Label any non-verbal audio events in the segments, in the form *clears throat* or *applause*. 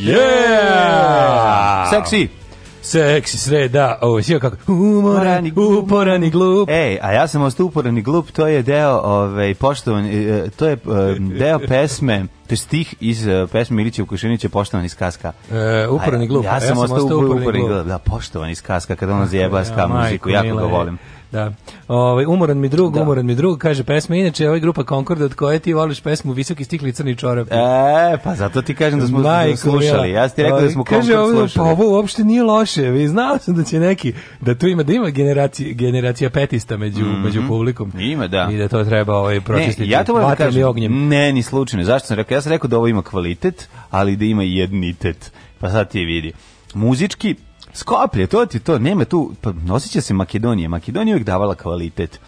Yeah! Seksi. Seksi sreda, ovo je kako umoran, uporan i glup. Ej, a ja sam ostao uporan i glup, to je deo, ovaj, poštovan, e, to je e, deo pesme, to je stih iz e, pesme Ilića Vukušinića, poštovan iz kaska. E, uporan i glup. Ja, ja, sam ostao uporan i glup, da, poštovan iz kaska, kada zjeba zajeba ska muziku, jako ga volim. Da. Ovaj umoran mi drug, da. umoran mi drug, kaže pesma. Inače ova grupa Concord od koje ti voliš pesmu Visoki stikli crni čorap. E, pa zato ti kažem da smo Majko, slušali. Ja, ja ti rekao da smo kaže, Concord slušali. Kaže pa ovo uopšte nije loše. Vi znao sam da će neki da tu ima da ima generacija generacija petista među mm -hmm. među publikom. Ima, da. I da to treba ovaj pročistiti. Ne, ja to da kažem. Ognjem. Ne, ni slučajno. Zašto sam rekao? Ja sam rekao da ovo ima kvalitet, ali da ima jednitet. Pa sad ti vidi. Muzički Skoplje, to ti to, nema tu, pa osjeća se Makedonija. Makedonija uvijek davala kvalitet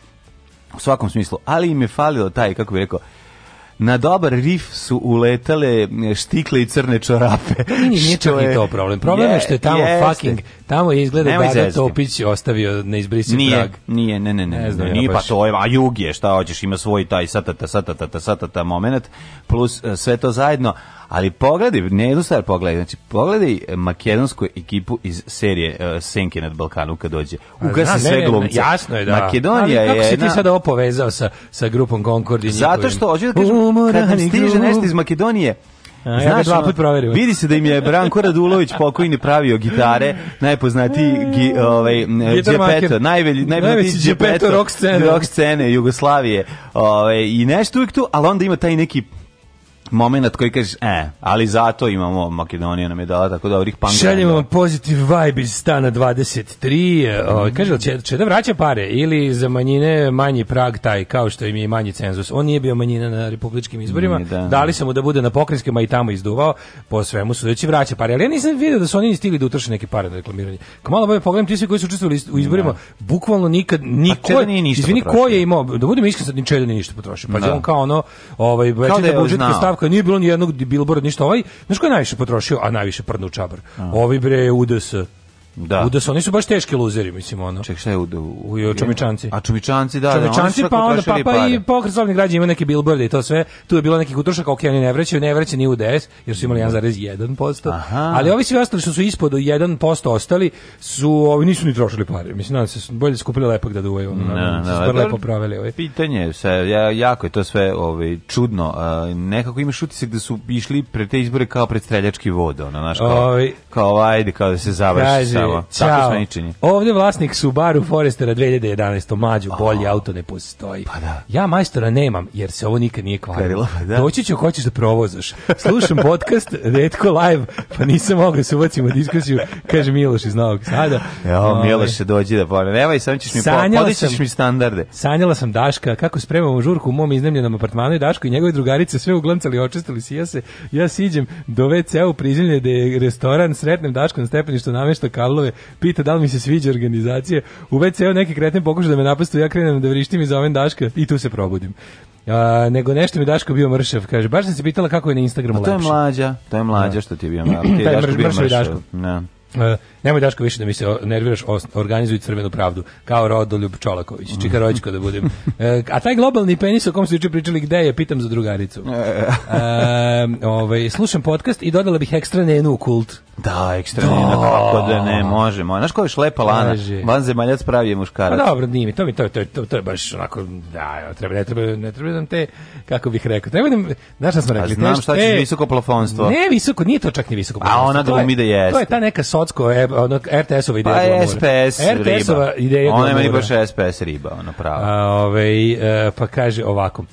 u svakom smislu, ali im je falilo taj, kako bih rekao, na dobar rif su uletale e, štikle i crne čorape. Nije čak i to problem. Problem je, je što je tamo jeste. fucking, tamo je izgleda Nemoj Dada Topić ostavio neizbrisiv izbrisi nije, prag. Nije, ne, ne, ne. ne, znam, ne nije, pa to je, a jug je, šta hoćeš, ima svoj taj satata, satata, satata moment, plus e, sve to zajedno, ali pogledaj, ne jednu stvar pogledaj, znači pogledaj makedonsku ekipu iz serije uh, Senke nad Balkanu kad dođe. Ugasi sve glumce. Jasno je da. Makedonija ali kako je... Kako si ti sada opovezao sa, sa grupom Concord i Zato što, hoću da kažem umorani Kad stiže nešto iz Makedonije, a, Znaš, ja dva put proverio. Vidi se da im je Branko Radulović pokojni pravio gitare, najpoznatiji e, gi, ovaj Džepeto, najvelji najveći Džepeto rock scene, rock scene Jugoslavije. Ovaj i nešto uvijek tu, ali onda ima taj neki moment koji kažeš, e, ali zato imamo Makedonija nam je dala tako dobrih pangrenja. Šaljem vam pozitiv vibe iz stana 23. E, o, kaže, će, će da vraća pare ili za manjine manji prag taj, kao što im je manji cenzus. On nije bio manjina na republičkim izborima, Nije, da. da. dali sam mu da bude na pokrenjskima i tamo izduvao, po svemu sudeći vraća pare. Ali ja nisam vidio da su oni stigli da utrše neke pare na reklamiranje. Kao malo bolje pogledam, ti svi koji su učestvovali u izborima, da. bukvalno nikad, pa niko, Čeda nije ništa ko je imao, da budemo iskren, sad ni Čeda nije ništa potrošio. Pa Da. je on kao ono, ovaj, kao da je budžetska stavka kako nije bilo ni jednog bilbora ništa ovaj znaš ko je najviše potrošio a najviše prdnu čabar ovi bre UDS Da. Uda oni su baš teški luzeri, mislim, ono. Ček, šta je Uda? U, u čomičanci. A čomičanci, da. da čomičanci, da, pa onda pa i pokrzovni građani imaju neke billboarde i to sve. Tu je bilo nekih utrošaka, ok, oni ne vraćaju, ne vreće ni UDS, jer su imali 1,1%. Da. Ali ovi svi ostali što su ispod 1% ostali, su, ovi nisu ni trošili pare. Mislim, nadam se, bolje skupili lepak da duvaju. Ono, da, no, no, super lepo pravili. Ovi. Pitanje, je, sa, ja, jako je to sve ovaj, čudno. A, nekako imaš utisak da su išli pre te izbore kao pred streljački vod, ono, znaš, kao, kao, ajde, kao da se završi Evo, tako smo ničini. Ovde vlasnik Subaru Forestera 2011. Mađu, bolji auto ne postoji. Pa da. Ja majstora nemam, jer se ovo nikad nije kvarilo. Pa da. Doći ću, hoćeš da provozaš. Slušam podcast, redko live, pa nisam mogao da se ubacim u diskusiju, kaže Miloš iz Novog Sada. Jo, ovaj, Miloš se dođi da pore. Nemoj, sam ćeš mi, po, sam, mi standarde. Sanjala sam Daška, kako spremamo žurku u mom iznemljenom apartmanu i Daško i njegove drugarice sve uglancali, očistili si ja se, ja siđem do WC-a u prizemlje da je restoran, sretnem Daško na stepeništu namešta kalu paralove, pita da li mi se sviđa organizacija. U WC-u neki kreten pokuša da me napastu, ja krenem da vrištim i zovem Daška i tu se probudim. A, nego nešto mi Daško bio mršav, kaže. Baš sam se pitala kako je na Instagramu lepše. To je mlađa, to je mlađa da. što ti je bio mršav. *clears throat* Ti je Daško bio mršav. mršav. Da. Uh, nemoj Daško više da mi se nerviraš, organizuj crvenu pravdu, kao Rodoljub Čolaković, mhm. Čikarovićko da budem. Uh, a taj globalni penis o kom se juče pričali, gde je, pitam za drugaricu. Uh, ovaj, slušam podcast i dodala bih ekstra nenu u kult. Da, ekstra da. nenu, kako da ne, može moj. Znaš koja je šlepa lana? Vanzemaljac pravi je muškarac. Pa dobro, nije to, mi, to, to, to, to je baš onako, da, treba, ne treba, ne treba da nam te, kako bih rekao, treba nam, da znaš šta smo pa rekli? A znam šta će visoko plafonstvo. Ne visoko, nije to čak ni visoko plafonstvo. A ona da glumi da jeste. To je ta neka kocko e, ono, RTS-ova ideja pa glamura. SPS RTS-ova ideja Ona je meni baš SPS riba, ono pravo. A, ove, ovaj, pa kaže ovako.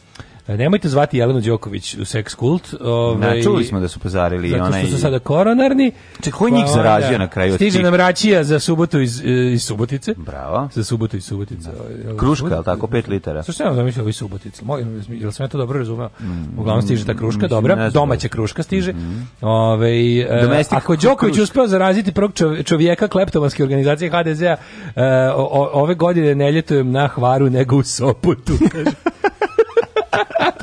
E, nemojte zvati Jelenu Đoković u seks kult. Ovaj, Na, čuli smo da su pozarili zato što su sada koronarni. Ček, koji njih pa zarazio na kraju? Stiže nam račija za subotu iz, e, iz Subotice. Bravo. Za subotu iz Subotice. Ovaj, kruška, ali tako, 5 litara. Što sam zamislio da ovi Subotice? Moj, jel sam ja to dobro razumeo? Mm, Uglavnom stiže ta kruška, dobra. Domaća kruška stiže. Mm-hmm. Ove, ovaj, ako Đoković uspeo zaraziti prvog čovjeka kleptomanske organizacije HDZ-a, e, ove godine ne ljetujem na Hvaru nego u Sopotu. *laughs*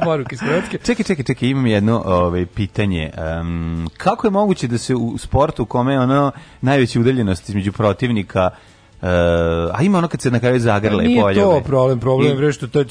Poruke *laughs* iz Hrvatske. Čekaj, čekaj, čekaj, imam jedno ovaj, pitanje. Um, kako je moguće da se u sportu u kome je ono najveća udaljenost između protivnika Uh, a ima ono kad se na kraju zagrle Nije poljove. Nije to problem, problem je što to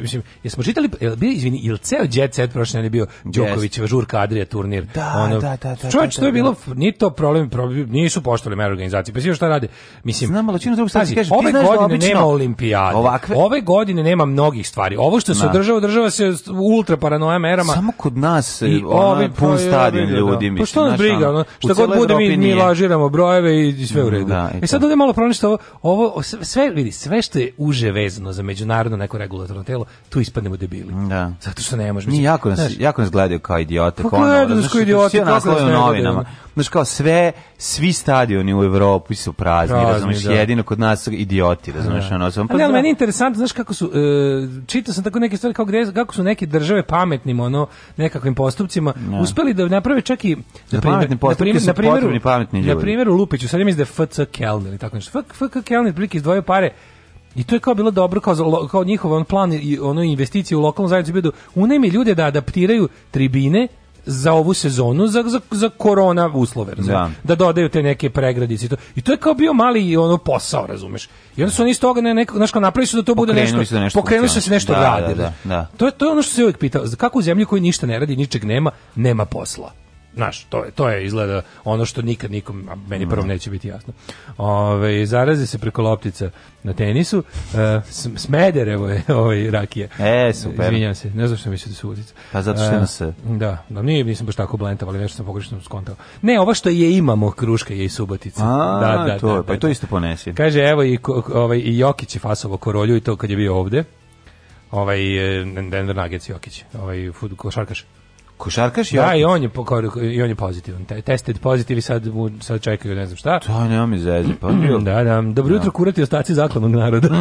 mislim, jesmo čitali, jel bio, izvini, jel ceo jet set prošle je bio Đokovićeva žurka Adria turnir. Da, ono, da, da, da. Čovječ, da, to je da, da. bilo, nije to problem, problem nisu poštovali mere organizacije, pa svi šta rade. Mislim, Znam, ali činu drugu stvari, kaže, ove godine obično, nema olimpijade, ovakve... ove godine nema mnogih stvari, ovo što se održava, održava se ultra paranoja merama. Samo kod nas, I ono, pun stadion ljudi, mislim. Pa što nas briga, što šta god bude, mi, lažiramo brojeve i sve u redu. e sad ovdje malo proništa ovo, sve, vidi, sve što je uže vezano za međunarodno neko regulatorno telo, tu ispadnemo debili. Da. Zato što ne možemo. Mi jako nas, znaš, jako nas gledaju kao idiote. Pa kao gledaju nas kao idiote. u novinama. Znaš, kao sve, svi stadioni u Evropi su prazni, prazni razumiješ, da. jedino kod nas su idioti, razumiješ, da. ono. Pa, ali, ali meni je interesantno, znaš, kako su, e, čitao sam tako neke stvari, kao gde, kako su neke države pametnim, ono, nekakvim postupcima, ne. Da. uspeli da naprave čak i, na postupci na primjer, na primjer, na primjer, u Lupiću, sad je mislim da FC Kelner ili tako nešto, FK Kelner prilike izdvojio pare i to je kao bilo dobro kao, kao njihov on plan i ono investicije u lokalnom zajednicu bio da ljude da adaptiraju tribine za ovu sezonu za, za, za korona uslove, razumiješ? Da. da dodaju te neke pregradice i to. I to je kao bio mali ono posao, razumeš? I onda su oni iz toga ne, neko, znaš, kao napravili su da to bude pokrenuli nešto, nešto pokrenuli su da se nešto da, radi. Da, da, da. To, je, to je ono što se uvijek pita, kako u zemlji koji ništa ne radi, ničeg nema, nema posla. Znaš, to je, to je izgleda ono što nikad nikom, a meni prvom neće biti jasno. Ove, zaraze se preko loptica na tenisu. E, smederevo je ovaj, rakije. E, super. Izvinjam se, ne znam što mislite da su ulica. Pa zato što e, se... Da, da nije, nisam baš tako blentav, ali nešto sam pogrešno skontao. Ne, ova što je imamo, kruška je i subotica. A, da, da, to, da, da, pa i to isto ponesi. Kaže, evo i, ovaj, i Jokić je fasovo korolju i to kad je bio ovde ovaj Denver Nuggets Jokić, ovaj fudbal košarkaš. Košarkaš Jokić. Da, i on je pokor, i on je pozitivan. Te, tested pozitivni sad mu sad čekaju ne znam šta. To nema mi zeze, pa *clears throat* da, da. Dobro da. jutro kurati ostaci zaklanog naroda. *laughs*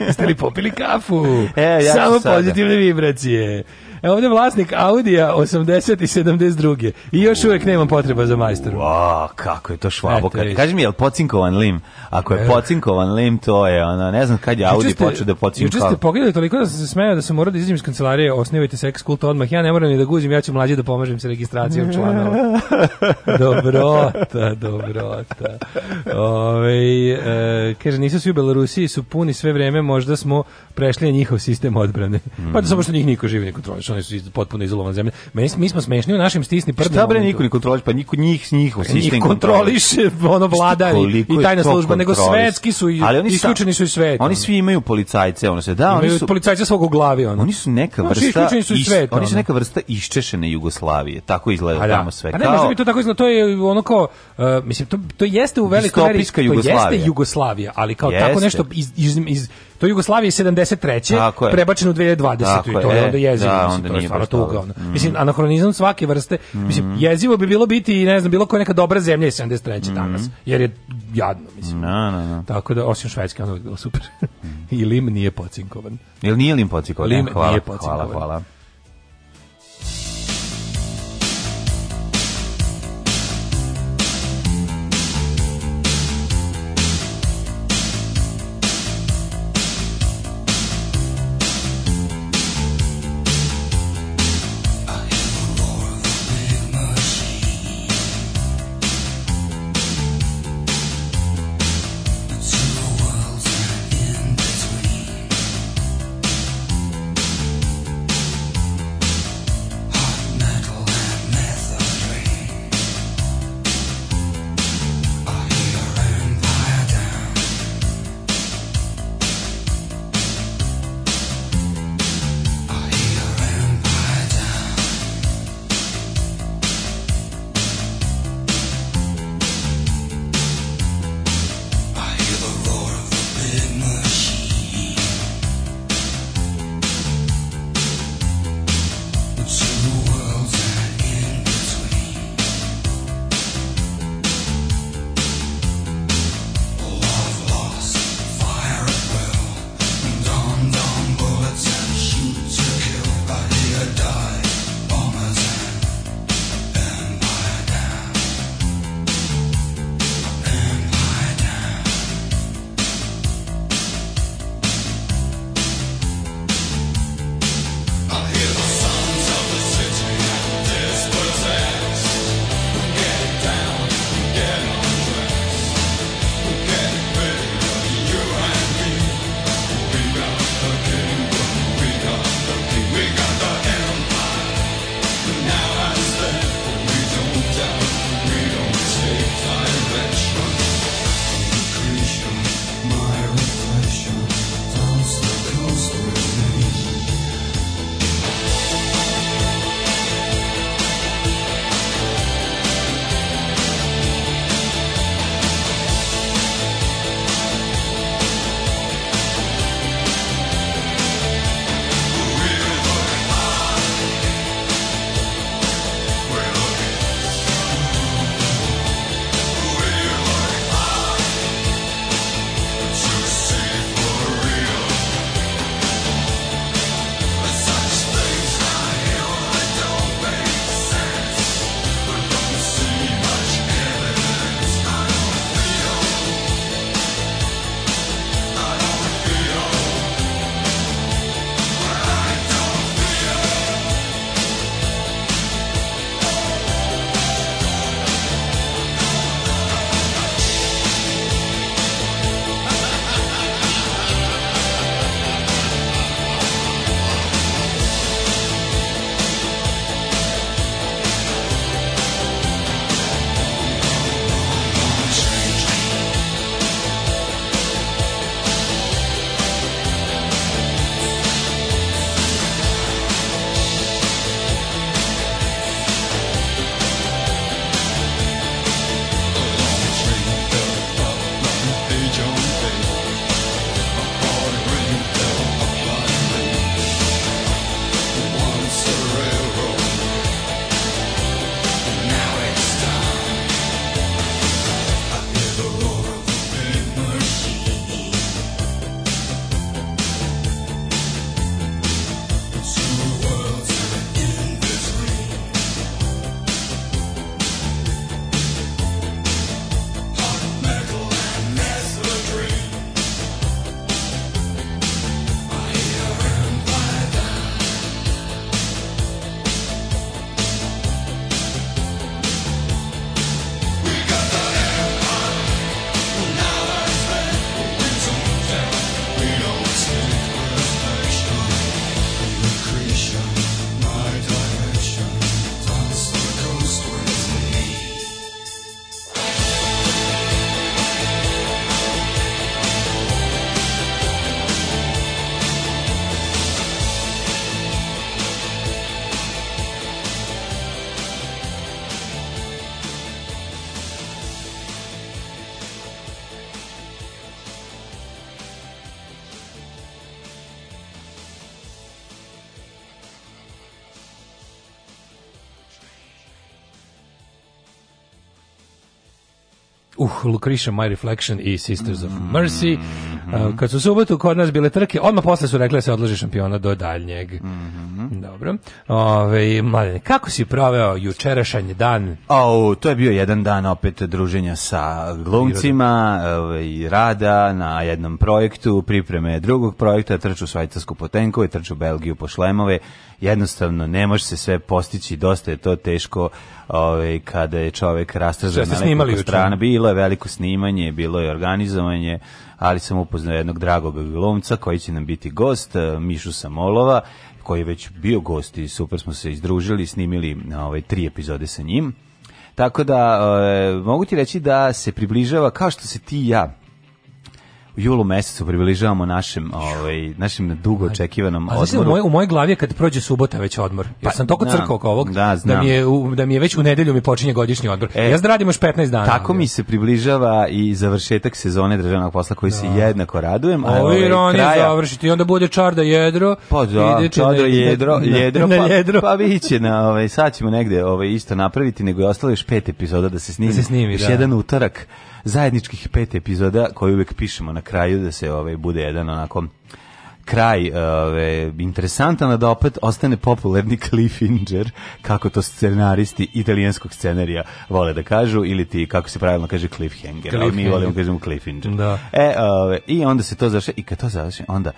*laughs* Jeste li popili kafu? E, ja Samo pozitivne vibracije. Evo ovde vlasnik Audija 80 i 72. I još uvek nemam potreba za majstoru. Wow, kako je to švabo. Kad, kaži mi, je li pocinkovan lim? Ako je pocinkovan lim, to je, ono, ne znam kad je Audi počeo da pocinkava. Juče ste pogledali toliko da sam se smejao da sam morao da izađem iz kancelarije, osnivajte seks kult odmah. Ja ne moram ni da guzim, ja ću mlađi da pomažem sa registracijom članova. *laughs* dobrota, dobrota. Ove, ovaj, e, kaže, nisu svi u Belorusiji, su puni sve vreme, možda smo prešli na njihov sistem odbrane. Pa da samo što njih niko živi ne kontroliš praktično potpuno izolovan zemlja. Mi, mi smo smešni u našim stisni prvi. Šta bre niko ne kontroliš, pa niko njih s njihov sistem kontroliš, ono vlada i, tajna služba, nego svetski su i isključeni su iz sveta. Oni svi imaju policajce, ono se da, imaju oni su policajce svog u glavi, ono. Oni su neka znači, vrsta su i svet, oni su neka vrsta iščešene Jugoslavije, tako izgleda da. tamo sve. A ne, kao... možda bi to tako izgleda, to je ono kao, uh, mislim, to, to jeste u velikoj meri, to jeste Jugoslavija, ali kao tako nešto iz, iz To je Jugoslavija 73. Tako je. prebačeno u 2020. Tako I to je, e, onda jezivo. Da, mislim, onda to je stvarno tuga. Mm Mislim, anahronizam svake vrste. Mm Mislim, jezivo bi bilo biti, i ne znam, bilo koja neka dobra zemlja iz 73. Mm danas. Jer je jadno, mislim. Na, na, na. Tako da, osim Švedske, ono je bilo super. Mm. *laughs* I Lim nije pocinkovan. Jel nije Lim pocinkovan? E, lim hvala, nije pocinkovan. Hvala, hvala. uh, Lucretia, My Reflection i Sisters of Mercy. Mm -hmm. uh, kad su subotu kod nas bile trke, odmah posle su rekli da se odloži šampiona do daljnjeg. Mm -hmm. Dobro. Ove, mladine, kako si proveo jučerašanji dan? O, to je bio jedan dan opet druženja sa glumcima, ove, ovaj, rada na jednom projektu, pripreme drugog projekta, trču Svajcarsku potenku i trču Belgiju po šlemove. Jednostavno, ne može se sve postići, dosta je to teško ove, ovaj, kada je čovek rastrazan na nekoliko strana. Bilo je veliko snimanje, bilo je organizovanje, ali sam upoznao jednog dragog glumca koji će nam biti gost, Mišu Samolova koji je već bio gost i super smo se izdružili, snimili ovaj, tri epizode sa njim. Tako da, e, mogu ti reći da se približava, kao što se ti i ja julu mesecu približavamo našem ovaj našem dugo očekivanom da odmoru. Znači, u mojoj u mojoj glavi je kad prođe subota već odmor. Pa ja pa, sam toliko crkao kao ovog da, da, mi je da mi je već u nedelju mi počinje godišnji odmor. E, ja radim još 15 dana. Tako mi se približava i završetak sezone državnog posla koji da. se jednako radujem, a ovaj ironi kraja... završiti i onda bude čarda jedro. Pa da, čarda jedro, na, jedro, na, pa, na jedro. pa biće na ovaj sad ćemo negde ovaj isto napraviti, nego je ostalo još pet epizoda da se snimi. Da se snimi, još da. jedan utorak zajedničkih pet epizoda koje uvek pišemo na kraju da se ovaj bude jedan onako kraj eh, ove, interesantan, da opet ostane popularni *laughs* cliffhanger, kako to scenaristi italijanskog scenarija vole da kažu, ili ti, kako se pravilno kaže, cliffhanger, cliffhanger. ali mi volimo da kažemo cliffhanger. Da. E, ove, I onda se to završi, i kad to završi, onda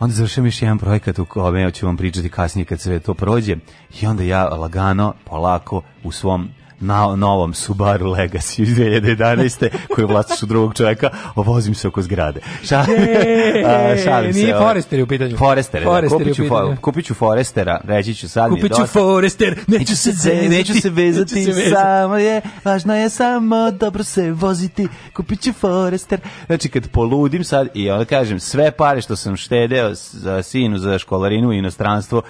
onda završim još jedan projekat u kome ću vam pričati kasnije kad sve to prođe i onda ja lagano, polako u svom na novom Subaru Legacy iz 2011. koji vlastiš u drugog čoveka, vozim se oko zgrade. Ša, a, šalim nije se. Nije ovaj. Forester u pitanju. Forester, da, Forester da, kupit, ću, for, kupit ću Forestera, reći ću sad kupit mi je dosta. Forester, neću se vezati. Neću se vezati, neću se vezati. samo je, važno je samo dobro se voziti, kupit ću Forester. Znači kad poludim sad i onda kažem sve pare što sam štedeo za sinu za školarinu i inostranstvo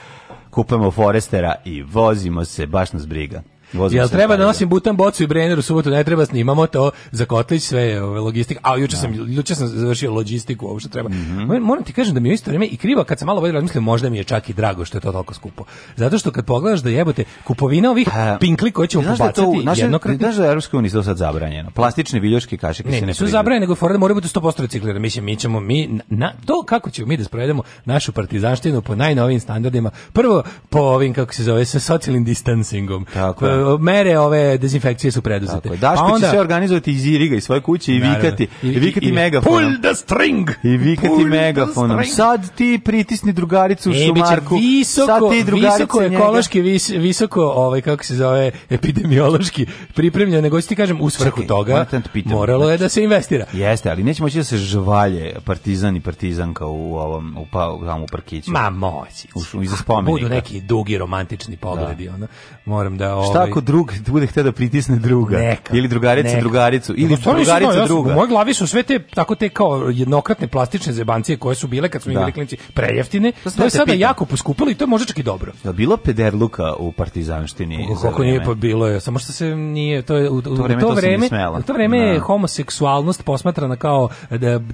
kupujemo Forestera i vozimo se, baš nas briga. Jel treba da nosim butan bocu i brener u subotu? Ne treba, snimamo to za Kotlić, sve je ove, ovaj, logistika. A juče da. sam, juče sam završio logistiku, ovo što treba. Mm -hmm. Moram ti kažem da mi je isto vreme i krivo kad sam malo bolje razmislio, možda mi je čak i drago što je to toliko skupo. Zato što kad pogledaš da jebote kupovina ovih A, pinkli koje ćemo pobacati da jednokratno. Znaš da je Europska unija sad zabranjeno? Plastične viljoške kašike ne, se ne su zabranjene, nego fora da moraju biti 100% reciklirane. Mislim, mi ćemo mi na, to kako ćemo mi da sprovedemo našu partizanštinu po najnovim standardima. Prvo po ovim kako se zove sa socijalnim distancingom. Tako je e, mere ove dezinfekcije su preduzete. Tako, Daško pa onda, će se organizovati iz Iriga i svoje kuće i naravno, vikati, i, vikati i, i, megafonom. Pull the string! I vikati pull megafonom. Sad ti pritisni drugaricu u e, šumarku. Visoko, sad ti visoko ekološki, vis, visoko, ovaj, kako se zove, epidemiološki pripremljeno, nego ti kažem, u svrhu toga da pitam, moralo je da se investira. Jeste, ali nećemo moći da se žvalje partizan i partizanka u ovom u pa u parkiću. Ma moći. U, u iza spomenika. Budu neki dugi romantični pogledi, da. ono. Moram da ovaj kako drug da bude hteo da pritisne druga. Neka, ili drugarica neka. drugaricu. Ili no, drugarica no, druga. U mojoj glavi su sve te, tako te kao jednokratne plastične zebancije koje su bile kad smo da. klinci prejeftine. To, to je sada pitan. jako poskupilo i to je možda čak i dobro. Da bilo pederluka u partizanštini. Kako nije pa bilo je. Samo što se nije, to je u to vreme, to vreme, u to vreme je da. homoseksualnost posmatrana kao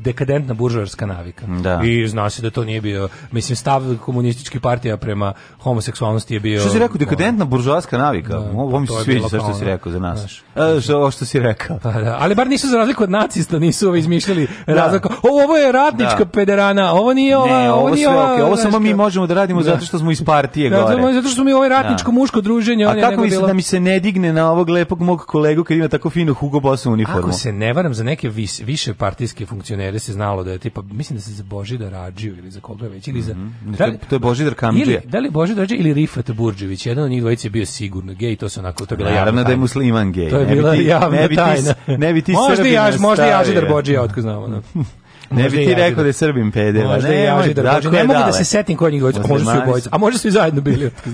dekadentna buržoarska navika. Da. I zna se da to nije bio, mislim, stav komunističke partija prema homoseksualnosti je bio... Što si rekao, dekadentna buržoarska navika? Da. Pa ovo mi se sviđa sve što si rekao za nas. Znaš, e, što, ovo što si rekao. Pa, da. Ali bar nisu za razliku od nacista, nisu ovo izmišljali da. razliku. O, ovo je ratnička da. pederana, ovo nije ova, ne, ovo, nije ova, okay. Ovo samo mi možemo da radimo da. zato što smo iz partije da, gore. Zato što smo mi ovo ratničko da. muško druženje. A kako mislite da mi se ne digne na ovog lepog mog kolegu kad ima tako finu Hugo Boss uniformu? Ako se ne varam, za neke vis, više partijske funkcionere se znalo da je tipa, mislim da se za Božidar Rađiju ili za koga već, ili za... Mhm. Da to je Božidar Kamđija. Da li Božidar Rađiju ili Rifat Burđević, jedan od njih dvojice bio sigurno gej, to Jažis onako to je bila javna. Naravno da je musliman gej. To je bila javna tajna. Ne bi ti, ne bi ti možda Jaž, možda Jaž Darbodžija, otko znamo. Da. *laughs* Ne bi ti rekao da, da je Srbim peder. Možda ne, i ja da dakle, ne mogu da se setim koji njih gojca, možda su gojca, a možda su i zajedno bili, otko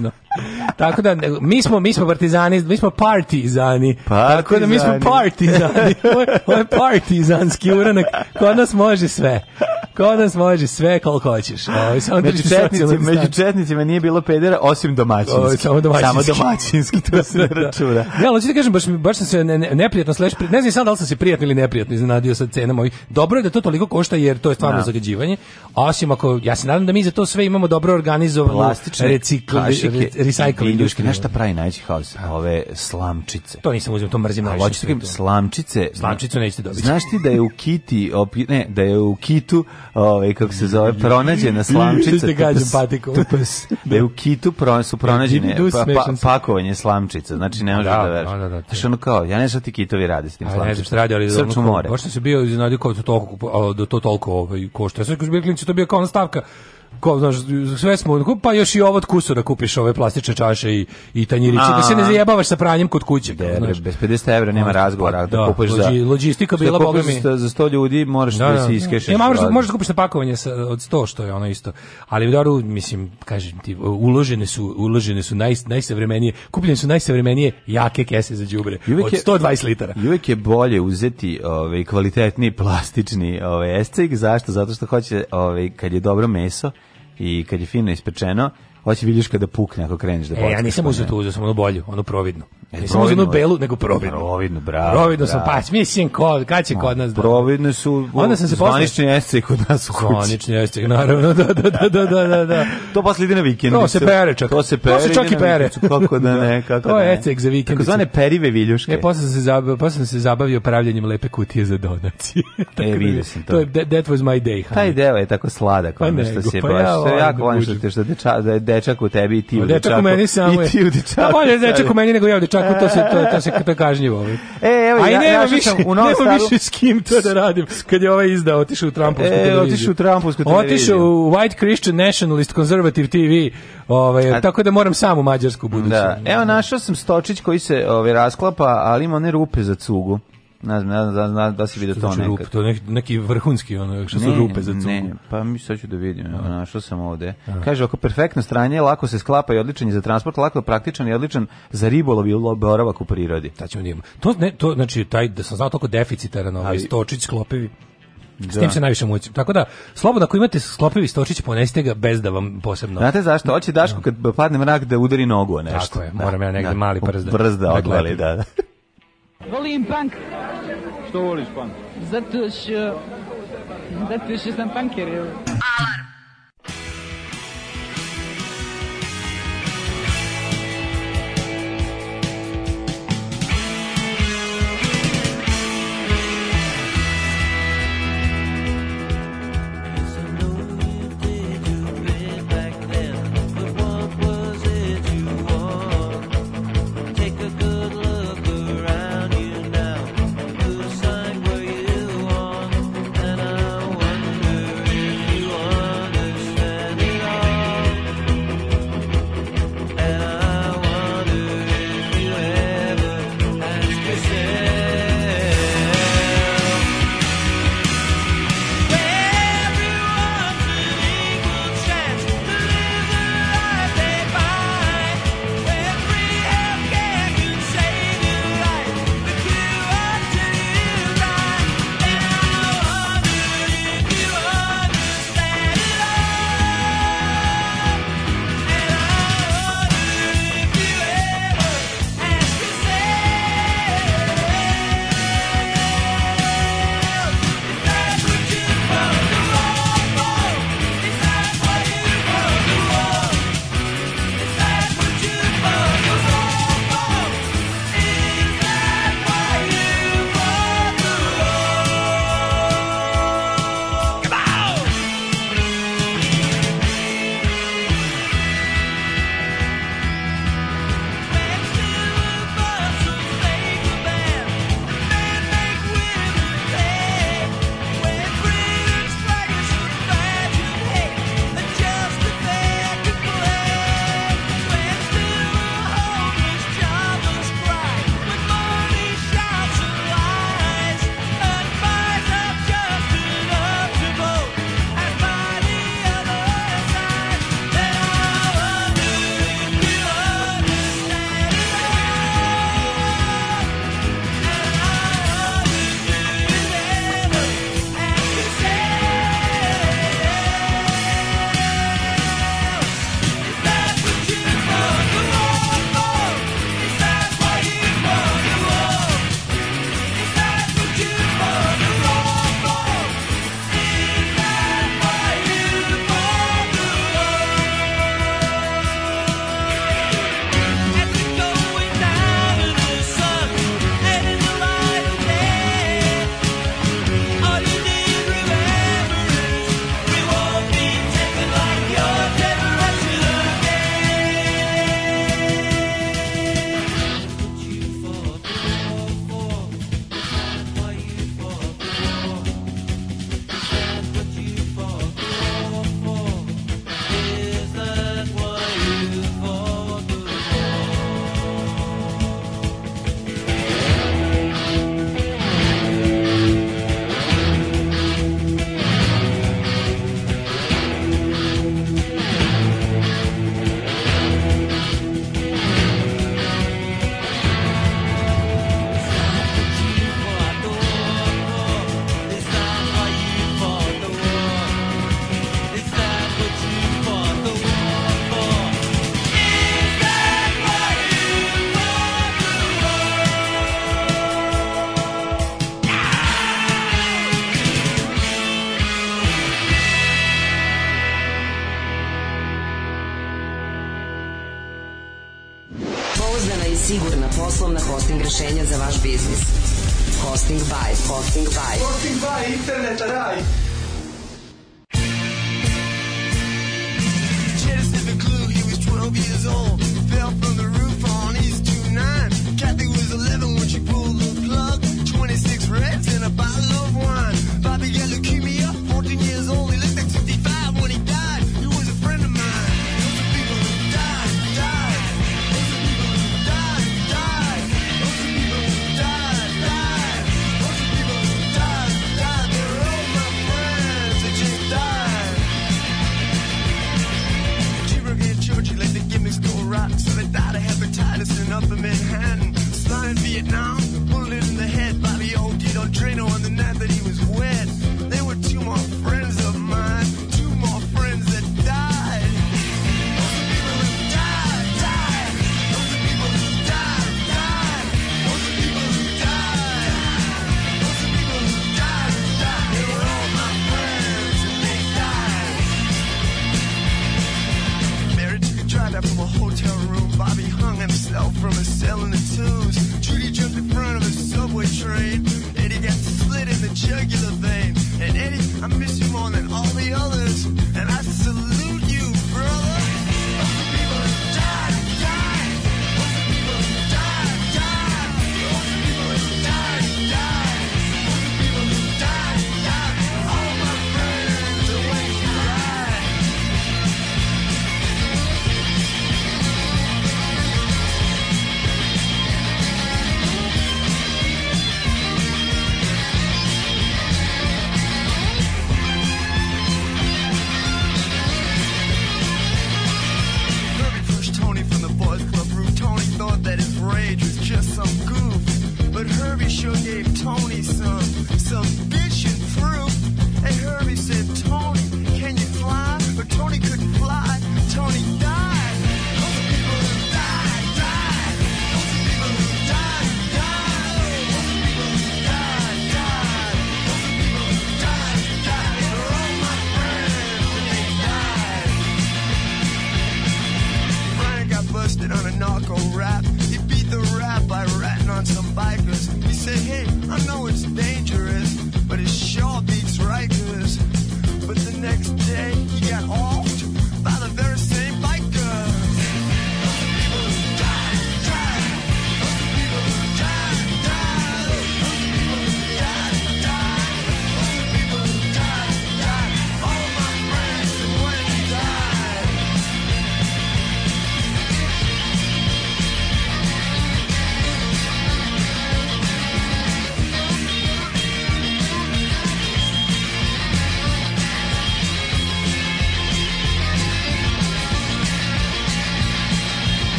Tako da mi smo mi smo partizani, mi smo partizani. partizani. Tako da mi smo partizani. *laughs* Ovo je partizanski uranak. Kod nas može sve. Kod nas može sve koliko hoćeš. Ovo, samo među, četnicima, među četnicima nije bilo pedera osim domaćinski. Ovo, samo domaćinski. Samo domaćinski, to se ne *laughs* da. računa. Ja, hoću ti kažem, baš, baš sam se ne, ne, neprijatno, slash, ne znam sad da li sam se prijatno ili neprijatno iznenadio sa cenama. Dobro je da to toliko košta jer to je stvarno da. zagađivanje. Osim ako ja se nadam da mi za to sve imamo dobro organizovano plastične recikl recycling industriju. Našta pravi najveći haos? Ove slamčice. To nisam uzeo, to mrzim najviše. Da slamčice. slamčice nećete dobiti. Znaš ti da je u Kiti, ne, da je u Kitu, ovaj kako se zove, pronađena slamčica. *laughs* Da, da je u Kitu su da. pronađene pa, pa- pakovanje slamčica. Znači ne može da, da veruješ. Znači ono kao, ja ne znam ti kitovi rade s tim slamčicama. Ne znam šta radi, ali Srču more. Pošto se bio iznenadio kao to toliko do to toliko ovaj, košta. Ja sam rekao, to bio kao stavka ko, znaš, sve smo, pa još i ovo od kusura kupiš ove plastične čaše i, i tanjirići, da se ne zajebavaš sa pranjem kod kuće. da znaš. bez 50 evra nema razgovora. Pa, da, da kupuješ logi, za, logistika bila, da boga mi. Za 100 ljudi moraš da, da, da se iskešeš. Ja, možeš, možeš da kupiš na pakovanje sa, od 100, što je ono isto. Ali u daru, mislim, kažem ti, uložene su, uložene su naj, najsavremenije, kupljene su najsavremenije jake kese za đubre od 120 litara. I uvijek je bolje uzeti ovaj, kvalitetni plastični ovaj, escik, zašto? Zato što hoće, ovaj, kad je dobro meso, i kad je fino ispečeno hoće vidiš kada pukne ako kreneš da bockaš. E, ja nisam pa uzeo tu, uzeo sam onu bolju, onu providnu. E, nisam uzeo onu belu, nego providnu. Providnu, bravo. Providnu sam, pa mislim, ko, kad će kod nas da... Providne su Onda sam se zvanični jesci kod nas u kući. Zvanični jesci, naravno, da, da, da, da, da, da, da. to posle ide na vikendicu. To se pere čak. To se pere. To se čak i pere. Kako da *laughs* ne, da. kako da ne. To je ecek za vikendicu. Tako zvane perive viljuške. E, posle sam se zabavio, posle sam se zabavio pravljanjem lepe kutije za donacije. *laughs* e, da vidio sam to. To je, that was my day. Taj deo je tako sladak, pa ono što se pa baš, jako volim ovaj, što te, što da dečak u tebi i ti u dečaku. Dečak meni samo je. I ti u dečaku. Da, bolje dečak u meni nego ja u dečaku, to se to, to se to kažnjivo. Ovaj. E, evo, A i nema ja, ja više, u nema staru... više s kim to da radim. Kad je ovaj izdao, otišao u Trumpovsku e, televiziju. Otišao u Trumpovsku televiziju. Otišao u White Christian Nationalist Conservative TV. Ovaj, A... tako da moram sam u Mađarsku budući. Da. Evo, našao sam stočić koji se ovaj, rasklapa, ali ima one rupe za cugu. Ne znam, ne znam da, da, da si vidio to znači nekad. to je neki vrhunski, ono, što su ne, rupe za cugu. Ne, pa mi sad ću da vidim, ja, da. našao sam ovde. Aha. Da. Kaže, oko perfektno stranje, lako se sklapa i odličan je za transport, lako je praktičan i odličan za ribolov i boravak u prirodi. Da ćemo njima. To, ne, to, znači, taj, da sam znao toliko deficitaran, ovaj, stočić, sklopivi, da. S tim se najviše mučim. Tako da, slobodno ako imate sklopivi stočić, ponesite ga bez da vam posebno... Znate zašto? Hoće Daško kad padne mrak da udari nogu o nešto. Tako je, moram da, ja negde da, mali brzda. Brzda odvali, da. Volim punk. Što voliš punk? Zato što... Zato što sam punker, evo. Alarm.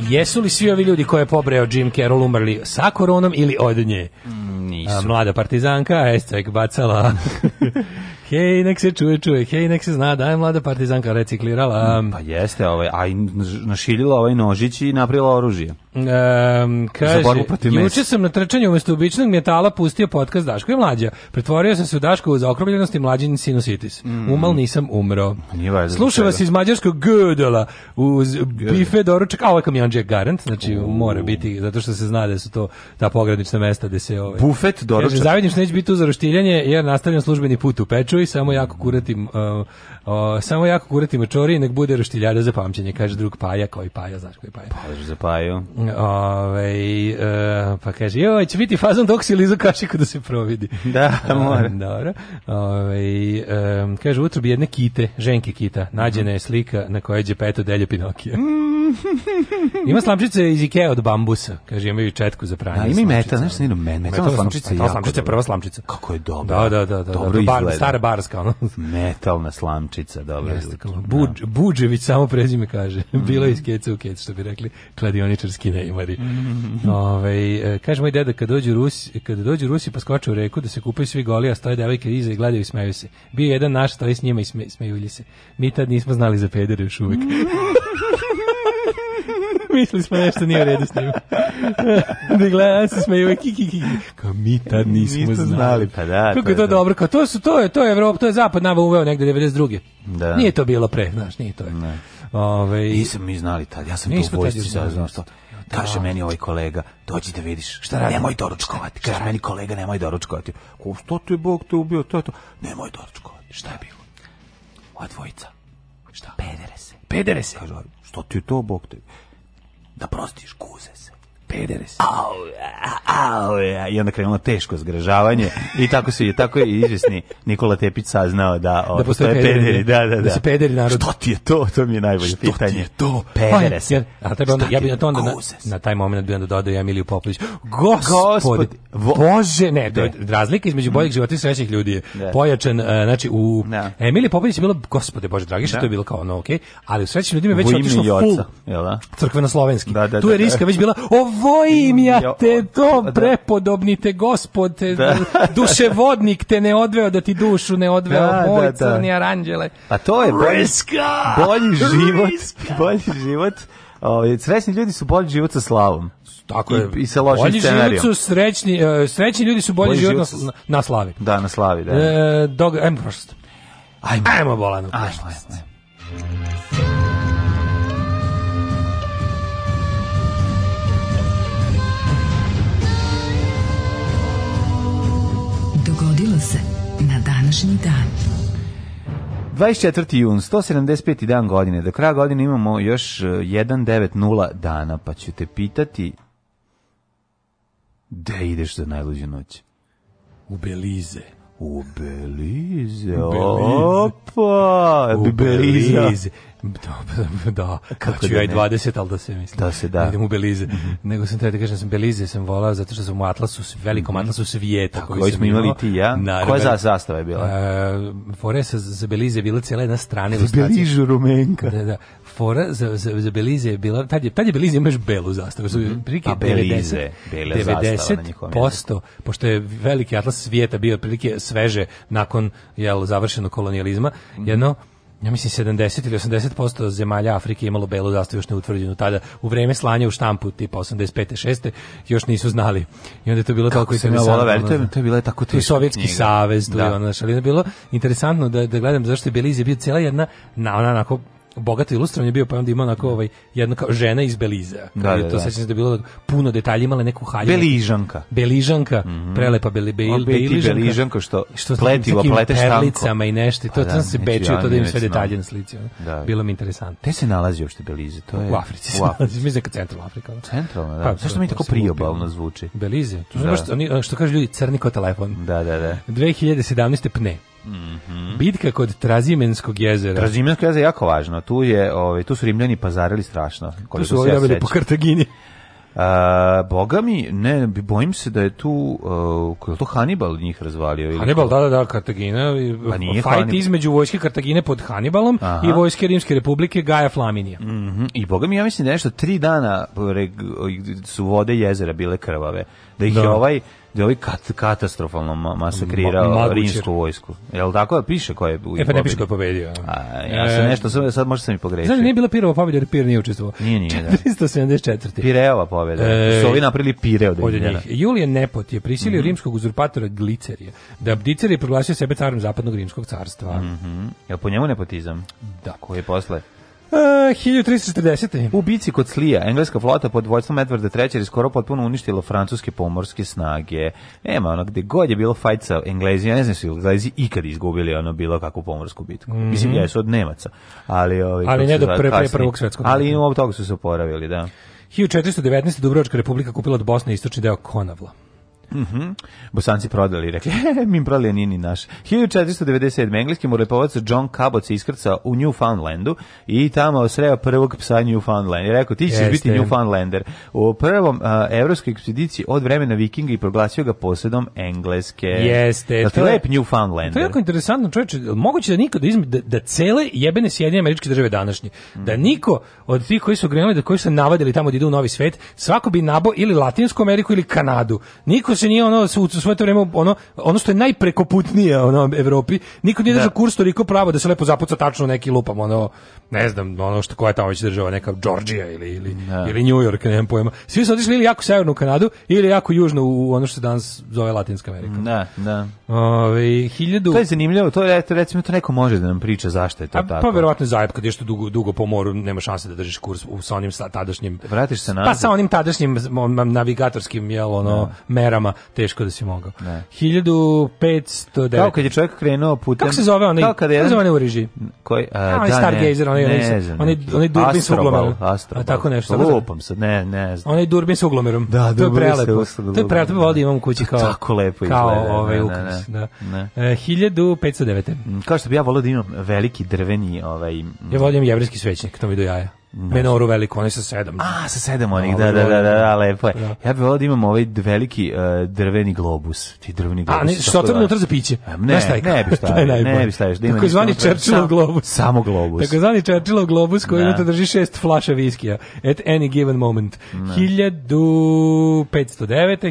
jesu li svi ovi ljudi koje je pobreo Jim Carroll umrli sa koronom ili od nje? Mm, nisu. A, mlada partizanka, estek bacala *laughs* Hej, nek se čuje, čuje. Hej, nek se zna da je mlada partizanka reciklirala. Mm, pa jeste, ovaj, a našiljila ovaj nožić i napravila oružje. Um, kaže, juče sam na trčanju umjesto običnog metala pustio podcast Daško i Mlađa. Pretvorio sam se u Daško za okrugljenost i mlađin sinusitis. Mm. Umal nisam umro. Pa Slušao vas iz mađarskog Gödela uz Gödel. bife doručak, a ovo je kamionđe garant, znači uh. mora biti, zato što se zna da su to ta pogranična mesta gde se... Ovaj, Bufet doručak. Kaže, zavidim što neće biti tu za roštiljanje jer nastavljam službeni put u Peču i samo jako kurati uh, O, samo jako kurati mačori, nek bude roštiljada za pamćenje, kaže drug Paja, koji Paja, znaš koji Paja. Pa, za Paju. Ove, ovaj, e, pa kaže, joj, će biti fazon dok si lizu kašiku da se providi. *laughs* Da, e, mora. dobro. Ove, ovaj, e, kaže, utro bi jedne kite, ženke kita, nađena je slika na kojoj je peto delje Pinokija. *laughs* Ima slamčice iz Ikea od bambusa, kaže, imaju četku za pranje. Da, ima i meta, znaš, ne meta, metalna slamčica. Metalna slamčica je prva slamčica. Kako je dobro. Da, da, da. da, dobro da, bar, stara barska, ono. Metalna slamčica kalamčica, dobro. Jeste, Buđ, da. Buđević samo prezime kaže. Mhm. Bilo je iz keca u kec, što bi rekli kladioničarski neimari. Mhm. Ove, ovaj, kaže moj deda, kad dođu Rusi, kad dođu Rusi pa skoče u reku da se kupaju svi goli, a stoje devojke iza i gledaju i smeju se. Bio jedan naš, stoji s njima i sme, smejulji se. Mi tad nismo znali za pedere još uvijek. *laughs* *laughs* Mislili smo nešto nije u redu s njim. da *laughs* gleda, se smeju i kiki, kiki. Kao mi tad nismo, nismo znali. znali. Pa da, Kako je to da. dobro? Kao, to, su, to, je, to je Evropa, to je Zapad nama uveo negde 92. Da. Nije to bilo pre, znaš, nije to. Je. Ne. Ove, Nisam mi znali tad, ja sam to u vojsci saznao što. Kaže meni ovaj kolega, dođi da vidiš. Šta radi? Nemoj doručkovati. Kaže meni kolega, nemoj doručkovati. Ko što ti Bog te ubio, to je to. Nemoj doručkovati. Šta je bilo? Ova dvojica. Šta? Pedere se. Pedere se. Kaže, što ti to Bog te? da prosti, scusa se. pederes. Au, au, I onda krenulo teško zgražavanje i tako se je tako je izvesni Nikola Tepić saznao da o, da, da postoje pederi, da, da, da. Da se pederi narod. Što ti je to? To mi je najbolje Što pitanje. Šta ti je to? Pederes. Ja, a taj onda, ja bih na to onda na, na taj momenat bih onda dodao Emiliju Popović. Gospod, vo... Bože, ne, to razlika između mm. boljih života i srećnih ljudi je pojačan, uh, znači u da. Emilije Popović je bilo, gospode Bože dragi, što je bilo kao ono, okej, okay, ali u srećnim ljudima je već otišlo full crkveno-slovenski. Da, da, da, tu je da, da. Riska već bila, o Odvojim ja te to, prepodobni te gospod, te, da. *laughs* duševodnik te ne odveo da ti dušu ne odveo, da, moj da, da. crni aranđele. A to je bolji, bolji život, Riska! bolji život. Ovaj srećni ljudi su bolji život sa slavom. Tako je. I, i sa lošim bolji scenarijom. Bolji su srećni, uh, srećni ljudi su bolji, bolji život, život na, na, slavi. Da, na slavi, da. E, dog, ajmo prosto. Ajmo. Ajmo, Bolano. Ajmo, ajmo. ajmo. se na današnji dan. 24. jun, 175. dan godine. Do kraja godine imamo još 190 e, dana, pa ću te pitati gde ideš za najluđu noć? U Belize. U Belize, opa, u Belize. Belize. Da, da, kako ću da ja i 20, ali da se mislim. Da se, da. da idem u Belize. Mm -hmm. Nego sam trebao da kažem, da sam Belize sam volao zato što sam u Atlasu, velikom mhm. Atlasu svijeta. Tako, koji, koji smo imali ti, ja? Na, Koja za zastava je bila? Uh, Fore sa, za Belize je bila cijela jedna strana. Za Belize Rumenka. Da, da fora za, za, za Belize je bila, tad je, tad je Belize imaš belu zastavu, mm -hmm. prike pa, 90, Belize, 90 posto, pošto je veliki atlas svijeta bio otprilike sveže nakon jel, završenog kolonijalizma, mm -hmm. jedno ja mislim 70 ili 80% zemalja Afrike imalo belu zastavu još neutvrđenu tada u vreme slanja u štampu tipa 85. 6. još nisu znali. I onda je to bilo Kako tako interesantno. Veli, to je, to je bila tako teška Sovjetski knjiga. savez, tu da. je ono, ali je bilo interesantno da, da gledam zašto je Belize bio cijela jedna na, onako bogato ilustrovan je bio, pa onda ima onako ovaj, jedno kao žena iz Belize. Da, da, to da. se da bilo puno detalja, imala neku halju. Beližanka. Beližanka, mm -hmm. prelepa beli, beli, beližanka. Beližanka što, što pletiva, plete štanko. i nešto, to, pa, da, se bečio, to da im sve detalje na slici. Da. Bilo mi interesantno. Te se nalazi uopšte Belize? To je... U Africi. U Africi. Mislim da je centralna Afrika. Centralna, da. Pa, Zašto mi tako priobalno zvuči? Belize. To da. što, što kaže ljudi, crni kao telefon. Da, da, da. 2017. pne. Mm -hmm. Bitka kod Trazimenskog jezera. Trazimensko jezero je jako važno. Tu je, ovaj, tu su Rimljani pazarili strašno. Tu su oni dobili po Kartagini. A, boga mi, ne, bojim se da je tu, uh, je to Hannibal njih razvalio? Ili Hannibal, da, da, da, Kartagina, pa nije fajt Hannibal. između vojske Kartagine pod Hannibalom Aha. i vojske Rimske republike Gaja Flaminija. Mm -hmm. I boga mi, ja mislim da nešto, tri dana su vode jezera bile krvave, da ih da. je ovaj da je kat, katastrofalno masakrirao Ma, magućer. rimsku vojsku. Jel tako da piše ko je E pa ne piše ko je pobedio. A, ja sam e, nešto, sad, sad možda sam i pogrešio. Znači nije bila Pirova pobeda jer Pir nije učestvovao. Nije, nije. 474. Da. *laughs* Pireova pobjeda. E, Su ovi napravili Pire da njih. Julijan Nepot je prisilio mm -hmm. rimskog uzurpatora Glicerije da Abdicer je proglasio sebe carom zapadnog rimskog carstva. Mm -hmm. Jel po njemu nepotizam? Da. Koji je posle? Uh, 1340. U bici kod Slija, engleska flota pod vojstvom Edvarda III skoro potpuno uništila francuske pomorske snage. Ema, ono, gde god je bilo fajt sa Englezi, ja ne znam su Englezi ikad izgubili ono bilo kakvu pomorsku bitku. Mm -hmm. Mislim, jesu od Nemaca. Ali, ovi, ovaj, ali ne do pre, pre prvog svetskog. Ali od toga su se oporavili, da. 1419. Dubrovačka republika kupila od Bosne istočni deo Konavla. Mhm. Mm Bosanci prodali, rekli, *laughs* mi im prodali nije ni naš. 1497. engleski morlepovac John Cabot se iskrca u Newfoundlandu i tamo sreo prvog psa Newfoundland. I rekao, ti ćeš Jeste. biti Newfoundlander. U prvom uh, evropskoj ekspediciji od vremena vikinga i proglasio ga posjedom engleske. Jeste. Dakle, to je lep Newfoundlander. To je jako interesantno, čovječe. Moguće da nikada izme, da, da cele jebene Sjedinje američke države današnje, mm. da mhm. niko od tih koji su grenali, da koji su navadili tamo da idu u novi svet, svako bi nabo ili Latinsku Ameriku ili Kanadu. Niko više nije ono u svoje to vreme ono ono što je najprekoputnije ono u Evropi. Niko nije da. držao da. kurs toliko pravo da se lepo zapuca tačno neki lupam ono ne znam ono što koja tamo već država neka Georgija ili ili da. ili New York, ne znam pojma. Svi su otišli ili jako severno u Kanadu ili jako južno u ono što se danas zove Latinska Amerika. Da, da. Ovaj 1000 To je zanimljivo, to je recimo to neko može da nam priča zašto je to A, tako. Pa verovatno zajeb kad je što dugo dugo po moru nema šanse da držiš kurs u sa onim tadašnjim. Vratiš se pa, nazad. Pa sa onim tadašnjim navigatorskim jel ono da. merama teško da si mogao. Ne. 1509. Kao kad je čovjek krenuo putem... Kako se zove onaj? Kao kada je... Kako se zove onaj u režiji? Koji, a, a, onaj da, Stargazer, onaj, onaj, onaj, onaj Durbin s uglomerom. A tako nešto. Lupam se, ne, ne znam. Onaj Durbin s uglomerom. Da, to je prelepo. To je prelepo, pa vodi imam u kući *laughs* kao... Tako lepo izgleda. Kao ovaj ukras, da. Ne. 1509. E, mm, kao što bi ja volio da imam veliki drveni... Ovaj, ja volim jevrijski svećnik, to mi do jaja menoru veliku, oni sa sedam. A, sa sedam onih, da, da, da, da, lepo je. Da. Ja bih volio da imam ovaj veliki uh, drveni globus, ti drveni globus. A, ne, što to da- unutra za piće? E, ne, ne bi *laughs* stavio, ne bi stavio. Da tako zvani Churchillov globus. Samo globus. Tako zvani Churchillov globus koji unutra drži šest flaša viskija. At any given moment. 1509.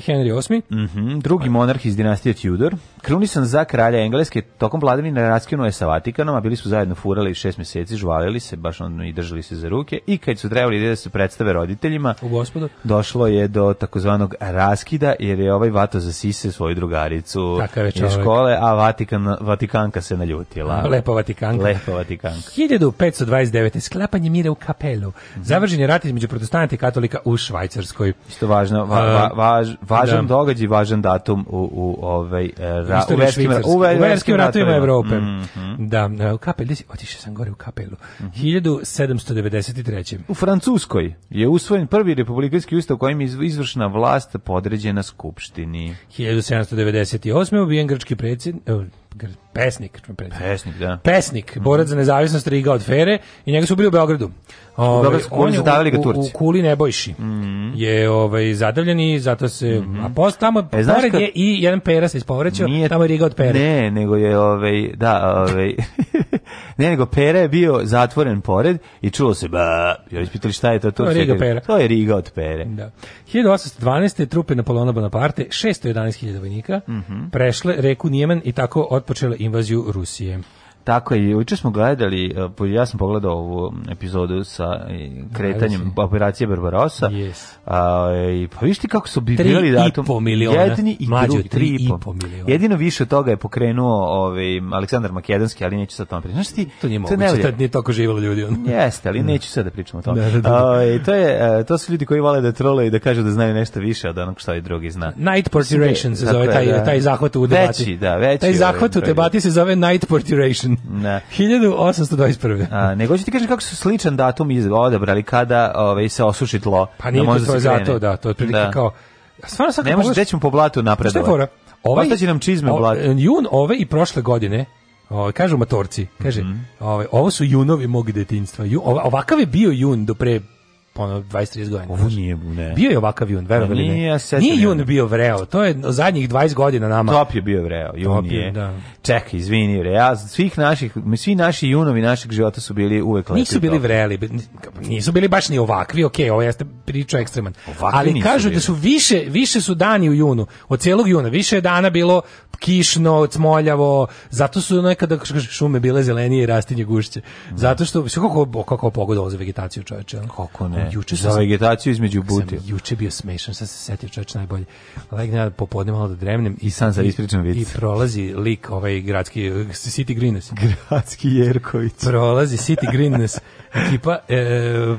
Henry VIII. Mhm, drugi monarh iz dinastije Tudor. Krunisan za kralja Engleske, tokom vladavine raskinuo je sa Vatikanom, a bili su zajedno furali šest meseci, žvalili se, baš ono i držali se za ruke devojke i kad su trebali da se predstave roditeljima, u gospodu. došlo je do takozvanog raskida jer je ovaj vato za sise svoju drugaricu iz škole, a Vatikan, Vatikanka se naljutila. Lepa Vatikanka. Lepa Vatikanka. 1529. sklapanje mira u kapelu. Završen je rat između protestanta i katolika u Švajcarskoj. Isto važno, va, va, važ, važan da. događaj, važan datum u, u, ovaj, eh, ra, u verskim, u, verskim ratovima Evrope. Mm -hmm. Da, eh, u kapelu, otišao sam gore u kapelu. Mm -hmm. 1790 1993. U Francuskoj je usvojen prvi republikanski ustav kojim je izvršna vlast podređena skupštini. 1798. ubijen grčki predsjednik, e, pesnik, pesnik, da. Pesnik, mhm. borac za nezavisnost Riga od Fere i njega su ubili u Beogradu. Ove, ovaj, on je zadavili ga Turci. U, u Kuli Nebojši mm -hmm. je ovaj, zadavljen i zato se... Mm -hmm. A post tamo, e, kad... je i jedan pera se ispovrećao, tamo je Riga od Pere. Ne, nego je, ovaj, da, ovaj... *laughs* Ne, nego Pera je bio zatvoren pored i čulo se ba, joj ispitali šta je to to. To Riga Pera. To je Riga od Pere. Da. 1812. trupe Napoleona Bonaparte, 611.000 vojnika, mm -hmm. prešle reku Nijeman i tako otpočele invaziju Rusije. Tako je, juče smo gledali, e, ja sam pogledao ovu epizodu sa e, kretanjem operacije Barbarosa. Yes. A, i, e, pa viš ti kako su bi birali datum? 3,5 miliona. Jedini i Mlađo, 3,5 miliona. Jedino više od toga je pokrenuo ovaj, Aleksandar Makedonski, ali neću sad tom pričati. Znaš ti, to nije moguće, ne tad nije toliko živalo ljudi. On. Jeste, ali da. neću sad da pričam o tome. Da, da, da. A, da. ovaj, to, je, to su ljudi koji vole da trole i da kažu da znaju nešto više od onog što i drugi zna. Night porturation se zove, taj, da. taj zahvat u debati. Veći, da, veći. Taj zahvat u ovaj debati se zove night porturation sličan. Ne. 1821. A, nego ću ti kažem kako su sličan datum iz odabrali kada ovaj, se osuši tlo. Pa da nije da to, je zato, da, to je otprilike da. kao... Stvarno sad ne može dećemo po blatu napredovati. Pa šta je fora? Ovaj, Ostaće nam čizme o, e, Jun ove i prošle godine, Ovaj kažu matorci, kaže, mm -hmm. ovaj ovo su junovi mog detinjstva. Ju, ovakav je bio jun do pre ono 20-30 godina. Ovo nije, ne. Bio je ovakav Jun, verovali ne. Nije, ja nije Jun bio vreo, to je zadnjih 20 godina nama. Top je bio vreo, Jun Top je. Da. Čekaj, izvini, re, ja, svih naših, mi svi naši Junovi našeg života su bili uvek lepi. Nisu bili vreli, nisu bili baš ni ovakvi, okej, okay, ovo jeste priča ekstreman. Ovakvi Ali kažu da bili. da su više, više su dani u Junu, od cijelog Juna, više je dana bilo kišno, cmoljavo, zato su nekada šume bile zelenije i rastinje gušće. Zato što, sve kako, kako pogodalo za vegetaciju čoveče. Kako ne? Juče za vegetaciju između buti. Juče bio smešan, sad se setio čovjek najbolje. Legne da ja popodne malo da dremnem i sam za ispričan vic. I prolazi lik ovaj gradski eh, City Greenness. *laughs* Gradski Jerković. Prolazi City Greenness. Ekipa e, e,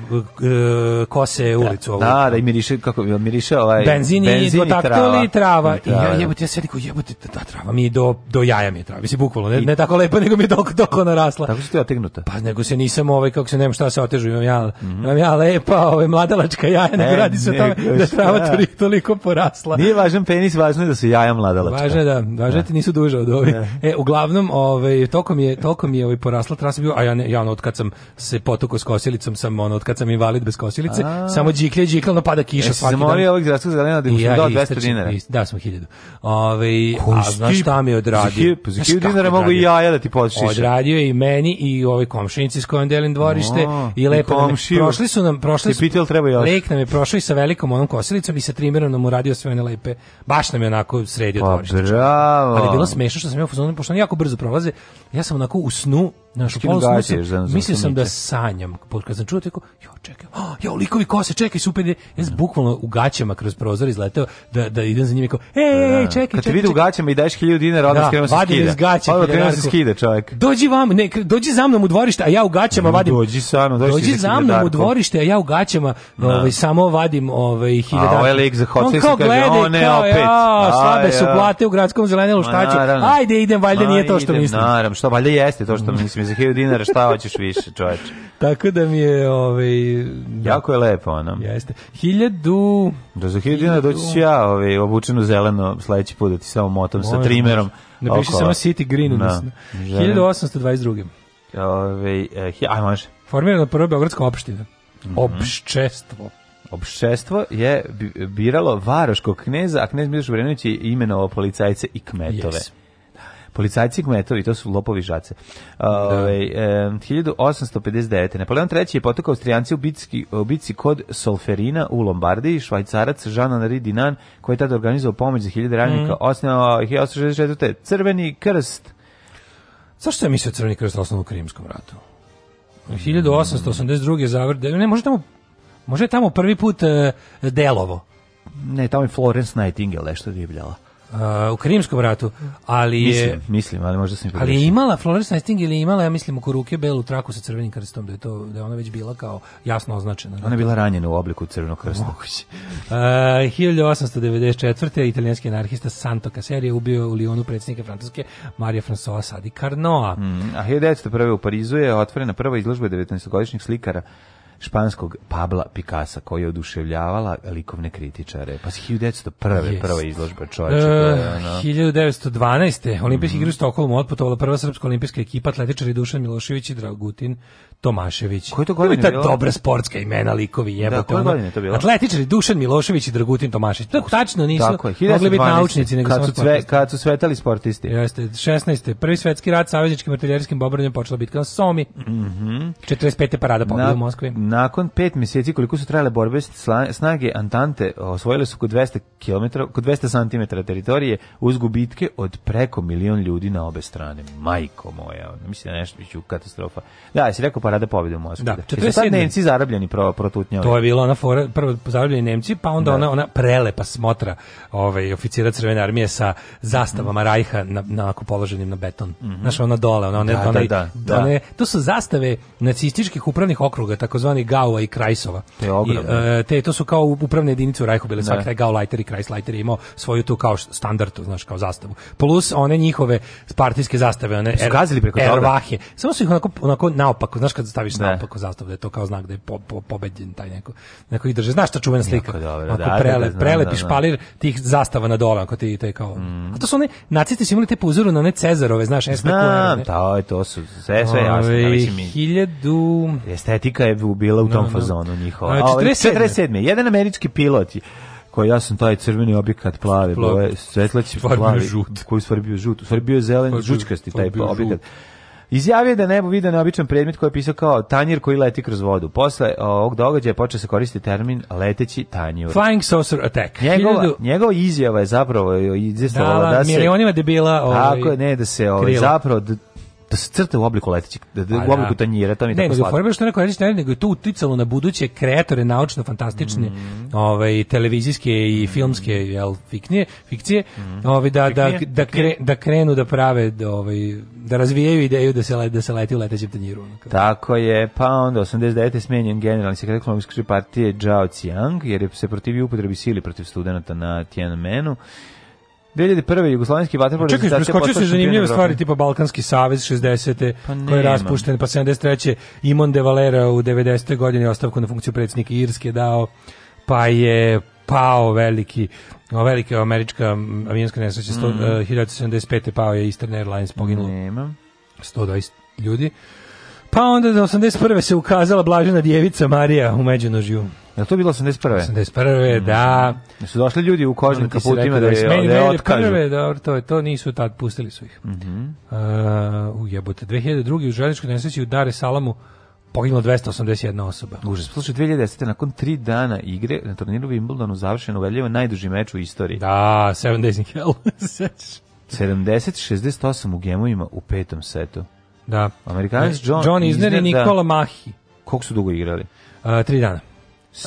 kose da. ulicu ovu. Da, da, i miriše kako miriše ovaj benzin, benzin i dvotaktil i trava. I ja jebote ja da. sedim jebote ta, trava mi je do do jaja mi je trava. Mislim bukvalno ne, I, ne tako lepo nego mi je dok dok rasla. Tako što je otegnuta. Pa nego se nisam ovaj kako se nema šta se otežu imam ja. Mm -hmm. Imam ja lepo tipa ove ovaj, mladalačka jaja, nego e, radi se o tome da trava toliko, porasla. Nije važan penis, važno je da su jaja mladalačka. Važno je da, važno je da nisu duže od ovih. E, uglavnom, ovaj tokom je tokom je ovaj porasla trasa bio, a ja ne, ja ono, od kad sam se potoko s kosilicom, sam ono od kad sam invalid bez kosilice, a. samo điklje điklno pada kiša e, svaki dan. Zamolio ovog zdravstvenog zelena da mu ja, dao 200 dinara. Da, smo 1000. Ovaj, a znaš šta mi odradio? Za 1000 pa dinara mogu i jaja da ti počišiš. Odradio je i meni i ovoj komšinici s kojom delim dvorište i lepo. Prošli su nam prošli prošli. Ti pitel treba još. Lek nam je prošao i sa velikom onom kosilicom i sa trimerom nam uradio sve one lepe. Baš nam je onako sredio pa, dvorište. Bravo. Ali bilo smešno što sam ja u fazonu pošto oni jako brzo prolaze. Ja sam onako u snu Znaš, upalo sam, sam, za, mislio sam da sanjam, kad sam čuo tako, jo, čekaj, oh, jo, likovi kose, čekaj, super, ja sam bukvalno u gaćama kroz prozor izleteo da, da idem za njim i kao, ej, čekaj, da, da. čekaj. Kad te vidi u gaćama i daješ hilju dinara, odmah da, skrenuo se skida. Iz gaća, Pa, skrenuo se skida, čovjek. Dođi vam, ne, dođi za mnom u dvorište, a ja u gaćama mm, vadim. Dođi sa mnom, dođi, dođi za mnom u dvorište, a ja u gaćama ovaj, samo vadim ovaj, hiljadarku. A ovaj lik za hoce se kaže, o ne, opet. slabe su plate u gradskom zelenjelu, šta ću? Ajde, idem, valjda nije to što mislim. Naravno, što valjda jeste to što mm. mislim mi za 1000 dinara, šta hoćeš više, čoveče. Tako da mi je, ovaj, da. Jako je lepo, ono. Jeste. 1000 Da za 1000 dinara doći ću ja, ovaj, obučen zeleno, sledeći put da ti samo motom Može, sa trimerom. Napiši okolo. samo City Green, da. 1822. Ove, eh, aj, može. Formirana prva Beogradska opština. Mm -hmm. Opščestvo. Opščestvo je biralo varoškog kneza, a knez Miloš Vrenović je imenovao policajce i kmetove. Yes. Policajci kmetovi, to su lopovi žace. Da. Ove, e, 1859. Napoleon III. je potukao Austrijanci u bitci, u bitci kod Solferina u Lombardiji, švajcarac Jean-Henri Dinan, koji je tada organizao pomoć za hiljade radnika, mm. osnovao 1864. Crveni krst. Zašto je mislio Crveni krst osnovu Krimskom ratu? 1882. zavrde, ne, može tamo, može tamo prvi put uh, delovo. Ne, tamo je Florence Nightingale što je divljala. Uh, u Krimskom ratu, ali je mislim, mislim ali možda sam Ali je imala Florence Nightingale ili imala ja mislim oko ruke belu traku sa crvenim krstom, da je to da je ona već bila kao jasno označena. Da. Ona je bila ranjena u obliku crvenog krsta. Moguće. E, uh, 1894. italijanski anarhista Santo Caseri je ubio u Lionu predsjednika Francuske Marija François Sadi Carnoa. Mm, a 1901. u Parizu je otvorena prva izložba 19-godišnjih slikara španskog Pabla Picasa koji je oduševljavala likovne kritičare. Pa 1901. Yes. prva izložba čovječa. Uh, no. 1912. Olimpijski mm -hmm. igre u Stokholmu otputovala prva srpska olimpijska ekipa atletičari Dušan Milošević i Dragutin Tomašević. Koje to godine bilo? Dobre sportske imena likovi da, jebote. Da, godine to bilo? Atletičari Dušan Milošević i Dragutin Tomašević. To tačno nisu tako je, mogli biti naučnici nego kad su sve, kad su svetali sportisti. Jeste, 16. Prvi svetski rat savezničkim artiljerijskim bobarnjem počela bitka na Somi. Mhm. Mm 45. parada pobjeda u Moskvi. Nakon pet meseci koliko su trajale borbe snage Antante osvojile su oko 200 km, oko 200 cm teritorije uz gubitke od preko milion ljudi na obe strane. Majko moja, mislim da nešto biće katastrofa. Da, jesi rekao parada pobjede u Moskvi. Da, 47. Da. Sad Nemci zarabljeni pro, protutnjavali. To je bilo ona fora, prvo zarabljeni Nemci, pa onda da. ona, ona prelepa smotra ovaj, oficira Crvene armije sa zastavama mm. Rajha na, na položenim na beton. Mm -hmm. Znaš, ona dole, ona, one, da, one, da, one, da, da. one, to su zastave nacističkih upravnih okruga, takozvani Gari Gaua i Krajsova. To e, te, to su kao upravne jedinice u Rajhu bile, svaki da. taj Gau i Krajs imao svoju tu kao standardu, znaš, kao zastavu. Plus one njihove partijske zastave, one su er- gazili preko er, Ervahe. Samo su ih onako, onako naopako, znaš kad staviš ne. Da. naopako zastavu, da je to kao znak da je po, po, pobeđen taj neko, neko ih drže. Znaš ta čuvena slika? Dobro, da, da, prele, da, prelepi špalir tih zastava na dole, ako ti te kao... Mm. A to su one, nacisti su imali te po na one Cezarove, znaš, Znam, to, to su sve, sve jasno. Ove, hiljadu... Estetika je bila bila u tom no, da, da. fazonu njihova. A, 47. 47. Jedan američki pilot koji ja sam taj crveni objekat plave Plav. boje, svetlać plavi, žut. koji stvari bio žut, stvari bio zelen, stvar žučkasti stvar taj objekat. Izjavio da nebo vide neobičan predmet koji je pisao kao tanjir koji leti kroz vodu. Posle ovog događaja počeo se koristiti termin leteći tanjir. Flying saucer attack. Njegova, Hiljadu... njegova izjava je zapravo izjestavovala da, da se... Da, milionima debila... Ovaj, tako ne, da se ovaj, zapravo da se crta u obliku letećeg, da, da u pa da. obliku tanjira, tamo i ne, tako slatko. Ne, nego što neko rekao, ne, nego je to uticalo na buduće kreatore naučno-fantastične mm. ovaj, televizijske i mhm. filmske jel, fiknije, fikcije, mm. ovaj, da, da, da, kre, da krenu da prave, da, ovaj, da razvijaju ideju da se, da se leti u letećem tanjiru. Onako. Tako je, pa onda 89. smenjen generalni sekretar komunističke partije Zhao Qiang, jer je se protivio upotrebi sili protiv studenta na Tiananmenu 2001. Jugoslovenski vaterpolo Čekaj, preskočio se zanimljive stvari tipa Balkanski savez 60. Pa koji je raspušten, pa 73. Imon de Valera u 90. godini ostavku na funkciju predsjednika Irske dao, pa je pao veliki velika američka avionska nesreća mm. 100, eh, 1975. pao je Eastern Airlines poginulo. Nema. 120 ljudi. Pa onda da 81. se ukazala Blažena Djevica Marija u Međunožju. Ja to bilo 81. 81. Mm. da. Su došli ljudi u kožnim kaputima da, da je da je otkažu. Dobro, to je to nisu tad pustili su ih. Mhm. Mm uh, u jebote 2002. u željezničkoj nesreći u Dare Salamu poginulo 281 osoba. Užas. Slušaj, 2010. nakon tri dana igre na turniru Wimbledonu završen uverljivo najduži meč u istoriji. Da, 7 days in hell. 70-68 *laughs* u gemovima u petom setu. Da. Amerikanac John, John Isner i da. Nikola Mahi. Koliko su dugo igrali? Uh, tri dana.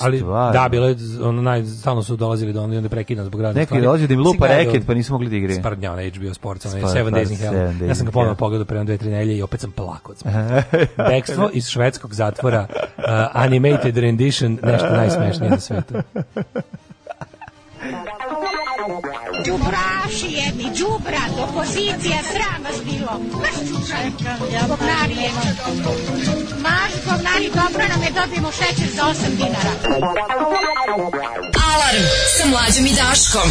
Ali Stvarno. da bilo je ono naj stalno su dolazili do onda prekida zbog raznih Neki dođe da im lupa reket pa nismo mogli da igramo. Spardnja na HBO Sports na pa 7 Days in Hell. Ja sam ga ponovo pogledao pre 2-3 nedelje i opet sam plakao od Bekstvo *laughs* iz švedskog zatvora uh, animated rendition nešto najsmešnije na svetu. Đubraši jedni, đubrat, opozicija, sram vas bilo. Maš čučanka, govnari je dobro. Maš govnari, dobro nam je, dobijemo šećer za 8 dinara. Alarm sa mlađom i Daškom.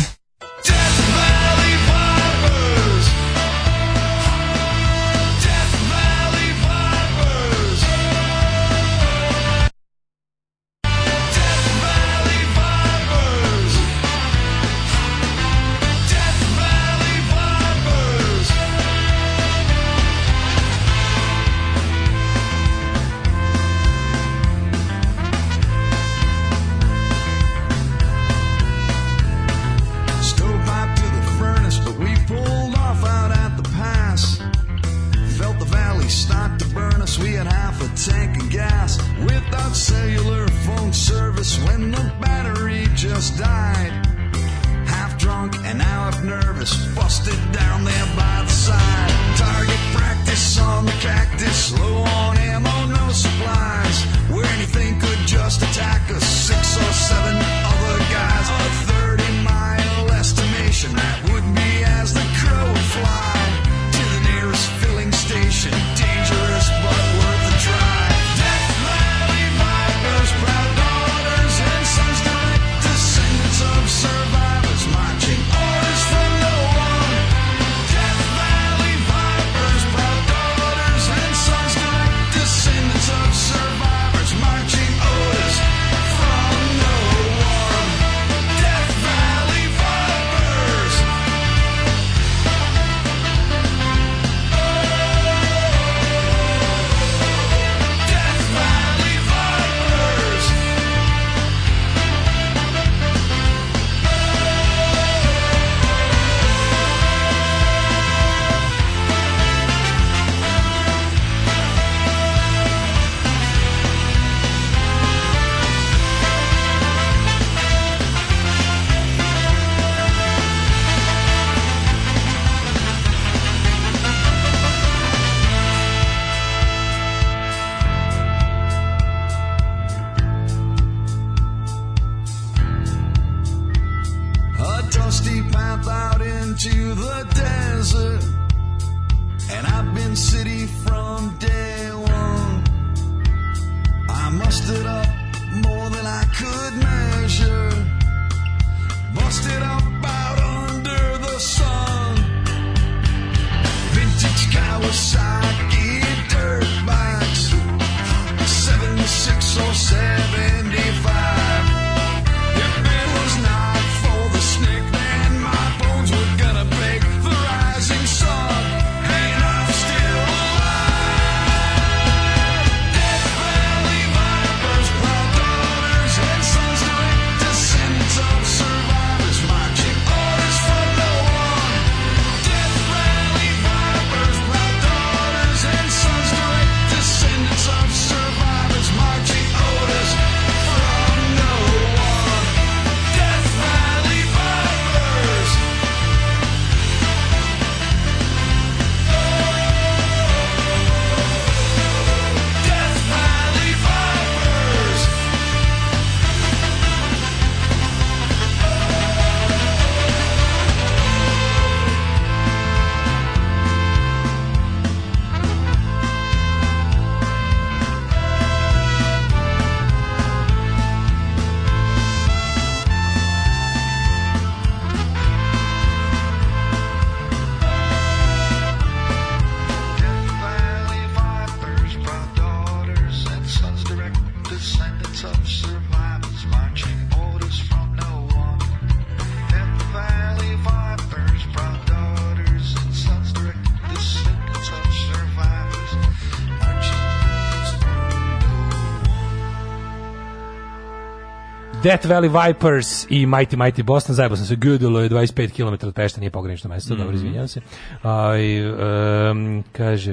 Death Valley Vipers i Mighty Mighty Boston, zajebao sam se, Gudelo je 25 km od Pešta, nije pogranično mesto, mm -hmm. dobro, izvinjam se. A, i, um, kaže...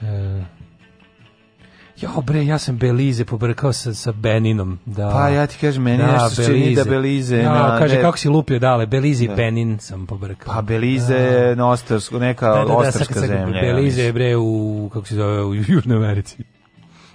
Uh, eh, Jo bre, ja sam Belize pobrkao sa, sa Beninom. Da. Pa ja ti kažem, meni da, nešto čini da Belize. Da, na, kaže, ne... kako si lupio dale, Belize i da. Benin sam pobrkao. Pa Belize da. je na neka da, da, da, ostarska da, zemlja. Belize je bre u, kako se zove, u Južnoj Americi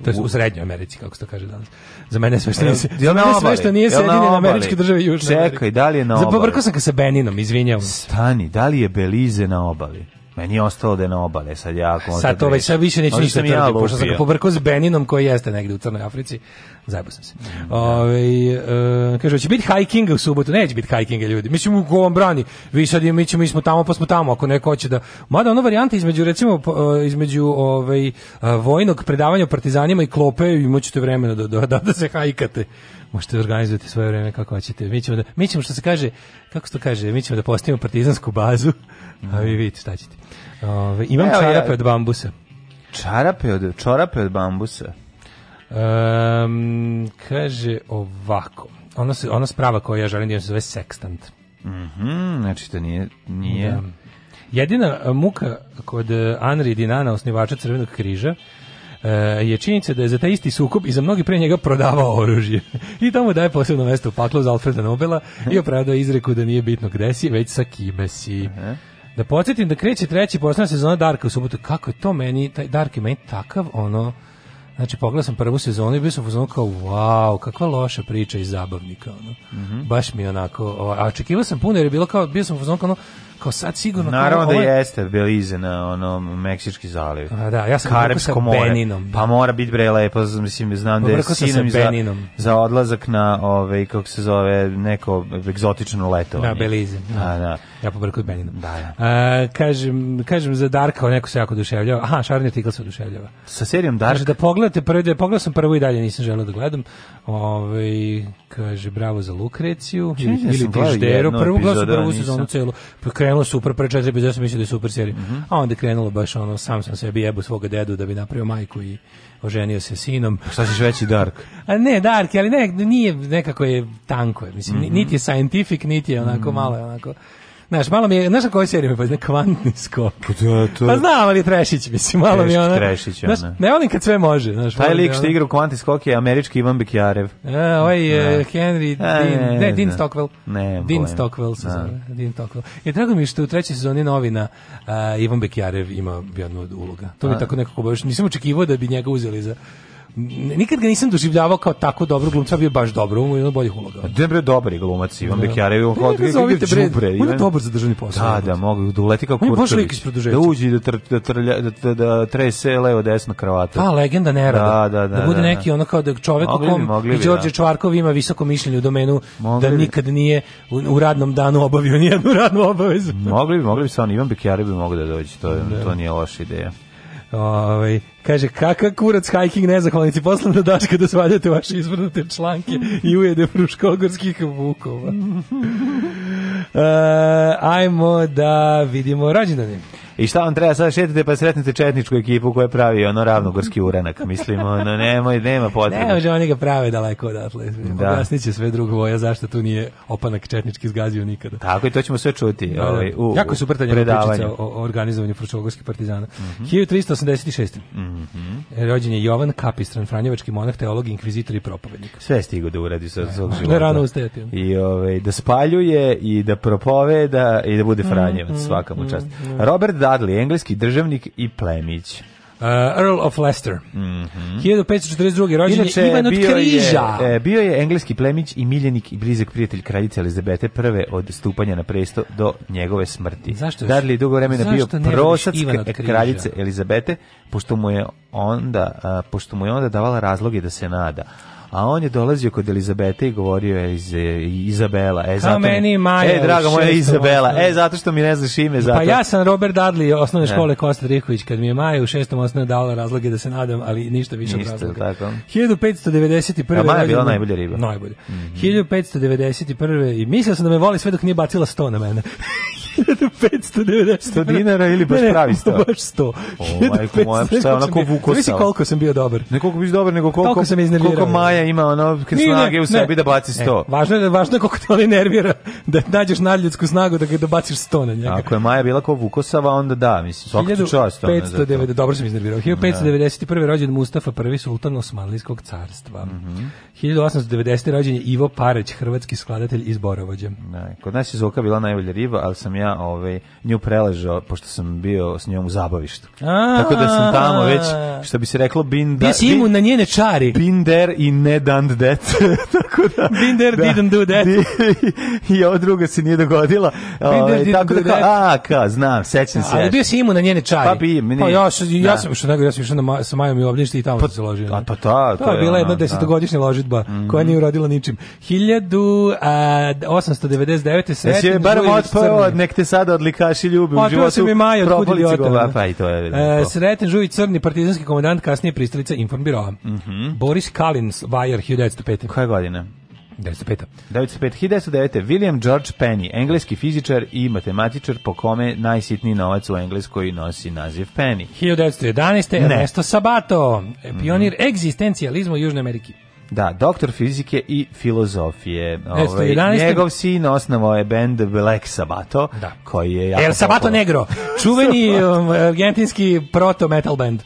to je u srednjoj Americi kako se to kaže danas. Za mene sve što nije, za mene sve što nije Sjedinjene Američke države i Južna Čekaj, da li je na obali? Zapovrkao sam ga sa Beninom, izvinjavam Stani, da li je Belize na obali? Meni je ostalo da je na obale, sad ja... Sad to da već, sad više neću ništa ja pošto sam ga pobrkao s Beninom koji jeste negde u Crnoj Africi. Zajebao sam se. Ove, ovaj, e, kaže, će biti hiking u subotu, neće biti hikinga ljudi. Mi ćemo u ovom brani, vi sad mi, ćemo, mi smo tamo, pa smo tamo, ako neko hoće da... Mada ono varijante između, recimo, e, između ovaj, e, vojnog predavanja o partizanima i klope, imat ćete vremena da, da, da se hajkate možete organizovati svoje vreme kako hoćete. Mi ćemo, da, mi ćemo što se kaže, kako se to kaže, mi ćemo da postavimo partizansku bazu, a vi vidite šta ćete. Ove, imam Evo, čarape ja, od bambusa. Čarape od, čarape od bambusa? Um, kaže ovako, ona, se, ona sprava koju ja želim da se zove sekstant. Mm -hmm, znači to nije... nije. Da. Jedina muka kod Anri Dinana, osnivača Crvenog križa, E, je činjenica da je za taj isti sukob i za mnogi pre njega prodavao oružje. I tamo daje posebno mesto u paklu za Alfreda Nobela i opravdao izreku da nije bitno gde si, već sa kime si. Da podsjetim da kreće treći poslednja sezona Darka u subotu. Kako je to meni, taj Dark je meni takav, ono, Znači, pogledao sam prvu sezonu i bio sam uzmano kao, wow, kakva loša priča iz zabavnika, ono. Mm -hmm. Baš mi onako, a očekivao sam puno jer je bilo kao, bio sam uzmano kao, ono, kao sad sigurno... Naravno da ovaj... jeste Belize na onom Meksički zaliv. A, da, ja sam Karepsko sa more. Beninom. Pa mora biti bre lepo, mislim, znam da je sinom za, za odlazak na, ove, ovaj, kako se zove, neko egzotično letovanje. Da, Belize. Da. A, da. da. Ja pobrkao kod Benina. Da, ja. Da. A, kažem, kažem za Darka, neko se jako oduševljava. Aha, Šarni artikl se oduševljava. Sa serijom Dark? Kaže da pogledate prvi, da pogledao sam prvo i dalje, nisam želeo da gledam. Ove, ovaj, kaže, bravo za Lukreciju. Čini ili Tižderu. Prvu glasu, prvu sezonu celu. Pa krenulo super, pre četiri epizode sam mislio da je super serija. Mm -hmm. A onda krenulo baš ono, sam sam sebi jebo svoga dedu da bi napravio majku i oženio se sinom. Šta ćeš veći Dark? A ne, Dark, ali ne, nije, nekako je tanko je, mislim, mm -hmm. niti je scientific, niti je onako mm -hmm. malo je onako Znaš, malo mi je, znaš na kojoj seriji me pozna, kvantni skok. Pa da, to... Pa znam, ali Trešić, mislim, malo Treš, mi ona. Trešić, ona. Znaš, ne volim kad sve može. Znaš, Taj lik što igra u kvantni skok je američki Ivan Bekjarev. A, e, ovaj je da. Henry e, Dean, A, ne, ne, ne, Dean Stockwell. Ne, Dean bojem. Stockwell se da. zove. Dean Stockwell. I drago mi što u trećoj sezoni novina uh, Ivan Bekjarev ima jednu uloga. To mi tako nekako baš, nisam očekivao da bi njega uzeli za nikad ga nisam doživljavao kao tako dobro glumca, bio baš dobro, on je bolji uloga. Da bre dobri glumac Ivan da. Bekjarev, on pa kod bre. On je dobar za državni posao. Da, da, mogu da uleti kao Kurtović. Da uđe da tr, da, trlja, da, da, da trese levo desno kravata. Pa legenda ne rada. Da, da, da, da bude da, neki ono kao da čovek u kom i Đorđe Čvarkov ima visoko mišljenje u domenu da nikad nije u, radnom danu obavio *laughs* nijednu radnu obavezu. Mogli bi, mogli bi sa Ivan Bekjarev bi mogao da dođe, to to nije loša ideja. Ovaj kaže kakav kurac hiking nezahvalnici posle da daš kada svaljate vaše izvrnute članke i ujede fruškogorskih vukova. *laughs* E, ajmo da vidimo rođendane. I šta vam treba sada šetite pa sretnete četničku ekipu koja pravi ono ravnogorski uranak, mislimo, ono nemoj, nema potrebe. Ne, može oni ga prave daleko odatle. Da. Objasnit sve drugo voja zašto tu nije opanak četnički zgazio nikada. Tako i to ćemo sve čuti. Da, da. ovaj, u, jako su prtanje pričica o organizovanju fručogorskih partizana. Mm -hmm. 1386. Mm -hmm. Rođen je Jovan Kapistran, franjevački monah, teolog, inkvizitor i propovednik. Sve stigo da uradi sa svog života. Da, rano ustajati. I ovaj, da spaljuje i da propoveda i da bude franjevac, mm -hmm. svaka mu čast. Mhm, mhm. Robert Dudley, engleski državnik i plemić. Uh, Earl of Leicester. Mm -hmm. 1542. rođen je Ivan od bio Križa. Je, e, bio je engleski plemić i miljenik i blizak prijatelj kraljice Elizabete I od stupanja na presto do njegove smrti. Zašto? Darli dugo vremena bio prosac kraljice Elizabete, pošto mu je onda, pošto mu je onda davala razloge da se nada a on je dolazio kod Elizabete i govorio je iz Izabela. E, Kao zato, meni Maja. E, draga moja Izabela, e, zato što mi ne znaš ime. Pa zato... Pa ja sam Robert Dadli osnovne da. škole Kosta Riković, kad mi je Maja u šestom osnovne dala razloge da se nadam, ali ništa više ništa, od razloga. Tako. 1591. A Maja je bila najbolja riba. Najbolja. Mm -hmm. 1591. I mislio sam da me voli sve dok nije bacila sto na mene. *laughs* 1590. 100 dinara ili baš pravi 100? Ne, baš 100. O, majko moja, šta je onako vuko sam. koliko sam bio dobar. Ne koliko biš dobar, nego koliko, koliko, sam koliko Maja ima ono kad Nije, snage ne, u sebi ne. da baci 100. E, važno, je, da- važno je koliko te oni nervira da nađeš nadljudsku snagu da ga da baciš 100 na njega. Ako je Maja bila kao Vukosava, onda da, mislim, svaka tu čast. 590, dobro sam iznervirao. 1591. Da. rođen Mustafa I, sultan Osmanlijskog carstva. Mm -hmm. 1890. rođen je Ivo Pareć, hrvatski skladatelj iz Borovođa. Da, kod nas je Zoka bila najbolja riba, ali sam ja ja ovaj, nju preležao, pošto sam bio s njom u zabavištu. Tako da sam tamo već, što bi se reklo, bin da... si imun na njene čari. Binder there i ne done that. *laughs* Tako da... Binder da. didn't do that. *laughs* I ovo druga se nije dogodila. Ovaj, tako da, a, ka, znam, sećam se. Ali bio si imu na njene čari. Pa bi, Pa ja, ja da. sam, što nego, ja sam išao sa Majom i Obništi i tamo pa se ložio. A pa ta, to je bila jedna da. desetogodišnja ložidba koja mhm. nije uradila ničim. 1899. Jesi je barem otpao od nek nek te sada odlikaši ljubi u životu. Otkrio mi Maja, otkud idiota. Da. Pa, pa i to je. E, Sreten Žuvić, crni partizanski komandant, kasnije pristalica Informbiroa. Mm -hmm. Boris Kalins, Vajar, 1905. Koja godine? 1905. 1905. 1909. William George Penny, engleski fizičar i matematičar po kome najsitniji novac u Engleskoj nosi naziv Penny. 1911. Ne. Ernesto Sabato, pionir mm -hmm. egzistencijalizma u Južnoj Ameriki. Da, doktor fizike i filozofije. E, ovaj, njegov sin osnovao je bend Black Sabato, da. koji je... El Sabato Negro, čuveni *laughs* um, argentinski proto-metal band.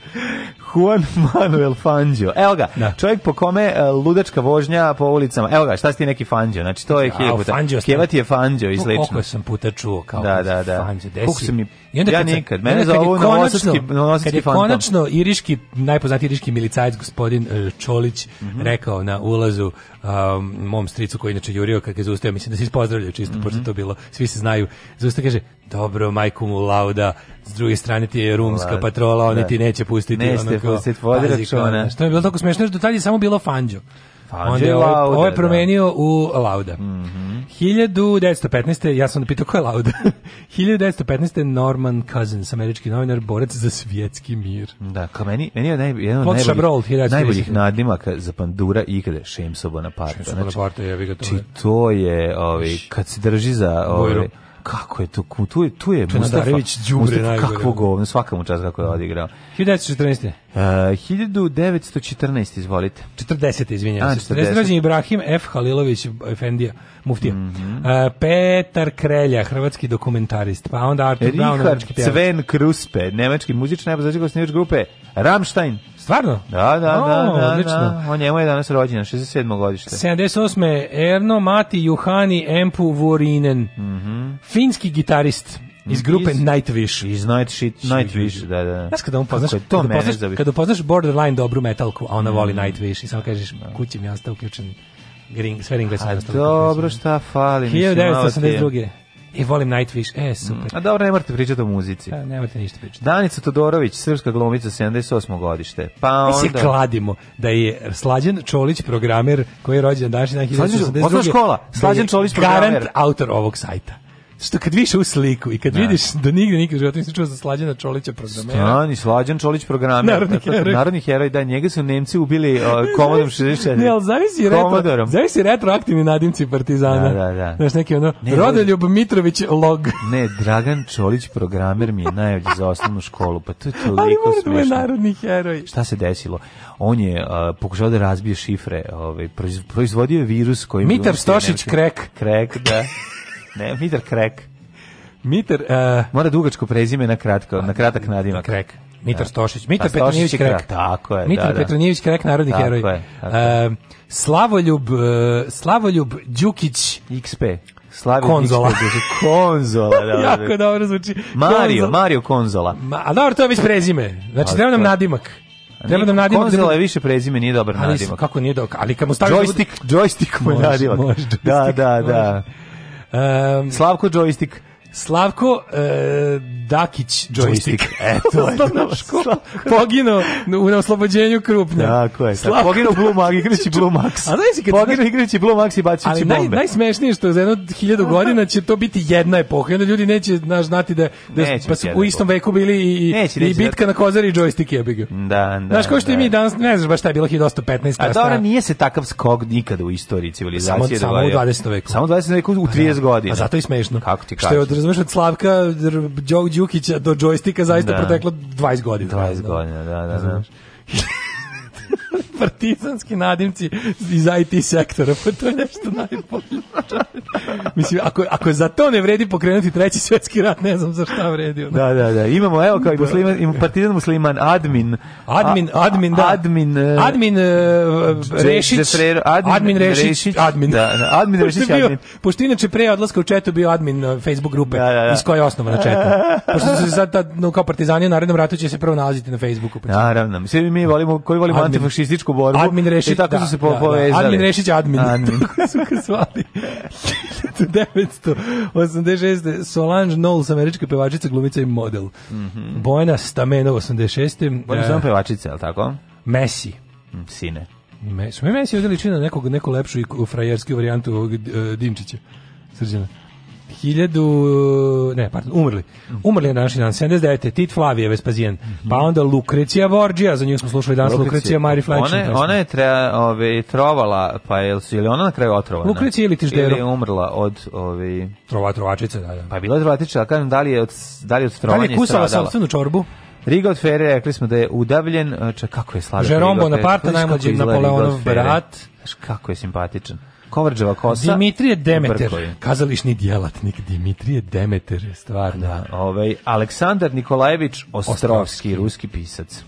Juan Manuel Fangio. Evo ga, da. čovjek po kome uh, ludačka vožnja po ulicama. Evo ga, šta si ti neki Fangio? Znači, to je hiljada puta. Fangio Kevati je Fangio i slično. sam puta čuo kao da, da, da. Fangio, desi. sam mi... I onda ja kad nikad, mene zovu novosadski fantom. Kad je konačno iriški, najpoznatiji iriški milicajac, gospodin uh, Čolić, mm -hmm. rekao podigao na ulazu um, mom stricu koji inače jurio kad ga zaustavio, mislim da se ispozdravljaju čisto, mm -hmm. pošto mhm. to bilo, svi se znaju. Zaustavio kaže, dobro, majku mu lauda, s druge strane ti je rumska Lada. patrola, oni da. ti neće pustiti. Neće pustiti, vodi računa. Što je bilo tako smešno, još do je samo bilo fanđo. Pa, Onda je Lauda, ovo je da? promenio u Lauda. Mm -hmm. 1915. Ja sam da pitao ko je Lauda. 1915. *laughs* Norman Cousins, američki novinar, borec za svjetski mir. Da, kao meni, meni je naj, jedan od najboljih, Šabrol, najboljih nadimaka za pandura ikada, Šemso Bonaparte. Šemso Bonaparte, znači, je, vi ga to. Či to je, ovi, ovaj, kad se drži za... Ovi, ovaj, kako je to tu je tu je Mustafarević đubre najgore kakvo da. govno svakom čas kako je odigrao 1914 uh, 1914 izvolite 40 izvinjavam se 40 rođen Ibrahim F Halilović Efendija muftija mm -hmm. uh, Petar Krelja hrvatski dokumentarist pa onda Artur Brown nemački pevač Sven Kruspe nemački muzičar najpoznatiji osnivač grupe Ramstein. Stvarno? Da, da, o, da, da, da. odlično. da. On njemu je danas rođen, 67. godište. 78. Erno Mati Juhani Empu Vorinen. Mm -hmm. Finski gitarist iz grupe iz, Nightwish. Iz Nightshit, Nightwish, da, da. Znaš kada upoznaš, je to kada upoznaš, kada upoznaš borderline dobru metalku, a ona mm. voli mhm. Nightwish i samo kažeš, da. kući mi je ostao uključen Gring, sve Ringle su A dobro, šta fali? 1982. I volim Nightwish. E, super. A dobro, ne morate pričati o muzici. Da, ne morate ništa pričati. Danica Todorović, srpska glumica 78. godište. Pa onda... Mi se kladimo da je Slađan Čolić programer koji je rođen danas na 1982. Slađan Čolić programer. Garant autor ovog sajta što kad više u sliku i kad ne. vidiš da nigde nikad u životu nisi čuo za Slađana Čolića programera. Stani, Slađan Čolić programer. Narodni da, heroj. Narodni heroj, da, njega su Nemci ubili uh, komodom 64. Ne, ali zavisi, retro, zavisi retroaktivni nadimci Partizana. Da, da, da. Znaš, neki ono, ne, Rodoljub Mitrović log. *laughs* Ne, Dragan Čolić programer mi je najbolji za osnovnu školu, pa to je *laughs* toliko Ali mora da narodni heroj. Šta se desilo? On je uh, pokušao da razbije šifre, ovaj, proizvodio je virus koji... Mitar Stošić krek. Krek, da. *laughs* Ne, Mitar Krek. Mitar... Uh, Mora dugačko prezime na, kratko, pa, na kratak nadimak. Krek. Mitar da. Stošić, pa Mitar Petronijević Krek. Tako je, Mitar da, da. Petronijević Krek, narodni tako heroj. Je, e, tako uh, Slavoljub, uh, Slavoljub Đukić. XP. Slavio Konzola. Konzola, da. da, da. *laughs* jako dobro zvuči. Mario, Konzola. Mario Konzola. Ma, a dobro, to je već prezime. Znači, treba nam nadimak. Treba nam nadimak. Da Konzola je više prezime, nije dobar ali, nadimak. Kako nije dobar? Ali kad mu staviš... Joystick, joystick mu je nadimak. Može, da, da, da. Može. Um, Slavko joystick. Slavko e, Dakić joystick. Eto, je *laughs* Pogino u na oslobođenju Krupnja. Tako je. Slavko... Pogino Blue Mag, igrajući Blue Max. A znaš kad Pogino igrajući Blue Max i bacujući bombe. Ali naj, najsmešnije što za jedno 1000 *laughs* godina će to biti jedna epoha. Onda ljudi neće znaš, znati da, da neće pa su u istom veku bili i, neće, neće, i bitka da... na kozari i joystick je bigo. Da, da. Znaš ko što da. mi danas ne znaš baš šta je bilo 1215. A dobro, nije se takav skok nikada u istoriji civilizacije. Samo, samo u 20. veku. Samo u 20. veku u 30 pa da. godina. A zato je smešno. Kako ti kažeš? razumeš, od Slavka Đog Đukića do džojstika zaista da. proteklo 20 godina. 20 da. godina, da, da, da. da. *laughs* partizanski nadimci iz IT sektora, pa to je nešto najbolje. Mislim, ako, ako za to ne vredi pokrenuti treći svjetski rat, ne znam za šta vredi. Ono. Da, da, da, imamo, evo, kao i musliman, da. imamo partizan musliman, admin. Admin, a, admin, da. Admin, uh, admin uh, Rešić, Zefrero, admin, admin Rešić, Rešić, admin. Da, da, admin Rešić, pošto bio, admin. Pošto inače pre odlaska u četu bio admin uh, Facebook grupe, da, da, da. iz koje je na četu. Pošto se sad, tad, no, kao partizani u narednom ratu će se prvo nalaziti na Facebooku. Pa Naravno, mislim, mi volimo, koji volimo antifašističku građansku borbu. Admin Rešić. I e, tako da, su se da, po, da, povezali. Admin Rešić, admin. Admin. *laughs* tako su ga zvali. 1986. Solange Knowles, američka pevačica, glumica i model. Mm -hmm. Bojna Stamenov, 86. Bojna Stamenov, e, pevačica, je li tako? Messi. Mm, sine. Messi. Messi je odjeličina nekog, neko lepšu i frajerski varijantu ovog uh, Dimčića. Srđana. 1000 ne, pardon, umrli. Umrli je na današnji dan 79. Tit Flavije Vespazijan. Pa onda Lukrecija Borđija, za nju smo slušali danas Lukrecija, Lukrecija Mari Fletcher. Ona, ona je tre, ove, ovaj, trovala, pa je ili ona na kraju otrovana? Lukrecija ili Tiždero. Ili je umrla od ove ovaj- trova trovačice, da, da. Pa je bila trovatička, kažem da, da li je od da li od trovanja stradala. Da li je kusala sopstvenu čorbu? Rigo od Ferre, rekli smo da je udavljen, e, čak kako je sladak Jerome parta, najmlađi Napoleonov brat. Znaš kako je simpatičan. Kovrđeva kosa. Dimitrije Demeter, kazališni djelatnik Dimitrije Demeter, stvarno. Da, ovaj, Aleksandar Nikolajević Ostrovski, Ostrovski. ruski pisac.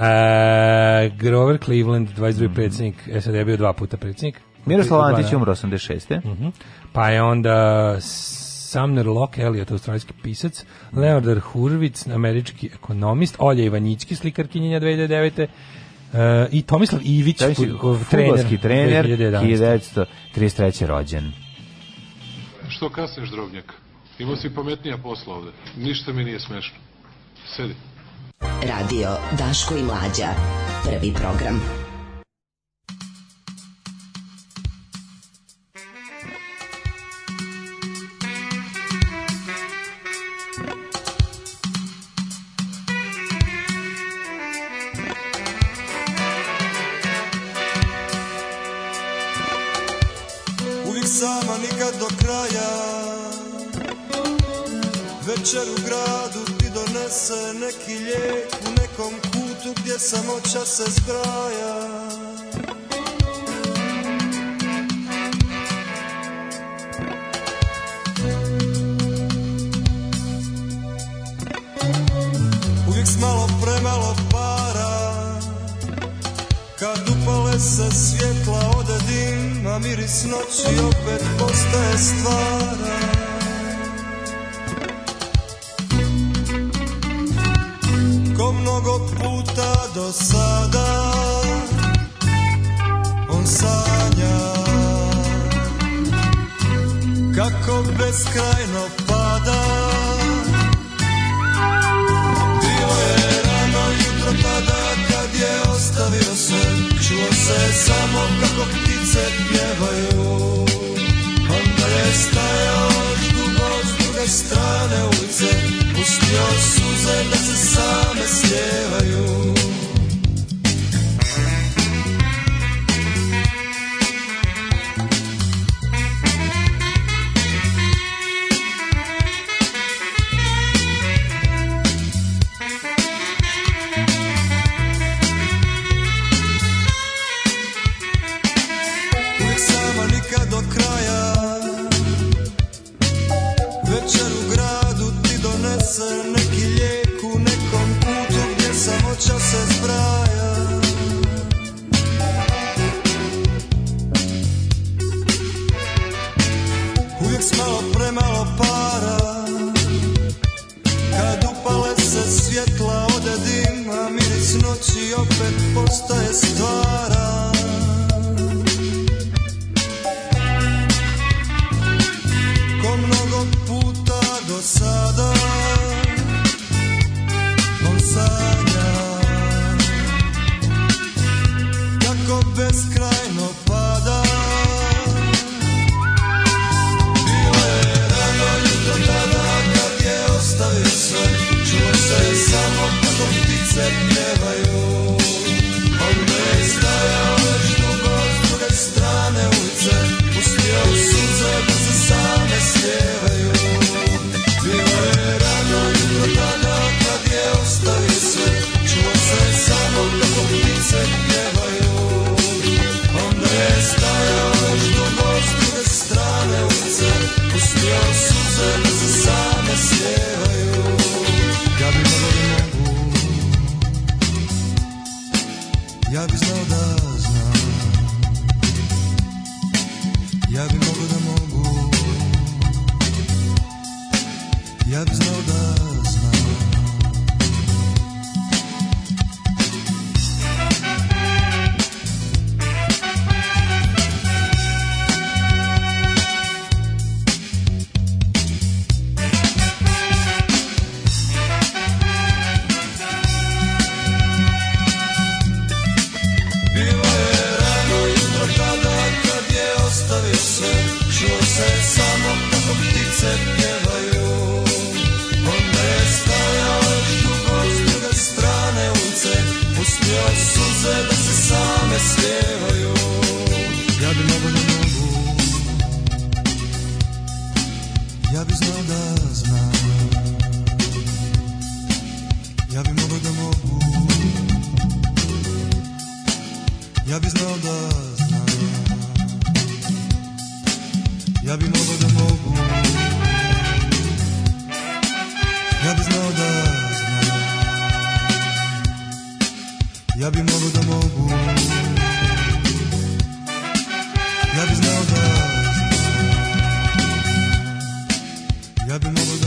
E, Grover Cleveland, 22. Mm -hmm. predsjednik, SAD je bio dva puta predsjednik. Miroslav Antić umro 86. Mm -hmm. Pa je onda Sumner Locke Elliot, australijski pisac, Leonard Hurwitz, američki ekonomist, Olja Ivanjički, slikarkinjenja 2009. E, i Tomislav Ivić, futbolski trener, 1911. 1933. rođen. Što kasniš, drobnjak? Imao si pametnija posla ovde. Ništa mi nije smešno. Sedi. Radio Daško i Mlađa. Prvi program. Jučer u gradu ti donese neki lijek U nekom kutu gdje samoća se zbraja Uvijek malo premalo para Kad upale se svjetla ode dim A miris noći opet postaje stvara mnogo puta do sada on sanja kako beskrajno pada Bilo je rano jutro tada kad je ostavio se čuo se samo kako ptice pjevaju onda je stajao dugo s druge strane ulice Pustio suze da se same stjevaju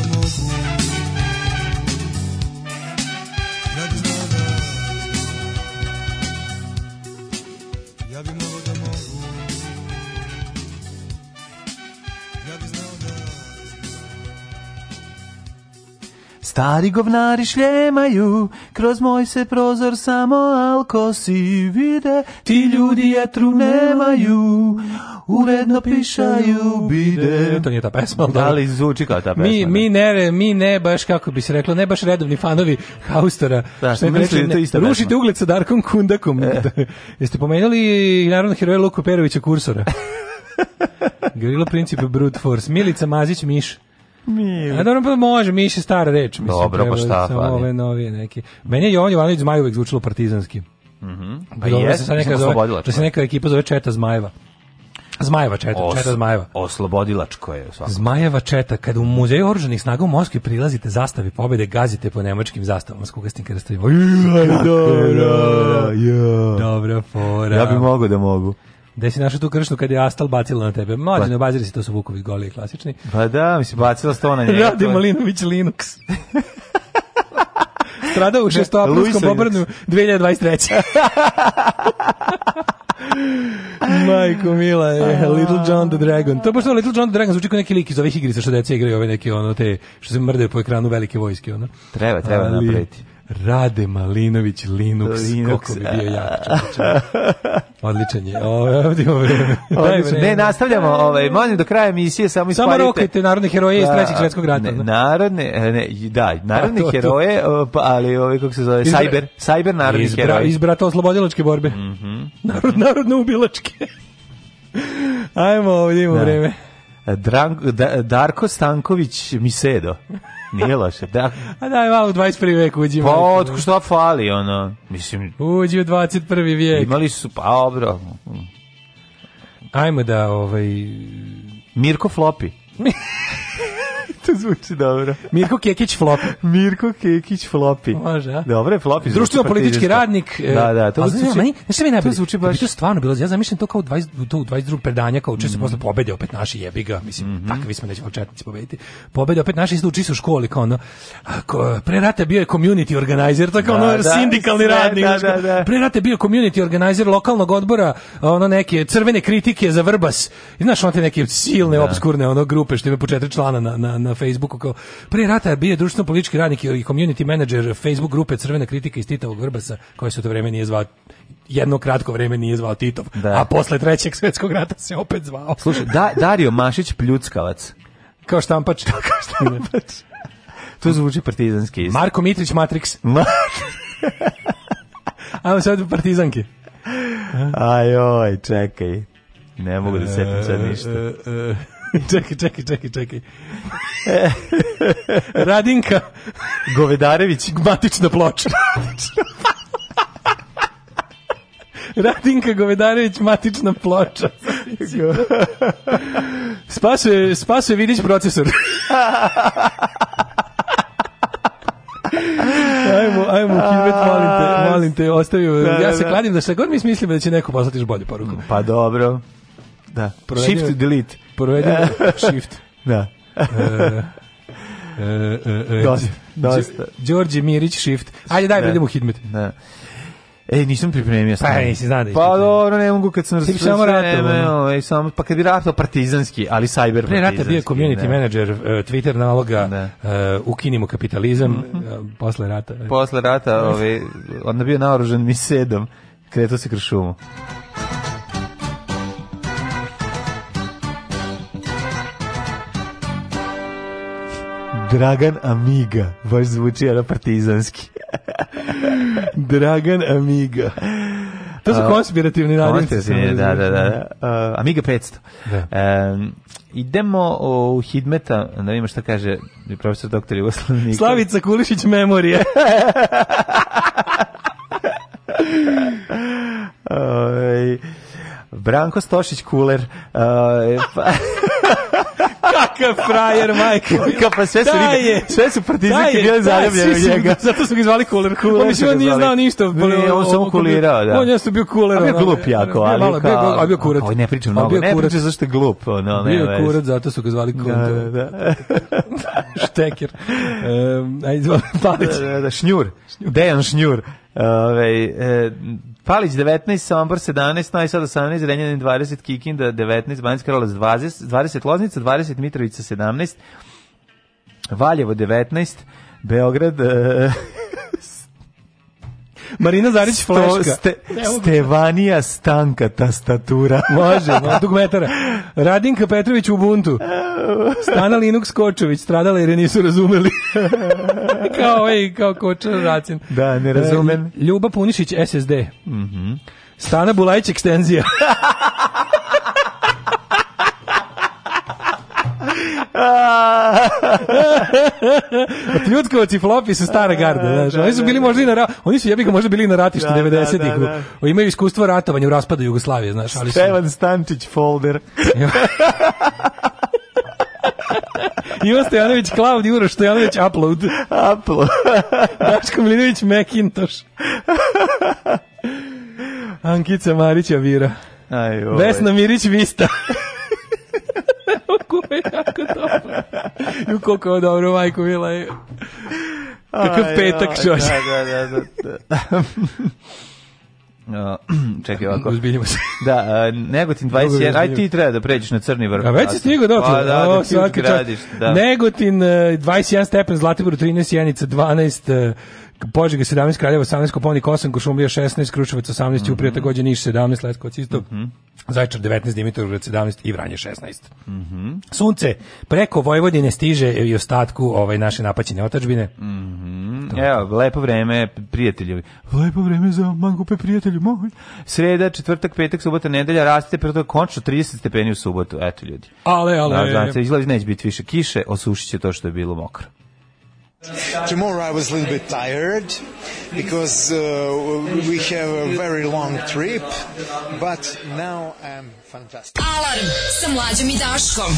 Da da Stari govnari šljemaju, kroz moj se prozor samo alko si vide, ti ljudi jetru nemaju, uredno pišaju bide. E, to nije ta pesma. Da li zvuči kao ta pesma? Mi, mi, da. ne, mi ne baš, kako bi se reklo, ne baš redovni fanovi Haustora. Da, što misli, da ne, to isto Rušite pesma. ugled sa Darkom Kundakom. E. Da. Jeste pomenuli naravno heroje Luku Perovića Kursora? *laughs* Gorilla princip brute force. Milica Mazić Miš. Mi. A dobro, pa može, Miš je stara reč. Mislim, dobro, pa šta, samo fali. Pa ove novije neke. Meni je Jovan Jovanović Zmaj zvučilo partizanski. Mhm. Mm pa je, pa da se neka da se neka ekipa zove Četa Zmajeva. Zmajeva četa, Os, četa Zmajeva. Oslobodilačko je. Svakako. Zmajeva četa, kada u muzeju oružanih snaga u Moskvi prilazite zastavi pobede, gazite po nemačkim zastavama s kugasnim krstovima. Da, da, dobra, da, ja. dobra fora. Ja bi mogao da mogu. Da si našao tu kršnu kad je Astal bacila na tebe. Mlađe, pa, ne si, to su Vukovi goli i klasični. Pa da, mislim, bacila sto na njega. Radi Malinović Linux. Strada u šestoaprinskom obrnu 2023. *laughs* Majko Mila, eh, je, Little John the Dragon. To je baš Little John the Dragon zvuči kao neki lik iz ovih igrica što deca igraju, ove neke ono te što se mrdaju po ekranu velike vojske, ono. Treba, treba Ali, napraviti. Rade Malinović Linux, Linux koliko bi bio jak čovječe. Odličan je. Ovdje imamo vreme. Ne, nastavljamo. Ovaj, molim do kraja emisije samo isparite. Samo rokajte narodne heroje iz da, trećeg svetskog rata. Ne, narodne, e, ne, da, narodne *laughs* heroje, pa, ali ovaj, kako se zove, cyber, cyber narodni izbra, heroje. Iz brata oslobodilačke borbe. Mm -hmm. Narod, narodne ubilačke. Ajmo, ovdje imamo da. vreme. Drank, da, Darko Stanković Misedo. Nije loše, da. A daj, malo u 21. vek uđi. Pa, otko šta fali, ono, mislim... Uđi u 21. vijek. Imali su, pa, dobro. Ajmo da, ovaj... Mirko Flopi. *laughs* *laughs* to zvuči dobro. Mirko Kekić flopi. Mirko Kekić flopi. Može, a? Dobro je flopi. Društveno politički radnik. E, da, da, to zvuči. Meni, znači meni najbolje. To zvuči pa baš. To stvarno bilo, ja zamišljam to kao 20 to 22 predanja kao uče se mhm. posle pobede opet naši jebiga, mislim, mm -hmm. takvi smo da ćemo četnici pobediti. Pobede opet naši uči se u školi kao ono. Ako pre rata bio je community organizer, tako da, ono da, sindikalni da, radnik. Da, da, da. Pre rata bio community organizer lokalnog odbora, ono neke crvene kritike za Vrbas. I znaš, on te neke silne, da. obskurne ono grupe što ima po četiri člana na na na na Facebooku kao pre rata je bio društveno politički radnik i community manager Facebook grupe Crvena kritika iz Titovog Vrbasa, koja se u to vreme nije zvao jedno kratko vreme nije zvao Titov, da. a posle trećeg svetskog rata se opet zvao. Slušaj, da, Dario Mašić Pljuckavac. Kao štampač. *laughs* kao štampač. to zvuči partizanski. Isti. Marko Mitrić Matrix. *laughs* Ajmo sad partizanki Ajoj, čekaj. Ne mogu da setim sad ništa. E, e, e, *laughs* čekaj, čekaj, čekaj, čekaj. *laughs* Radinka Govedarević, *laughs* matična ploča. Radinka Govedarević, matična ploča. Spasuje, spasuje Vidić procesor. ajmo, ajmo, Kivet, molim te, malim te, ostavio. Da, da, ja se da. kladim da se god mi smislimo da će neko poslati još bolju poruku. Pa dobro. Da. Provenio, Shift delete provedemo shift. Da. E, e, e, dosta, Đorđe Mirić shift. Ajde, daj, idemo hitmet. Da. Ej, nisam pripremio sam. Pa, nisi znao da Pa dobro, ne mogu kad sam razsvedio. samo rato. samo, pa kad je rato partizanski, ali cyber partizanski. Ne, rata bio community manager uh, Twitter naloga ne. Uh, ukinimo kapitalizam mm -hmm. uh, posle rata. Posle rata, ovaj, onda bio naoružan misedom, kretao se kroz šumu. Dragan Amiga. Baš zvuči ono partizanski. *laughs* Dragan Amiga. To su konspirativni nadimci. Konspirativni, da, da, da. Uh, Amiga 500. Da. Um, idemo u Hidmeta, da vidimo šta kaže profesor doktor Jugoslav Nikolić. Slavica Kulišić memorije. *laughs* Branko Stošić Kuler. Uh, pa *laughs* Kakav frajer, majko. Kapa, sve su, je, sve su partizanke bile zaljubljene u njega. Zato su ga zvali Cooler Cooler. On mislim, on nije znao ništa. Ne, on samo kulirao, da. On jeste bio Cooler. A bio glup jako, ali kao... A bio kurat. Ovo ne pričam mnogo, ne pričam zašto je glup. No, ne, bio je kurat, zato su ga zvali Cooler. Da, da, da. Šteker. ajde, zvali Palić. Da, da, da, šnjur. Dejan Šnjur. Ove, Palić 19, Sombor 17, Novi Sad 18, Renjanin 20, Kikinda 19, Banjska Kralac 20, 20 Loznica 20, Mitrovica 17, Valjevo 19, Beograd e, Marina Zarić Sto, fleška. Ste, Stevanija Stanka tastatura. Može, dugmetara. *laughs* Radinka Petrović u buntu. Stana Linux Kočović, stradala jer je nisu razumeli. *laughs* kao ej, ovaj, kao kočar Racin. Da, ne razumem. E, Ljuba Punišić, SSD. Mhm. Mm Stana Bulajić ekstenzija. *laughs* Pljutkavac i Flopi su stara garda, znaš. Da, oni su da, bili da. možda i na oni su jebi ga možda bili na ratištu 90-ih. Imaju iskustvo ratovanja u raspadu Jugoslavije, znaš, ali Stevan Stančić folder. *laughs* Ivan Stojanović Cloud, Juro Stojanović Upload. Upload. *laughs* Daško Milinović Macintosh. *laughs* Ankica Marića Vira. Aj, Vesna Mirić Vista jako dobro. Ju, koliko je ovo dobro, majko, mila je. Kakav Aj, petak, čoč. Da, da, da. da. Uh, čekaj ovako. Uzbiljimo se. Da, uh, Negotin 21, aj ti treba da pređeš na crni vrh. A već si da dotle. Pa, da, o, da ti gradiš, da. Negotin uh, e, 21 stepen, Zlatibor 13, Janica 12, Požega 17, Kraljevo 18, Koponik 8, Košumlija 16, Kruševac 18, mm -hmm. Uprije takođe mhm. Niš 17, Leskovac isto, mm -hmm. Zajčar 19, Dimitrovgrad 17 i Vranje 16. Mm -hmm. Sunce preko Vojvodine stiže i ostatku ovaj naše napaćene otačbine. Mm -hmm. Evo, lepo vreme, prijatelji. Lepo vreme za mangupe, prijatelji moji. Sreda, četvrtak, petak, subota, nedelja, rastite preto končno 30 stepeni u subotu. Eto ljudi. Ale, ale. znači, izlazi da neće biti više kiše, osušit to što je bilo mokro. Tomorrow I was a little bit tired because uh, we have a very long trip, but now I'm fantastic. Alarm sa mlađom i Daškom.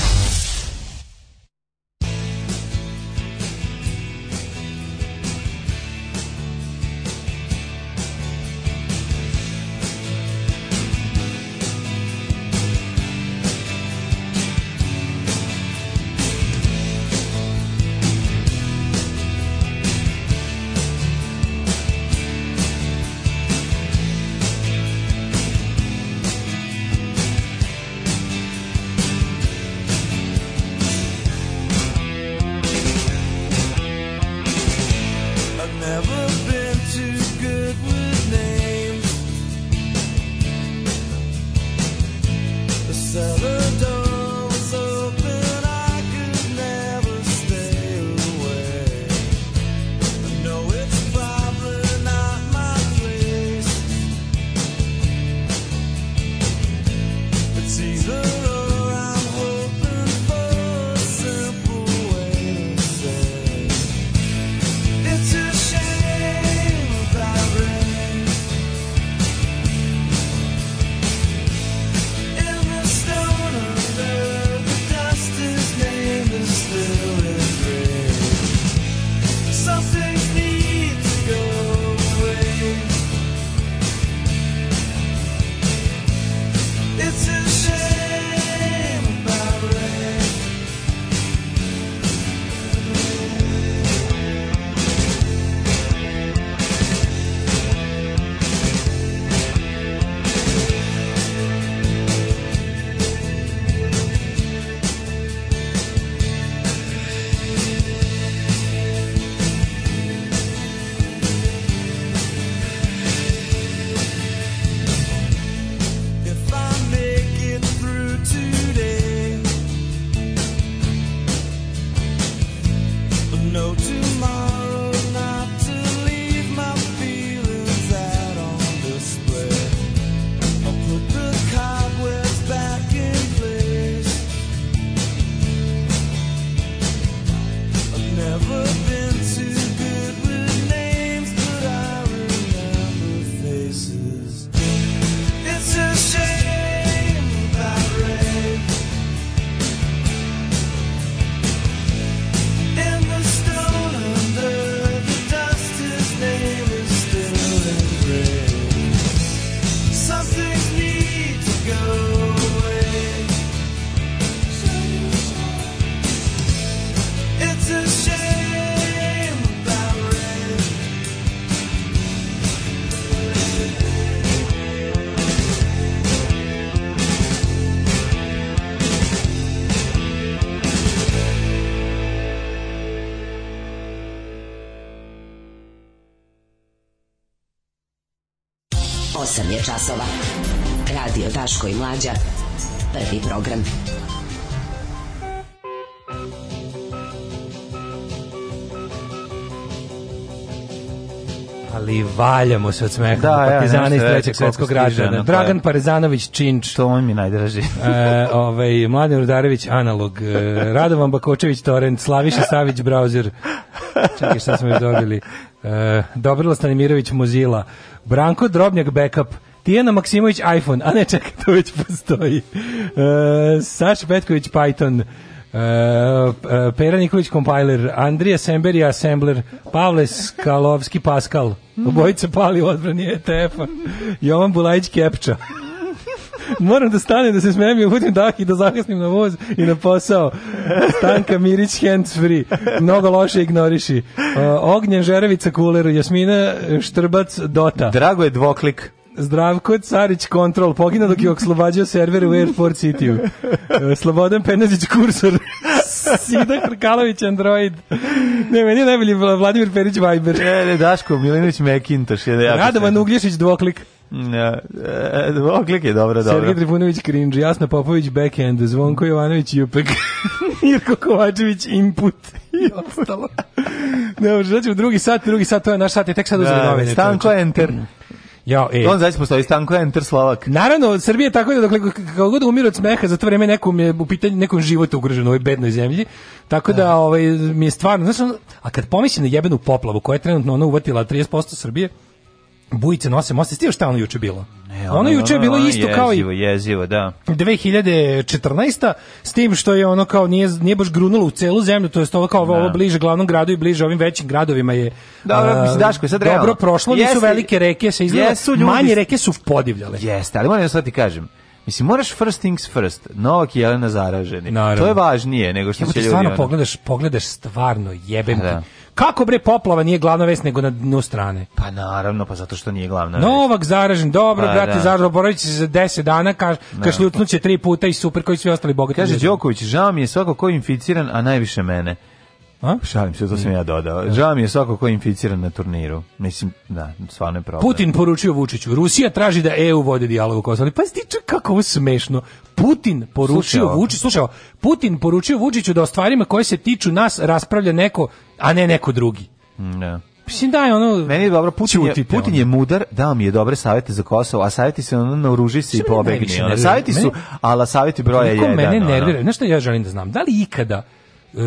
Mlađa. Prvi program. ali valjamo se od smeha da, pa partizana iz trećeg svetskog rata. Da. Pa Dragan Parezanović Činč. To on mi najdraži. *laughs* e, ovaj, Mladen Rudarević Analog, e, Radovan Bakočević Torrent. Slaviša *laughs* Savić Browser. Čekaj šta smo još dobili. E, Dobrila Stanimirović Mozilla, Branko Drobnjak Backup, Tijana Maksimović iPhone, a ne čekaj, to već postoji. E, Saš Petković Python, e, e, Pera Nikolić Compiler, Andrija Semberi Assembler, Pavle Skalovski Pascal, obojice pali u odbrani ETF-a, Jovan Bulajić Kepča. Moram da stanem, da se smijem i uvodim dah i da zakasnim na voz i na posao. Stanka Mirić, hands free. Mnogo loše ignoriši. E, Ognjen Žerevica Kuler, Jasmina Štrbac, Dota. Drago je dvoklik. Zdravko Carić Control pogina dok je oslobađao server u Airport City-u. E, Slobodan Penazić kursor. *laughs* Sida Krkalović Android. Ne, meni je najbolji Vladimir Perić Viber. Ne, ne, Daško Milinović Mekintoš. Je Radovan Uglješić dvoklik. Ja, e, dvoklik je dobro, dobro. Sergej Trifunović Krinđ, Jasna Popović Backend, Zvonko Jovanović Jupek, *laughs* Mirko Kovačević Input i ostalo. Ne, možda ćemo drugi sat, drugi sat, to je naš sat, je tek sad uzeli da, novine. Stanko Enter. *clears throat* Ja, e. Da, on zaista postoji Stanko Enter Slovak. Naravno, Srbija je tako da dokle kako god umiru od smeha, za to vrijeme nekom je u pitanju nekom životu ugroženo u ovoj bednoj zemlji. Tako da, da. ovaj mi je stvarno, znači, a kad pomislim na jebenu poplavu koja je trenutno ona uvatila 30% Srbije, bujice nose most. Stio šta ono juče bilo? Ne, ono, ono juče je bilo ono, isto jezivo, kao i jezivo, da. 2014. s tim što je ono kao nije, nije baš grunulo u celu zemlju, to je ovo kao da. ovo bliže glavnom gradu i bliže ovim većim gradovima je Dobro, da, da, mislim Daško, sad realno. Dobro prošlo, nisu velike reke se izlile, jesu, manje reke su podivljale. Jeste, ali moram da ti kažem. Mislim, moraš first things first. Novak i Jelena zaraženi. Naravno. To je važnije nego što Jemo će ljudi... Stvarno ono... pogledaš, pogledaš stvarno jebem da. ti Kako bre poplava nije glavna vest nego na dnu strane? Pa naravno, pa zato što nije glavna vest. Novak zaražen, dobro, pa, brate, da. zaražen, boravit će se za 10 dana, kaš, da. kašljucnut će tri puta i super koji svi ostali bogati. Kaže Đoković, žao mi je svako ko je inficiran, a najviše mene. A? Šalim se, to sam ja dodao. Da. Žao mi je svako ko je inficiran na turniru. Mislim, da, stvarno je problem. Putin poručio Vučiću. Rusija traži da EU vode dijalog u Kosovo. Pa stiče kako ovo smešno. Putin poručio Vučiću, slušaj, Putin poručio Vučiću da o stvarima koje se tiču nas raspravlja neko a ne neko drugi. Ne. Mm, da. Mislim da je ono Meni je dobro Putin je, Putin je mudar, dao mi je dobre savete za Kosovo, a saveti se ono naoruži se i pobegni. Ono. Saveti su, ala saveti broja je jedan. mene nervira, ono. nešto ja želim da znam. Da li ikada uh,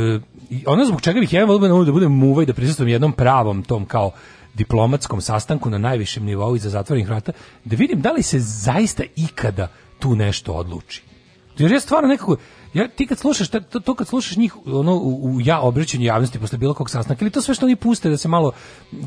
ono zbog čega bih ja volio da, da budem muva i da prisustvujem jednom pravom tom kao diplomatskom sastanku na najvišem nivou iza zatvorenih vrata, da vidim da li se zaista ikada tu nešto odluči. Jer ja stvarno nekako, Ja ti kad slušaš to, to kad slušaš njih ono u, u ja obraćanju javnosti posle bilo kog sastanka ili to sve što oni puste da se malo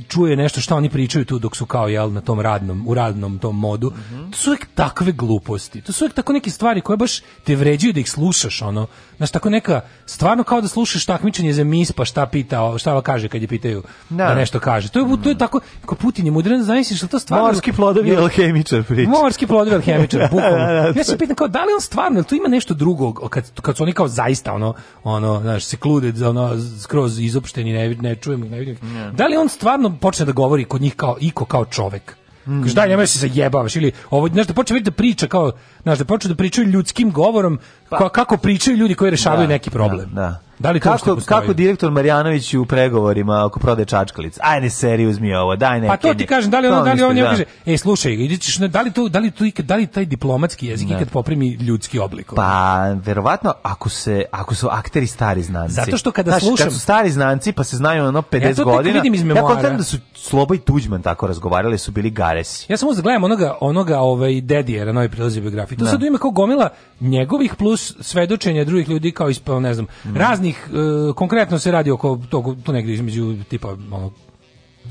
čuje nešto što oni pričaju tu dok su kao jel na tom radnom u radnom tom modu. Mm -hmm. To su uvek takve gluposti. To su uvek tako neke stvari koje baš te vređaju da ih slušaš ono. Znaš tako neka stvarno kao da slušaš takmičenje za mis pa šta pita, šta va kaže kad je pitaju da. da nešto kaže. To je to je tako kao Putin je mudran, znaš što to stvarno morski plodovi alhemičar priča. Morski plodovi alhemičar, *laughs* bukvalno. Da, da, da. Ja se pitam kao da li on stvarno, to ima nešto drugo kad kad su oni kao zaista ono ono znaš se klude za ono skroz izopšteni ne ne čujemo ne vidim. Da li on stvarno počne da govori kod njih kao iko kao čovek? Mm. Kaže, daj, nemoj se zajebavaš, ili ovo, znaš, da počne vidjeti da priča kao, znaš, da počne da pričaju ljudskim govorom, pa. kako pričaju ljudi koji rešavaju da, neki problem. Da, da. Da li kako, kako direktor Marjanović u pregovorima oko prode čačkalica? Ajde seriju uzmi ovo, daj neke. Pa to ti kažem, da li on da li on je kaže, da. ej slušaj, na da li to da li to ikad da li taj diplomatski jezik ne. Da. ikad poprimi ljudski oblik? Pa verovatno ako se ako su akteri stari znanci. Zato što kada Znaš, slušam kad su stari znanci pa se znaju ono 50 godina. ja to Vidim iz memoara. Ja da su Sloba i Tuđman tako razgovarali, su bili garesi. Ja samo uzeo da gledam onoga onoga ovaj Dedijera, novi prilazi biografiji. To sad ima kao gomila njegovih plus svedočenja drugih ljudi kao ispao, ne znam, mm. razni narednih, e, konkretno se radi oko tog, tu negde između tipa ono,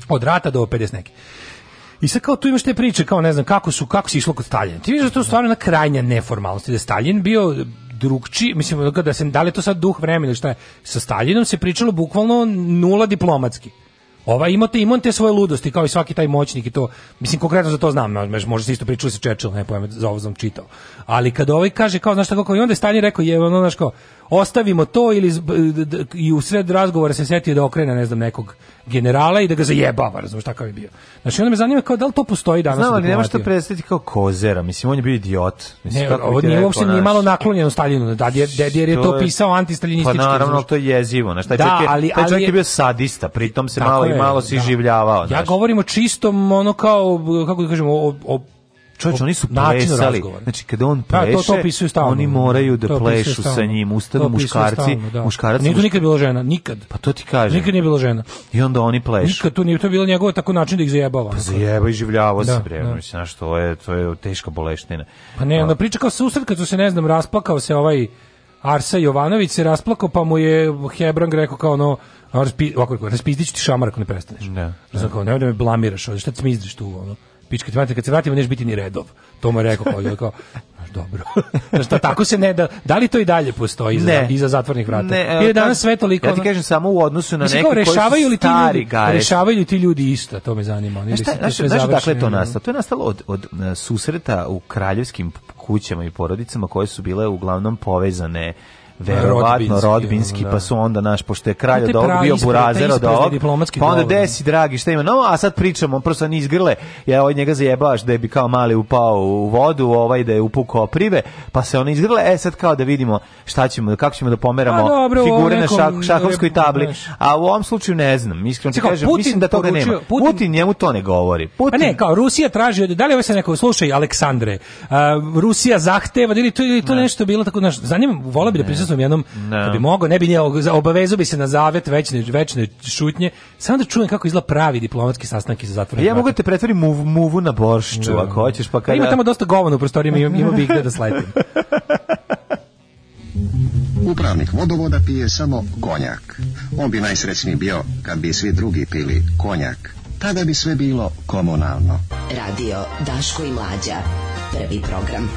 od rata do 50 neki. I sad kao tu imaš te priče, kao ne znam kako su, kako se išlo kod Staljina. Ti vidiš da to stvarno na krajnja neformalnosti, da Staljin bio drugči, mislim da se da li je to sad duh vremena ili šta je. Sa Staljinom se pričalo bukvalno nula diplomatski. Ova imate imate svoje ludosti kao i svaki taj moćnik i to mislim konkretno za to znam, može se isto pričalo sa Churchill, ne pojem, za ovo sam čitao. Ali kad ovaj kaže kao znaš šta kako i onda je rekao je ono znaš kao ostavimo to ili i u sred razgovora se setio da okrene ne znam nekog generala i da ga zajebava, razumeš takav je bio. Znači onda me zanima kao da li to postoji danas. znači ali nema što predstaviti kao kozera, mislim on je bio idiot. Mislim, ne, kako on nije uopšte nije malo naklonjeno Staljinu, da je, jer je to pisao antistaljinistički. Pa naravno, to je jezivo, znači taj da, čovjek, je, ali, taj čovjek je, je bio sadista, pritom se malo je, i malo si da. življavao. znači Ja govorimo čistom, ono kao, kako da kažemo, o, o Čovječ, oni su plesali. Znači, kada on pleše, da, to, to stalno. oni moraju da plešu sa njim. Ustanu muškarci. Stalno, da. muškarac, nije tu nikad bilo žena, nikad. Pa to ti kažem. Nikad nije bilo žena. I onda oni plešu. Nikad tu nije, to je bilo njegov tako način da ih zajebava. Pa zajeba i življava da, se, bre. Da. Mislim, znaš, to je, to je teška boleština. Pa ne, onda priča kao susret, kad su se, ne znam, rasplakao se ovaj Arsa Jovanović se rasplakao, pa mu je Hebrang rekao kao ono, ono raspi, ovako, raspizdić ti šamar ako ne prestaneš. Da. Znači, kao, nemoj da me blamiraš, šta ti smizdiš tu, ono pička ti kad se vratimo neš biti ni redov. To mu je rekao kao, kao dobro. *laughs* Znaš, da, tako se ne da, da li to i dalje postoji iza, iza zatvornih vrata? Ne, Ili danas sve toliko... Ja ti kažem samo u odnosu na neke koji su stari li ti ljudi, garet. Rešavaju li ti ljudi isto, to me zanima. Oni šta, znaš, znaš dakle to nastalo? To je nastalo od, od e, susreta u kraljevskim kućama i porodicama koje su bile uglavnom povezane verovatno rodbinski, pa da. pa su onda naš pošto je kralj od ovog bio burazer od ovog. Pa onda desi dragi šta ima. No, a sad pričamo, on prosto ni izgrle. Ja ovaj njega zajebaš da je bi kao mali upao u vodu, ovaj da je upukao prive, pa se ona izgrle. E sad kao da vidimo šta ćemo, kako ćemo da pomeramo a, pa dobro, figure nekom, na šak, šahovskoj tabli. A u ovom slučaju ne znam, iskreno ti kažem, Putin mislim da toga poručio, nema. Putin, Putin njemu to ne govori. Putin. Pa ne, kao Rusija traži od da li ovo ovaj se neko slušaj Aleksandre. Uh, Rusija zahteva da ili to ili to ne. nešto bilo tako znaš, zanima, vola bi da prekrasnom jednom, no. da bi mogao, ne bi nije, obavezao bi se na zavet večne, večne šutnje, samo da čujem kako izgleda pravi diplomatski sastanak iz zatvora. Ja mogu da te pretvori muv, muvu na boršču, no. Da. ako hoćeš, pa, pa kada... Ima tamo dosta govana u prostorima ima, ima bi gde da sletim. Upravnik vodovoda pije samo konjak. On bi najsrećniji bio kad bi svi drugi pili konjak. Tada bi sve bilo komunalno. Radio Daško i Mlađa. Prvi program.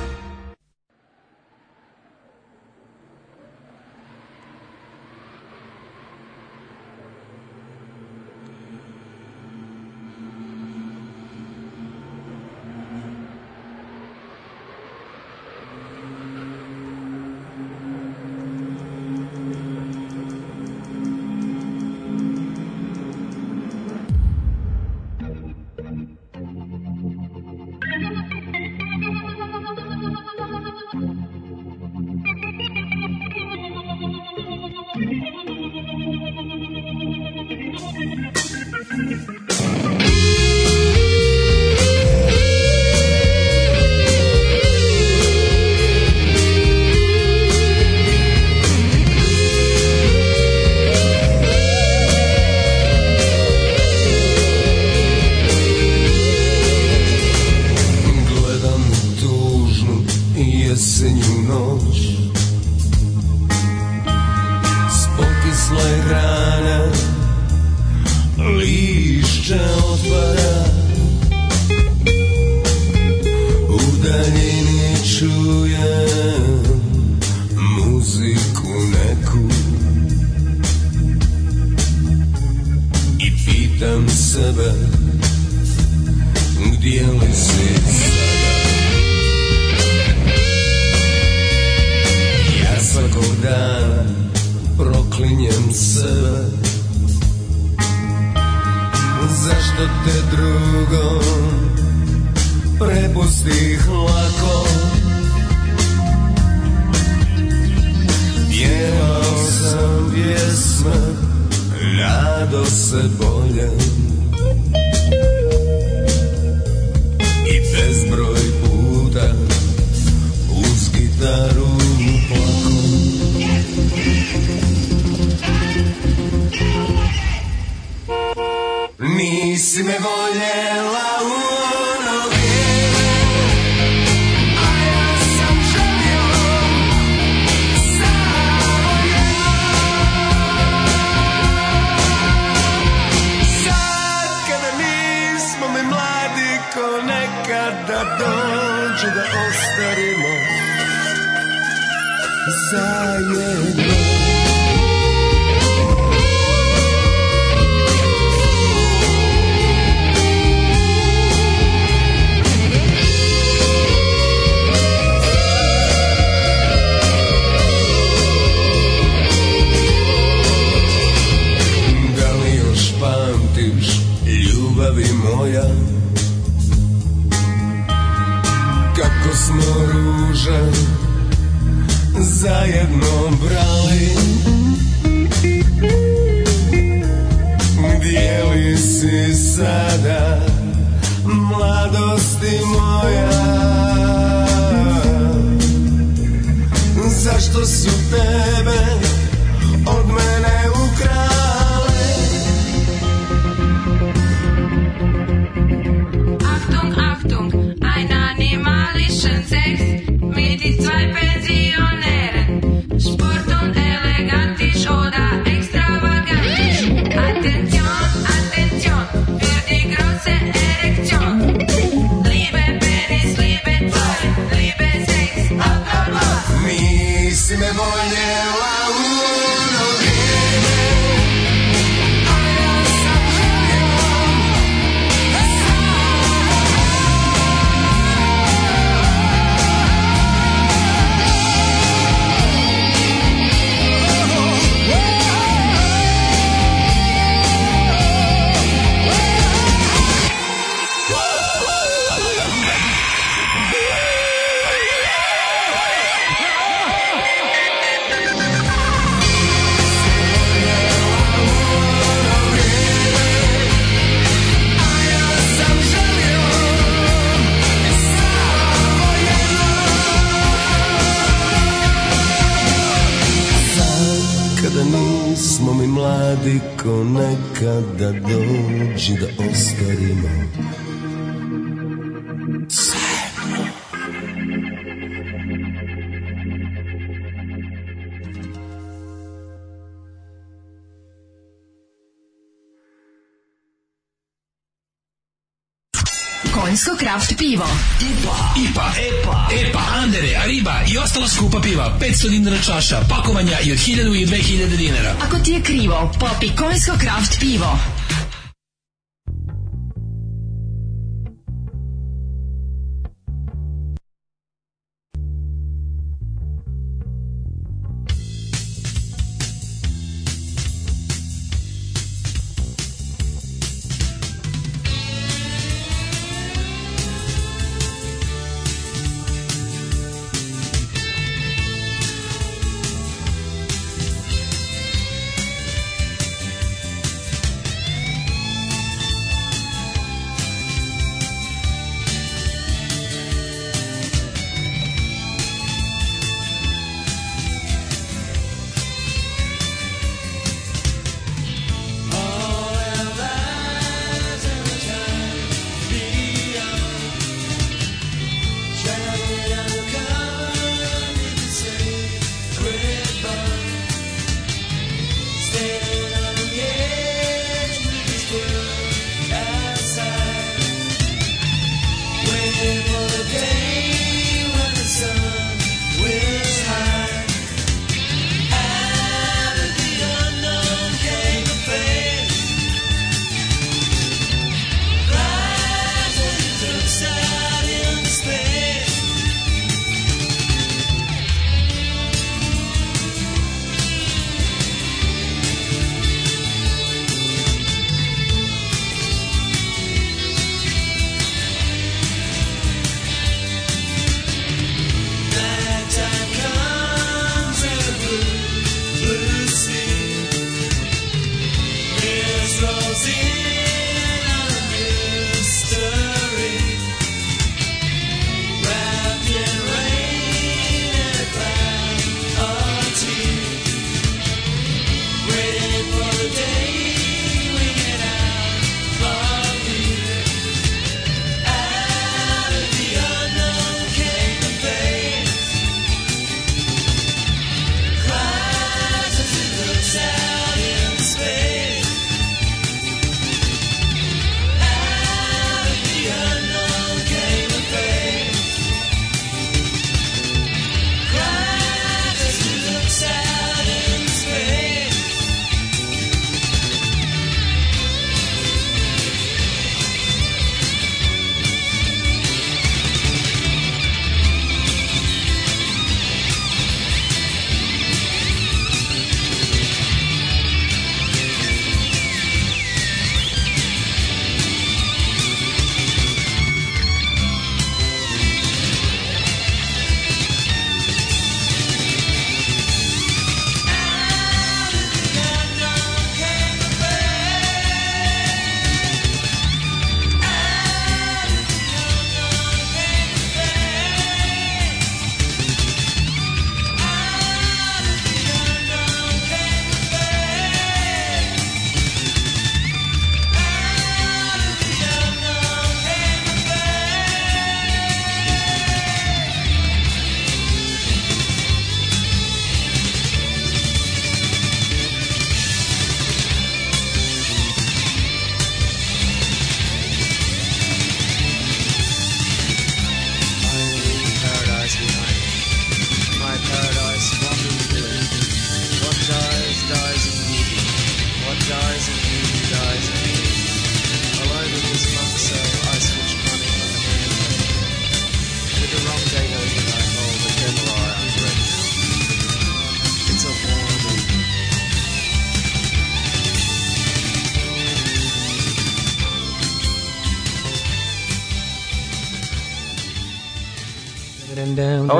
kada dođi da ostarimo kraft pivo. IPA, IPA, EPA, EPA, Andere, Ariba i ostala skupa piva. 500 dinara čaša, pakovanja i od 1000 i 2000 dinara. Ako ti je krivo, popi Kojsko kraft pivo.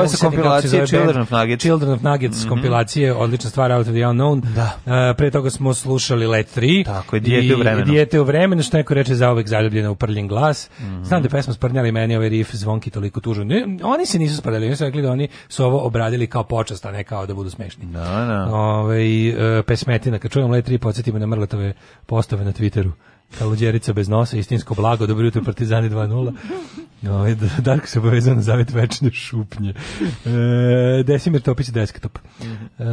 ovo sa kompilacije Children of Nuggets. Children of Nuggets mm -hmm. kompilacije, odlična stvar Out of the Unknown. Da. Uh, pre toga smo slušali Let 3. Tako je, dijete u vremenu. Dijete u vremenu, što neko reče za zauvek zaljubljena u prljin glas. Mm -hmm. Znam da pesma sprnjali meni ovaj riff zvonki toliko tužan. Oni se nisu sprnjali, oni su rekli da oni su ovo obradili kao počast, a ne kao da budu smešni. Da, no, da. Ove, ovaj, uh, pesmetina, kad čujem Let 3, podsjetimo na mrlatove postave na Twitteru. Kaludjerica bez nosa, istinsko blago, dobro jutro Partizani 2.0. 0 Ovaj Darko se obavezao na zavet večne šupnje. E, Desimir Topić desktop. E,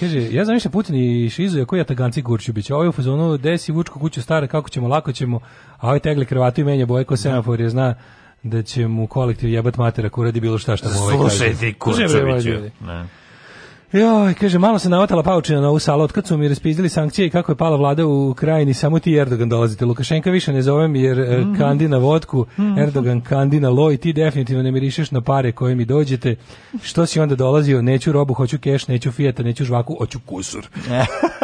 kaže, ja zamišljam Putin i Šizu, jako ja taganci Gurčubić. Ovo ovaj je u fazonu, desi Vučko kuću stare, kako ćemo, lako ćemo, a ovaj tegli krvatu i menja boje ko semafor, jer zna da će mu kolektiv jebat matera kuradi bilo šta što mu ovaj kaže. Slušajte Gurčubiću. Ovaj ne. Joj, kaže, malo se navatala paučina na ovu salu, otkad su mi raspizdili sankcije i kako je pala vlada u krajini, samo ti Erdogan dolazite. Lukašenka više ne zovem jer mm -hmm. kandi na vodku, mm -hmm. Erdogan kandi na loj, ti definitivno ne mirišeš na pare koje mi dođete. Što si onda dolazio? Neću robu, hoću keš, neću fijeta, neću žvaku, hoću kusur.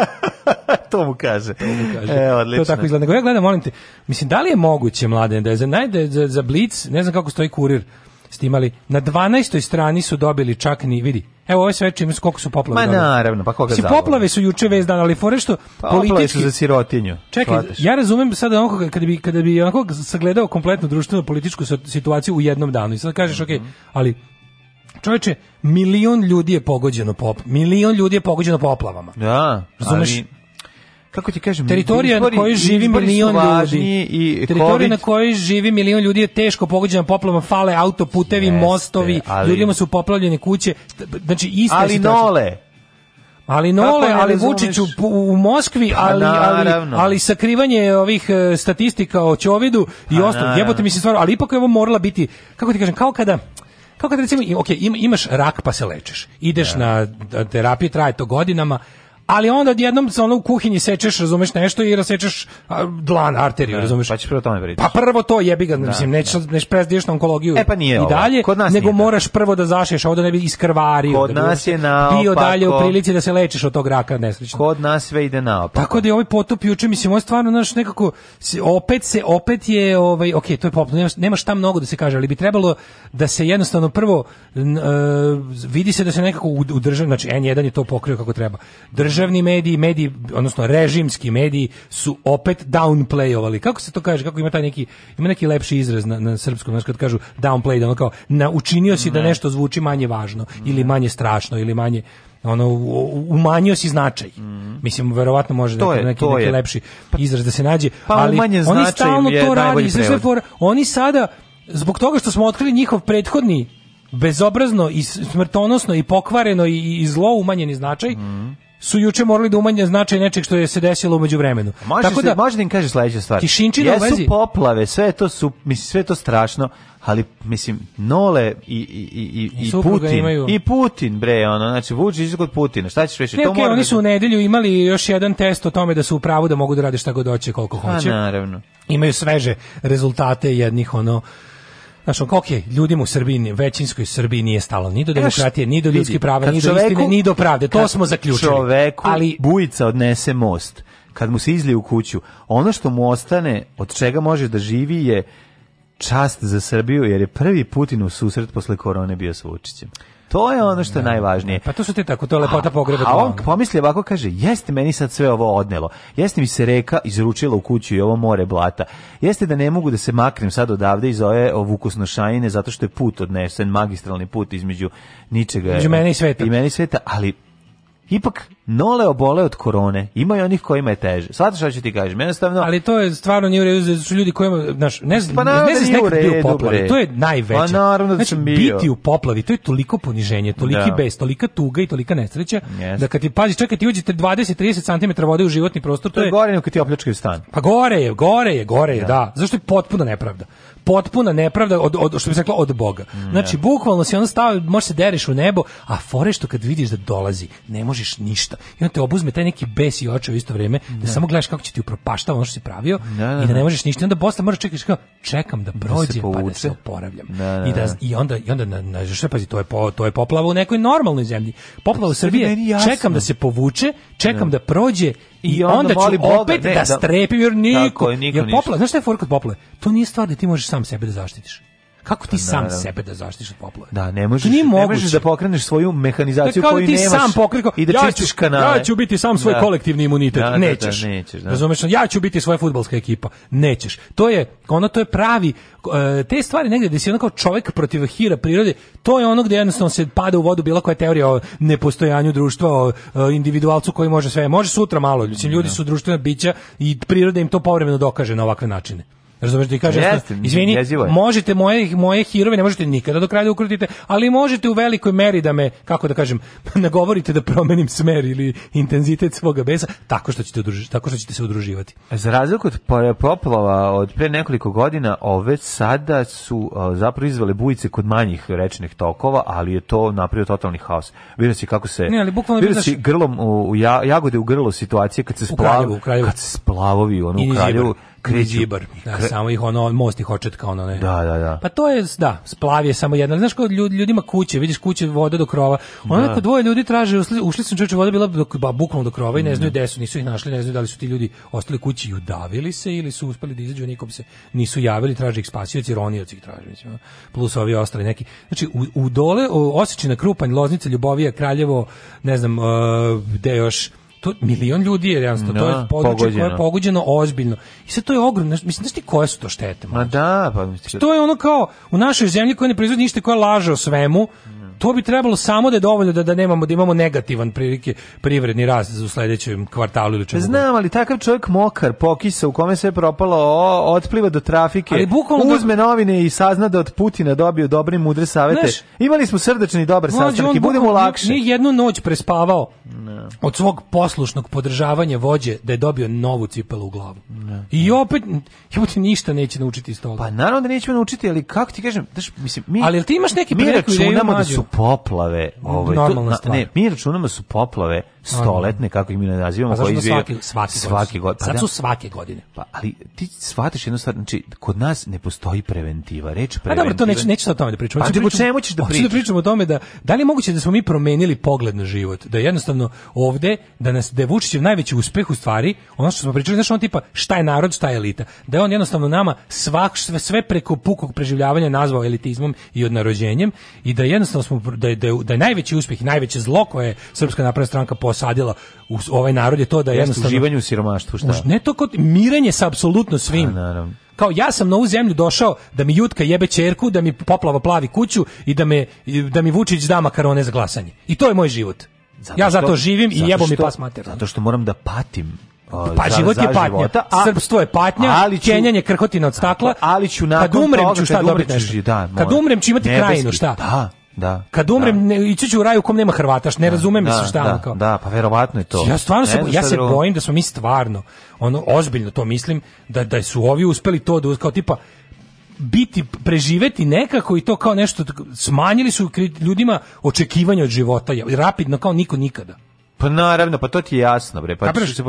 *laughs* to mu kaže. To mu kaže. E, odlično. To tako izgleda. Nego ja gledam, molim te, mislim, da li je moguće, mladen, da je za, naj, da je za, za blic, ne znam kako stoji kurir, stimali. Na 12. strani su dobili čak ni, vidi, Evo ovo sve čim koliko su poplave. Ma naravno, pa koga zavolio. poplave su juče vez dan, ali fore što pa, politički su za sirotinju. Čekaj, shvataš. ja razumem sad onako kada bi kada bi onako sagledao kompletnu društvenu političku situaciju u jednom danu i sad kažeš mm -hmm. ok, ali čoveče, milion ljudi je pogođeno pop, milion ljudi je pogođeno poplavama. Da, Razumeš? Ali kako ti kažem, teritorija izbori, na kojoj živi milion ljudi i teritorija COVID. na kojoj živi milion ljudi je teško pogođena poplavama, fale autoputevi, Jeste, mostovi, ali, ljudima su poplavljene kuće. Znači ista Ali nole ali nole, ali Vučiću u Moskvi, pa ali, ali, ali, sakrivanje ovih e, statistika o Ćovidu i pa ostalo, jebote mi se stvarno, ali ipak je ovo morala biti, kako ti kažem, kao kada, kao kada recimo, ok, imaš rak pa se lečeš, ideš ja. Da. na terapiju, traje to godinama, ali onda odjednom se ono u kuhinji sečeš, razumeš nešto i rasečeš dlan, arteriju, da, razumeš? Pa ćeš prvo tome pričati. Pa prvo to jebi ga, da, mislim, neć da. neć prezdiš na onkologiju. E pa nije I dalje, Kod nas nego nije moraš prvo da zašiješ, ovde ne bi iskrvario. Kod da bi nas je na bio dalje u prilici da se lečiš od tog raka nesrećno. Kod nas sve ide na Tako da je ovaj potop juče, mislim, on stvarno naš nekako opet se opet je ovaj, okej, to je pop, nema, nema šta mnogo da se kaže, ali bi trebalo da se jednostavno prvo n, uh, vidi se da se nekako udrža, znači N1 je to pokrio kako treba. Drži državni mediji, mediji, odnosno režimski mediji su opet downplayovali. Kako se to kaže? Kako ima taj neki ima neki lepši izraz na, na srpskom, znači kad kažu downplay, da ono kao na, učinio si da ne. da nešto zvuči manje važno ne. ili manje strašno ili manje ono umanjio si značaj. Mm. Mislim verovatno može to da je, neki to neki je. lepši pa- izraz da se nađe, pa, ali oni stalno to radi, sve for, oni sada zbog toga što smo otkrili njihov prethodni bezobrazno i smrtonosno i pokvareno i, i zlo umanjeni značaj, mm su juče morali da umanje značaj nečeg što je se desilo umeđu vremenu. Može Tako se, da, može da im kaže sledeća stvar. Tišinčina Jesu u vezi. poplave, sve to su, mislim, sve to strašno, ali mislim Nole i i i i Putin imaju. i Putin bre ono znači Vučić kod Putina šta ćeš reći to okay, mora oni da su u nedelju imali još jedan test o tome da su u pravu da mogu da rade šta god hoće koliko pa hoće A, naravno imaju sveže rezultate jednih ono Znaš, ok, ljudima u Srbiji, većinskoj Srbiji nije stalo ni do demokratije, ni do ljudskih prava, ni do čoveku, istine, ni do pravde. To smo zaključili. Čoveku ali, bujica odnese most, kad mu se izlije u kuću, ono što mu ostane, od čega može da živi je čast za Srbiju, jer je prvi Putin u susret posle korone bio sa Vučićem. To je ono što je da, da, da. najvažnije. Pa to su te tako, to je lepota pogreba. A on pomisli ovako, kaže, jeste meni sad sve ovo odnelo, jeste mi se reka izručila u kuću i ovo more blata, jeste da ne mogu da se maknem sad odavde iz ove vukusno šajine, zato što je put odnesen, magistralni put između ničega. Između mene i sveta. I mene sveta, ali ipak nole obole od korone. Ima i onih kojima je teže. Svataš šta ću ti kažem, jednostavno... Ali to je stvarno nije u redu, su ljudi kojima, znaš, ne znam, pa ne da znam nekad bio u poplavi, to je najveće. Pa naravno da znači, bio. biti u poplavi, to je toliko poniženje, toliki da. bes, tolika tuga i tolika nesreća, yes. da kad ti, pazi, čekaj, ti uđete 20-30 cm vode u životni prostor, to, to je... gore nego kad ti opljačkaju stan. Pa gore je, gore je, gore je, da. da. Zašto je potpuna nepravda? potpuna nepravda od, od što bi se reklo od Boga. Mm, znači da. bukvalno si on stao, možeš se deriš u nebo, a fore što kad vidiš da dolazi, ne možeš ništa. I on te obuzme taj neki bes i oče u isto vrijeme, da, da samo gledaš kako će ti upropaštava ono što si pravio da, i da ne možeš ništa. I onda posle moraš čekaš kao čekam da prođe da pa da se oporavljam. I da i onda i onda na, na, na pazi, to je po, to je poplava u nekoj normalnoj zemlji. Poplava u Srbiji, čekam da se povuče, čekam da prođe i onda, onda ću Boga, opet ne, da, da strepim jer niko, tako, niko jer popla, znaš šta je forka popla? To nije stvar da ti možeš sam sebe da zaštitiš. Kako ti sam Naravno. Da, da. sebe da zaštitiš od poplave? Da, ne možeš, ne možeš da pokreneš svoju mehanizaciju da, koju ti nemaš sam pokriko, i da ja čistiš kanale. Ja ću biti sam svoj da. kolektivni imunitet. Da, da nećeš. Da, nećeš da. Razumeš, ja ću biti svoja futbalska ekipa. Nećeš. To je, ono to je pravi, e, te stvari negdje gdje si ono kao čovjek protiv hira prirode, to je ono gdje jednostavno se pada u vodu bila koja je teorija o nepostojanju društva, o e, individualcu koji može sve. Može sutra malo, ljudi, ljudi su društvena bića i priroda im to povremeno dokaže na ovakve načine. Razumeš ti kaže, Jeste, izvini, možete moje, moje hirove, ne možete nikada do kraja da ukrutite, ali možete u velikoj meri da me, kako da kažem, *laughs* nagovorite da promenim smer ili intenzitet svog besa, tako što ćete, udružiti, tako što ćete se udruživati. E, za razliku od poplava od pre nekoliko godina, ove sada su zapravo izvele bujice kod manjih rečnih tokova, ali je to napravio totalni haos. Vidio si kako se... Ne, ali bukvalno... Vidio si grlom, u, jagode u grlo situacije kad se, splavo, kad se splavovi ono, u Kraljevu kreću. Uđibar, da, kre... samo ih ono, most ih očetka, ono ne. Da, da, da. Pa to je, da, splav je samo jedna. Znaš kod ljud, ljudima kuće, vidiš kuće voda do krova. Onda da. dvoje ljudi traže, ušli, ušli su čoveče, voda bila do, ba, bukvalno do krova i ne znaju mm. gde su, nisu ih našli, ne znaju da li su ti ljudi ostali kući i udavili se ili su uspeli da izađu, nikom se nisu javili, traže ih spasioci, ronioci ih traže, mislim. Plus ovi ostali neki. Znači, u, u dole, Osečina, Krupanj, Loznica, Ljubovija, Kraljevo, ne znam, uh, gde još, to milion ljudi je jasno, no, to je da, područje pogođeno. koje je pogođeno ozbiljno. I sad to je ogromno, mislim, znaš ti koje su to štete? Ma da, pa mislim. Znači, to je ono kao, u našoj zemlji koja ne proizvodi ništa, koja laže o svemu, To bi trebalo samo da je dovoljno da, da nemamo da imamo negativan prilike privredni rast u sledećem kvartalu ili čemu. Znam, ali takav čovjek mokar, pokisa u kome sve propalo, o, otpliva do trafike. Da- uzme da... novine i sazna da od Putina dobio dobre mudre savete. Znaš, Imali smo srdačni dobar sastanak i budemo lakše. Nije jednu noć prespavao ne. od svog poslušnog podržavanja vođe da je dobio novu cipelu u glavu. Ne. I opet jebote ništa neće naučiti iz toga. Pa naravno da nećemo naučiti, ali kako ti kažem, daš, mislim mi Ali jel ti imaš neki mi da računamo da su poplave. Ovaj, Normalna tu, stvar. Ne, mi računamo da su poplave stoletne, kako ih mi ne nazivamo. A zašto koji svake, svake, svake godine? Pa sad da. su svake godine. Pa, ali ti shvatiš jednu stvar, znači, kod nas ne postoji preventiva, reč preventiva. A dobro, to neć neć o tome da pričamo. Pa čemu ćeš da pričamo? da pričamo o tome da, da li je moguće da smo mi promenili pogled na život, da jednostavno ovde, da nas, da je najveći uspeh u stvari, ono što smo pričali, znaš, on tipa, šta je narod, šta je elita, da je on jednostavno nama svak, sve, sve preko pukog preživljavanja nazvao elitizmom i odnarođenjem i da jednostavno smo, da je, da je, da je najveći uspeh i najveće zlo koje je Srpska napredna stranka osadila u ovaj narod je to da je jednostavno uživanje u siromaštvu šta? Ne to kod mirenje sa apsolutno svim. A, naravno kao ja sam na ovu zemlju došao da mi jutka jebe čerku, da mi poplava plavi kuću i da, me, da mi Vučić da makarone za glasanje. I to je moj život. Zato ja što, zato živim zato i jebo što, mi pas mater. Zato što moram da patim pa za, život je patnja, života, a, srpstvo je patnja, ali ću, kenjanje krhotina od stakla, ali ću nakon kad umrem ću šta dobiti nešto. Da, kad umrem ću imati nebeski, krajinu, šta? Da, Da. Kad umrem da. ne, ići ću u raj u kom nema Hrvata, što ne da, razumem da, mislim šta da, kao. Da, pa verovatno je to. Ja stvarno se ja se bojim da smo mi stvarno ono ozbiljno to mislim da da su ovi uspeli to da kao tipa biti preživeti nekako i to kao nešto smanjili su ljudima očekivanja od života rapidno kao niko nikada. Pa naravno, pa to ti je jasno bre. Pa se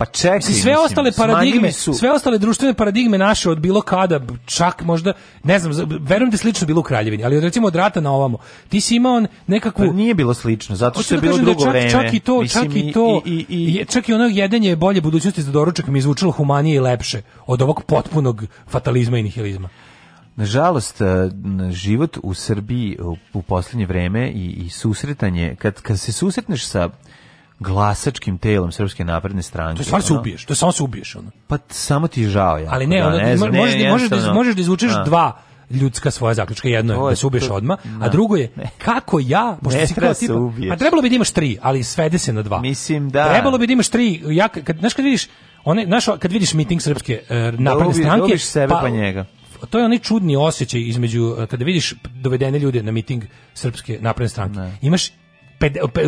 Pa čekaj, sve ostale paradigme su sve ostale društvene paradigme naše od bilo kada, čak možda, ne znam, verujem da je slično bilo u Kraljevini, ali od recimo od rata na ovamo. Ti si imao nekakvu pa nije bilo slično, zato što je da bilo da drugo da čak, čak, i to, mislim, čak i to, i, i, i, čak i ono jedenje bolje budućnosti za doručak mi je zvučalo humanije i lepše od ovog potpunog fatalizma i nihilizma. Nažalost, eh, život u Srbiji u poslednje vreme i, i susretanje, kad, kad se susretneš sa glasačkim telom Srpske napredne stranke. To je stvarno se ubiješ, to je samo se ubiješ. Ono. Pa samo ti žao ja. Ali ne, da, ono, ne, znam, možeš, ne, možeš, da, da možeš da izvučeš a. dva ljudska svoja zaključka. Jedno je da se ubiješ odmah, a da. drugo je kako ja, pošto si kao tipa, pa trebalo bi da imaš tri, ali svede se na dva. Mislim da. Trebalo bi da imaš tri, ja, kad, znaš kad vidiš, one, znaš, kad vidiš miting Srpske uh, napredne stranke, sebe pa, pa njega to je onaj čudni osjećaj između e, kada vidiš dovedene ljude na miting srpske napredne stranke. Ne. Imaš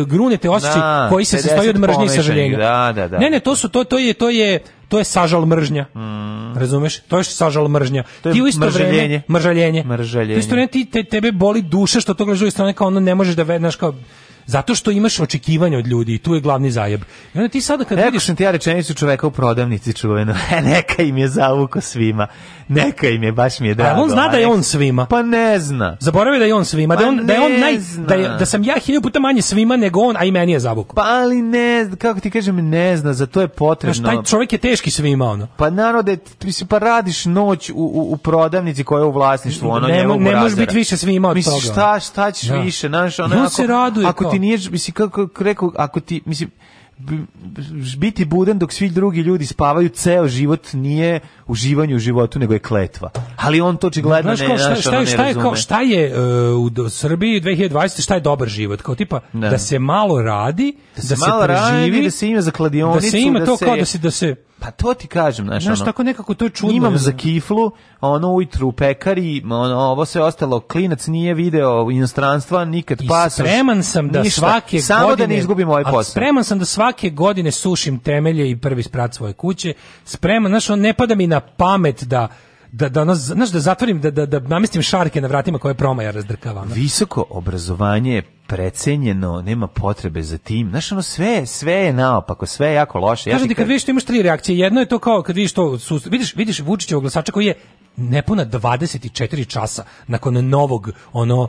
grunete osjećaj da, koji se sastoji od mržnje i sažaljenja. Da, da, da. Ne, ne, to su to to je to je to je sažal mržnja. Mm. Razumeš? To je sažal mržnja. To je ti u isto mržaljenje. vreme mržaljenje. Mržaljenje. Ti isto vreme ti te, tebe boli duša što to gledaš s strane kao ono ne možeš da vednaš kao zato što imaš očekivanja od ljudi i tu je glavni zajeb. I onda ti sada kad Rekao vidiš... sam ti ja rečenicu čoveka u prodavnici čuvenu, *laughs* neka im je zavuko svima neka im je, baš mi je drago. A on zna da je on svima. Pa ne zna. Zaboravi da je on svima, da pa da, on, da je on naj, da, je, da sam ja hiljadu puta manje svima nego on, a i meni je zabuk. Pa ali ne, kako ti kažem, ne zna, za to je potrebno. Znaš, taj čovjek je teški svima, ono. Pa narode, ti se pa radiš noć u, u, u prodavnici koja je u vlasništvu, ono ne, njegovog Ne može biti više svima od mislim, toga. Mislim, šta, šta ćeš da. više, znaš, ono, ako, se raduje ako ti nije, mislim, kako rekao, ako ti, mislim, biti buden dok svi drugi ljudi spavaju ceo život nije uživanje u životu nego je kletva. Ali on to očigledno ne, znaš, šta, šta, šta, šta, je, kao, šta je uh, u Srbiji 2020 šta je dobar život? Kao tipa ne. Da. da se malo radi, da se, da se malo preživi, radi, da se ima za kladionicu, da se ima da to se, kao da se da se Pa to ti kažem, znaš, znaš ono, tako nekako to je čudno. Imam za kiflu, ono ujutru u pekari, ono, ovo sve ostalo, klinac nije video inostranstva, nikad I pasoš. spreman sam da ništa, svake samo godine... da ne izgubim ovaj posao. Spreman sam da svake godine sušim temelje i prvi sprat svoje kuće. Spreman, znaš, on ne pada mi na pamet da da da ono, znaš da zatvorim da da da namestim šarke na vratima koje promaja razdrkava. Visoko obrazovanje precenjeno, nema potrebe za tim. Znaš, ono sve, sve je naopako, sve je jako loše. Ja Kažem ti kad vidiš, tu imaš tri reakcije. Jedno je to kao kad vidiš to, su, vidiš, vidiš Vučićevog glasača koji je nepuna 24 časa nakon novog ono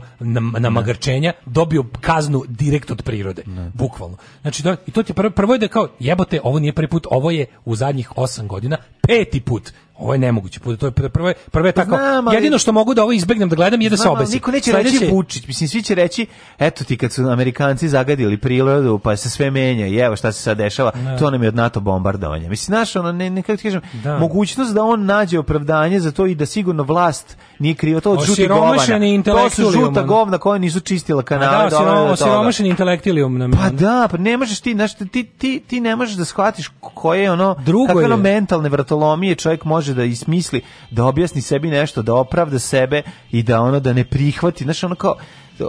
namagarčenja dobio kaznu direkt od prirode ne. bukvalno znači da, i to ti prvo, prvo je da kao jebote ovo nije prvi put ovo je u zadnjih 8 godina peti put ovo je nemoguće put to je prvo prvo je tako znam, ali, jedino što mogu da ovo izbegnem da gledam je da znam, se obesim niko neće Sledeće... reći Vučić mislim svi će reći eto ti kad su Amerikanci zagadili prirodu, pa se sve menja i evo šta se sad dešava, da. to nam je od NATO bombardovanja. Mislim, znaš, ono, ne, ne kako ti kažem, da. mogućnost da on nađe opravdanje za to i da sigurno vlast nije krivo to od žutih govna. To su žuta govna koja nisu čistila pa da, kanale. Da, osirom, osiromašen intelektilijum. Nam, pa da, pa ne možeš ti, znaš, ti, ti, ti ne možeš da shvatiš koje je ono, Drugo kakve je. ono mentalne vratolomije čovjek može da ismisli, da objasni sebi nešto, da opravda sebe i da ono da ne prihvati. Znaš, ono kao, Da,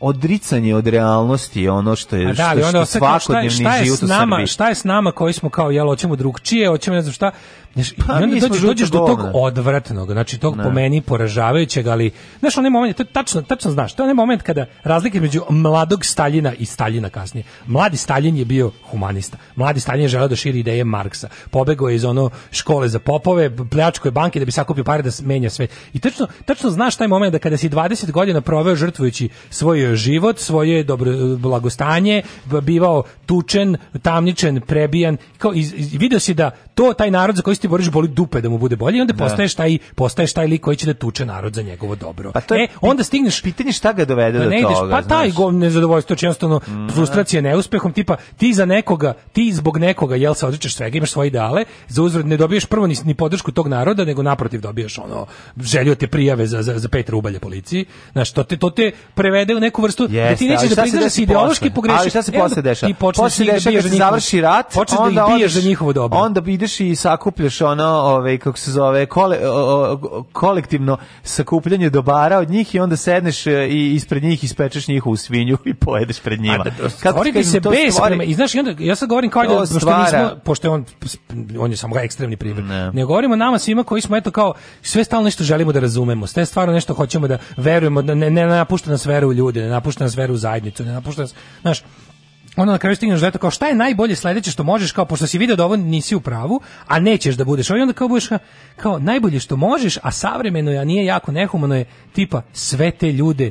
odricanje od realnosti je ono što je da, što, što svakodnevni život u Srbiji. Šta je s nama koji smo kao jel hoćemo drugčije, hoćemo ne znam šta, Znaš, pa, i onda dođeš, dođeš do tog odvratnog, znači tog ne. po meni poražavajućeg, ali znaš onaj moment, to je tačno, tačno znaš, to je onaj moment kada razlika između mladog Staljina i Staljina kasnije. Mladi Staljin je bio humanista. Mladi Staljin je želeo da širi ideje Marksa. Pobegao je iz ono škole za popove, pljačko je banke da bi sakupio pare da menja sve. I tačno, tačno znaš taj moment da kada si 20 godina proveo žrtvujući svoj život, svoje dobro blagostanje, bivao tučen, tamničen, prebijan, kao i, i video si da to taj narod za koji ti Boris boli dupe da mu bude bolje i onda postaješ da. taj, postaješ taj lik koji će da tuče narod za njegovo dobro. Pa to je, e, onda stigneš... Pitanje šta ga dovede pa do ideš, toga. Pa taj gov nezadovoljstvo, či jednostavno mm. frustracija neuspehom, tipa ti za nekoga, ti zbog nekoga, jel se odričeš svega, imaš svoje ideale, za uzvrat ne dobiješ prvo ni, ni podršku tog naroda, nego naprotiv dobiješ ono, želju da te prijave za, za, za pet rubalja policiji. Znaš, to te, to te prevede u neku vrstu, yes, da ti nećeš da priznaš da si ideološki pogrešiš. Ali šta se e, posle dešava? Posle dešava da, da završi rat, onda da ideš i sakupljaš budeš ono, ovaj, kako se zove, kole, o, o, kolektivno sakupljanje dobara od njih i onda sedneš e, i ispred njih ispečeš njih u svinju i pojedeš pred njima. Kad da, kako ti se bes da i znaš, i onda, ja sad govorim kao da, što nismo, pošto je on, on je samo ekstremni primjer, ne. ne govorimo nama svima koji smo, eto, kao, sve stalno nešto želimo da razumemo, sve stvarno nešto hoćemo da verujemo, da ne, ne napušta nas vera u ljude, ne napušta nas vera u zajednicu, ne napušta nas, znaš, onda na kraju stigneš do eto kao šta je najbolje sledeće što možeš kao pošto si video da ovo nisi u pravu, a nećeš da budeš. onda kao budeš kao najbolje što možeš, a savremeno je, a nije jako nehumano je tipa sve te ljude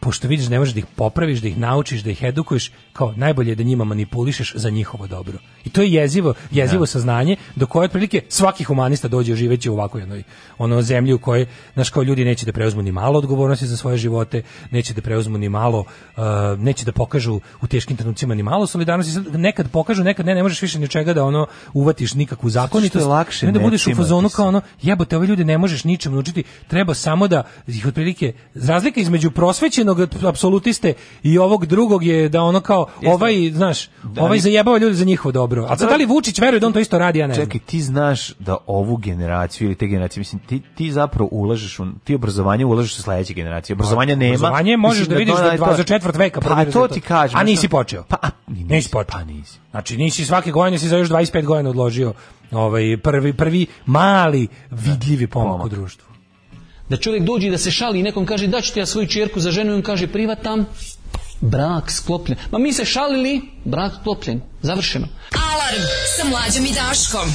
pošto vidiš ne možeš da ih popraviš, da ih naučiš, da ih edukuješ, kao najbolje je da njima manipulišeš za njihovo dobro. I to je jezivo, jezivo ja. Da. saznanje do koje otprilike svaki humanista dođe živeći u ovakvoj jednoj ono zemlji u kojoj naš kao ljudi neće da preuzmu ni malo odgovornosti za svoje živote, neće da preuzmu ni malo, uh, neće da pokažu u teškim trenucima ni malo solidarnosti, nekad pokažu, nekad ne, ne možeš više ni čega da ono uvatiš nikakvu zakonitost. lakše ne da budeš u fazonu kao ono, jebote, ove ljude ne možeš ničem naučiti, treba samo da ih otprilike razlika između prosvećenog apsolutiste i ovog drugog je da ono kao ovaj, znaš, da, ovaj zajebava ljude za njihovo dobro dobro. A sad da li Vučić veruje da on to isto radi, ja ne Čekaj, ti znaš da ovu generaciju ili te generacije, mislim, ti, ti zapravo ulažeš, u, ti obrazovanje ulažeš u sledeće generacije. Obrazovanja pa, nema. Obrazovanje možeš mislim, da, da vidiš da, da, da, za četvrt veka. Pa to da ti kažem. A nisi počeo. Pa, a, nisi, nisi pa počeo. Pa nisi. Znači, nisi svake godine si za još 25 godina odložio ovaj, prvi, prvi mali vidljivi pomak u društvu. Da čovjek dođe da se šali i nekom kaže da ću ti ja svoju čerku za ženu i on kaže privatam, Brak sklopljen. Ma mi se šalili, brak sklopljen. Završeno. Alarm sa mlađom i Daškom.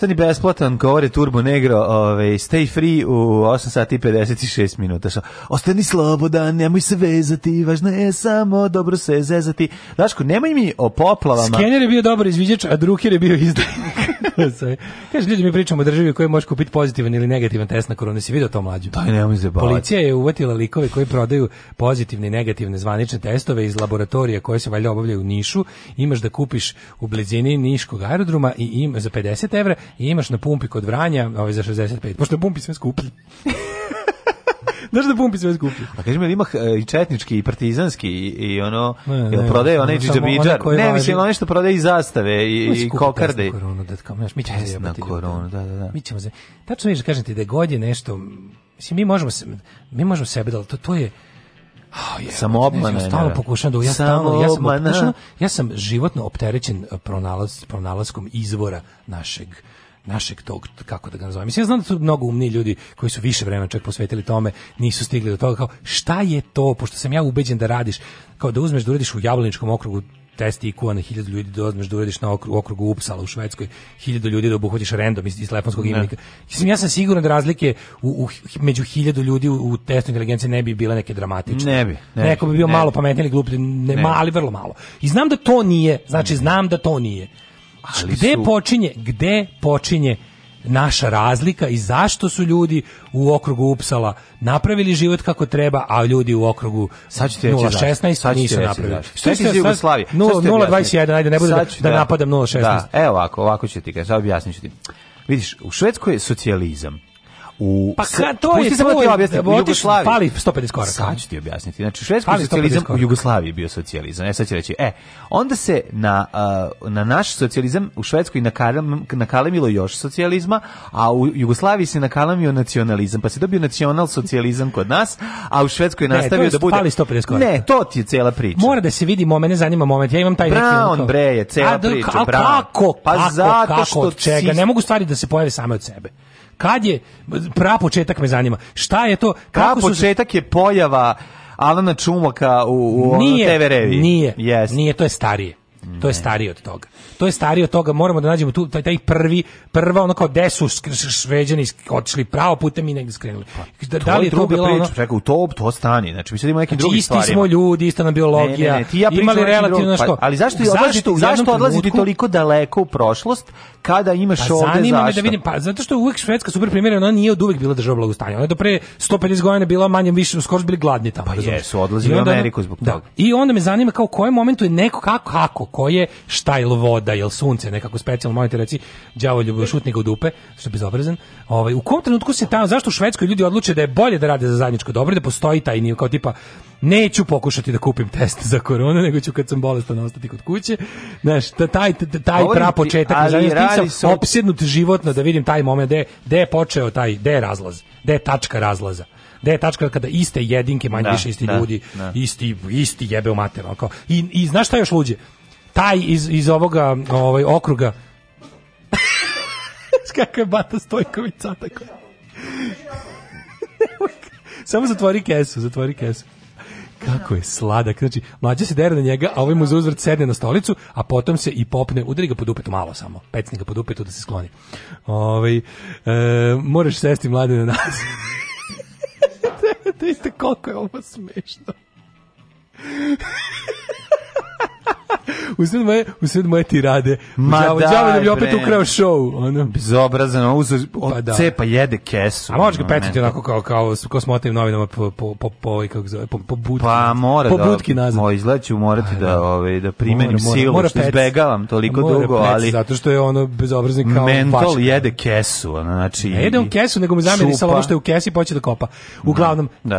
ostani besplatan, govori ovaj Turbo Negro, ovaj, stay free u 8 sati 56 minuta. Što, ostani slobodan, nemoj se vezati, važno je samo dobro se zezati. Daško, nemoj mi o poplavama. Skener je bio dobar izviđač, a druker je bio izdajnik. *laughs* Kaže, ljudi mi pričamo o državi koje možeš kupiti pozitivan ili negativan test na koronu. Si vidio to mlađu? Da, nemoj se bavati. Policija je uvatila likove koji prodaju pozitivne i negativne zvanične testove iz laboratorija koje se valjda obavljaju u Nišu. Imaš da kupiš u blizini Niškog aerodroma i im za 50 evra i imaš na pumpi kod Vranja ovaj za 65, pošto na pumpi sve skuplji. *laughs* Znaš da pumpi sve skuplji. A kaži mi, ima e, i četnički, i partizanski, i, i ono, ne, ne, prodaje onaj džidžabidžar. Ne, ne mislim, onaj što prodaje i zastave, i, i kokarde. Tesna koronu, da, kao, mi ćemo tesna koronu, da, da, da. Mi ćemo se, tačno vidiš, kažem ti, da god je nešto, mislim, mi možemo, se, mi možemo sebe, da to, to je, Oh, je, samo obmana. Ja stalno da. pokušavam da ja stalno ja sam, ja sam životno opterećen e, pronalaz pronalaskom izvora našeg našeg tog, kako da ga nazovem. Mislim, ja znam da su mnogo umni ljudi koji su više vremena čak posvetili tome, nisu stigli do toga, kao šta je to, pošto sam ja ubeđen da radiš, kao da uzmeš da uradiš u Jablaničkom okrugu test IQ-a na 1000 ljudi da uzmeš da uradiš na okrugu, okrugu Upsala u Švedskoj, 1000 ljudi da obuhvatiš random iz, iz telefonskog imenika. Mislim, ja sam siguran da razlike u, u, među 1000 ljudi u, u testu inteligencije ne bi bile neke dramatične. Ne bi. Ne Neko bi bio ne malo pametniji ili gluplji, ne, ne. ali vrlo malo. I znam da to nije, znači znam da to nije. Ali gde su... počinje, gde počinje naša razlika i zašto su ljudi u okrugu Upsala napravili život kako treba, a ljudi u okrugu sad ću ti 016 sad ću nisu napravili. Daš. Šta iz Jugoslavije? 021, ajde, ne bude da-, da, da napadam 016. Da, evo ovako, ovako ću ti kaži, objasnit objasniću ti. Vidiš, u Švedskoj je socijalizam u Pa ka, to je samo da ti objasnim, u Jugoslaviji fali 150 koraka. Sad ti objasniti. Znači švedski socijalizam u Jugoslaviji bio socijalizam. Ja e, sad ću reći, e, onda se na, na naš socijalizam u Švedskoj nakaram, nakalemilo još socijalizma, a u Jugoslaviji se nakalemio nacionalizam, pa se dobio nacional socijalizam kod nas, a u Švedskoj je nastavio ne, to je da bude fali 150 koraka. Ne, to ti je cela priča. Mora da se vidi, mene zanima moment. Ja imam taj Brown neki bre je cela da, priča, a, Kako? Pa kako, zato što čega? Si... Ne mogu stvari da se pojave same od sebe. Kad je pra početak me zanima. Šta je to? Kako pra početak su... je pojava Alana Čumaka u, u nije, TV reviji. Nije, yes. nije, to je starije. To je starije od toga. To je starije od toga, moramo da nađemo tu taj, taj prvi prva ono kao desu šveđani odšli pravo putem i negde skrenuli. Pa, da, da li je to bilo ono? Čekaj, u top to stani. Znači mi sad da imamo neki znači, drugi stvari. Isti smo ljudi, ista nam biologija. Ne, ne, ne, ti ja imali relativno pa, što. Pa, ali zašto odlazite, zašto odlaziti toliko daleko u prošlost kada imaš pa, ovde zanima zašto? Me da vidim, pa zato što je uvek švedska super primer, ona nije od uvek bila država blagostanja. Ona je do pre 150 godina bila manje više skoro bili gladni tamo. Pa jesu, odlazili u Ameriku zbog da. toga. I onda me zanima kao u kojem momentu je neko kako kako koje štajl voda, jel sunce, nekako specijalno, možete reći, đavo ljubav šutnika u dupe, što je bezobrazan. Ovaj, u kom trenutku se tamo zašto u Švedskoj ljudi odluče da je bolje da rade za zajedničko dobro, da postoji taj nije, kao tipa, neću pokušati da kupim test za koronu, nego ću kad sam bolestan ostati kod kuće. Znaš, taj, taj, taj početak, ali sam opsjednut životno da vidim taj moment, gde je počeo taj, gde je razlaz, gde je tačka razlaza da je tačka kada iste jedinke manje da, više isti da, ljudi da. isti isti jebe u mater i, i znaš šta još luđe taj iz, iz ovoga ovaj, okruga. *laughs* Kako je Bata Stojković sad tako? *laughs* Samo zatvori kesu, zatvori kesu. Kako je sladak. Znači, mlađa se dere na njega, a ovaj mu za uzvrt sedne na stolicu, a potom se i popne, udari ga pod upetu malo samo. Pecni ga pod upetu da se skloni. Ovaj e, moraš sesti mlade na nas. da *laughs* koliko je ovo smešno usled moje, usled moje tirade. Ma đavo, đavo je opet ukrao show, ono. Bezobrazan, pa on uzu pa da. cepa jede kesu. A možeš ga petiti onako kao kao kao smotim novinama po po po po ovaj, kako zove, po po budki. Pa mora po da. Po budki nazad. Moj izleću morati pa da, da. ove, ovaj, da primenim mora, silu mora, što izbegavam toliko dugo, pec, ali zato što je ono bezobrazan kao mental baška. jede kesu, ono, znači. Ne jede on kesu, nego mi zameni sa ono što je u kesi počeo da kopa. Uglavnom mm, da.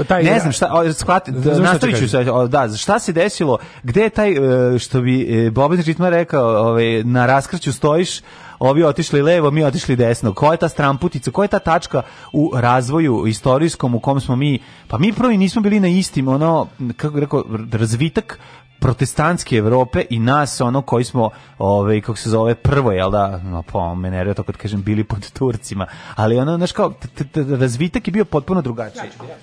E, taj Ne znam šta, shvatite, nastaviću se, da, šta se desilo, gde je taj e, što bi e, Boban Žitma rekao, ove, na raskrću stojiš, ovi otišli levo, mi otišli desno. Koja je ta stramputica, koja je ta tačka u razvoju istorijskom u kom smo mi, pa mi prvi nismo bili na istim, ono, kako rekao, razvitak protestantske Evrope i nas ono koji smo ovaj kako se zove prvo jel da no, po, pa, mene to kad kažem bili pod Turcima ali ono znači kao razvitak je bio potpuno drugačiji da.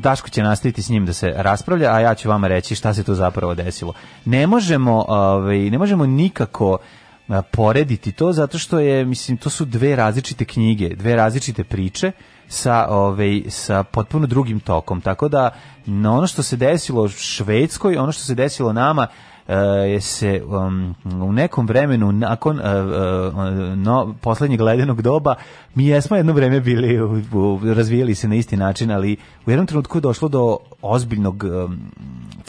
Daško će nastaviti s njim da se raspravlja, a ja ću vama reći šta se tu zapravo desilo. Ne možemo, ovaj, ne možemo nikako porediti to zato što je mislim to su dve različite knjige, dve različite priče sa ovaj sa potpuno drugim tokom. Tako da ono što se desilo u Švedskoj, ono što se desilo nama je se um, u nekom vremenu nakon uh, uh, no, poslednjeg ledenog doba mi jesmo jedno vreme bili u, u, razvijali se na isti način, ali u jednom trenutku je došlo do ozbiljnog um,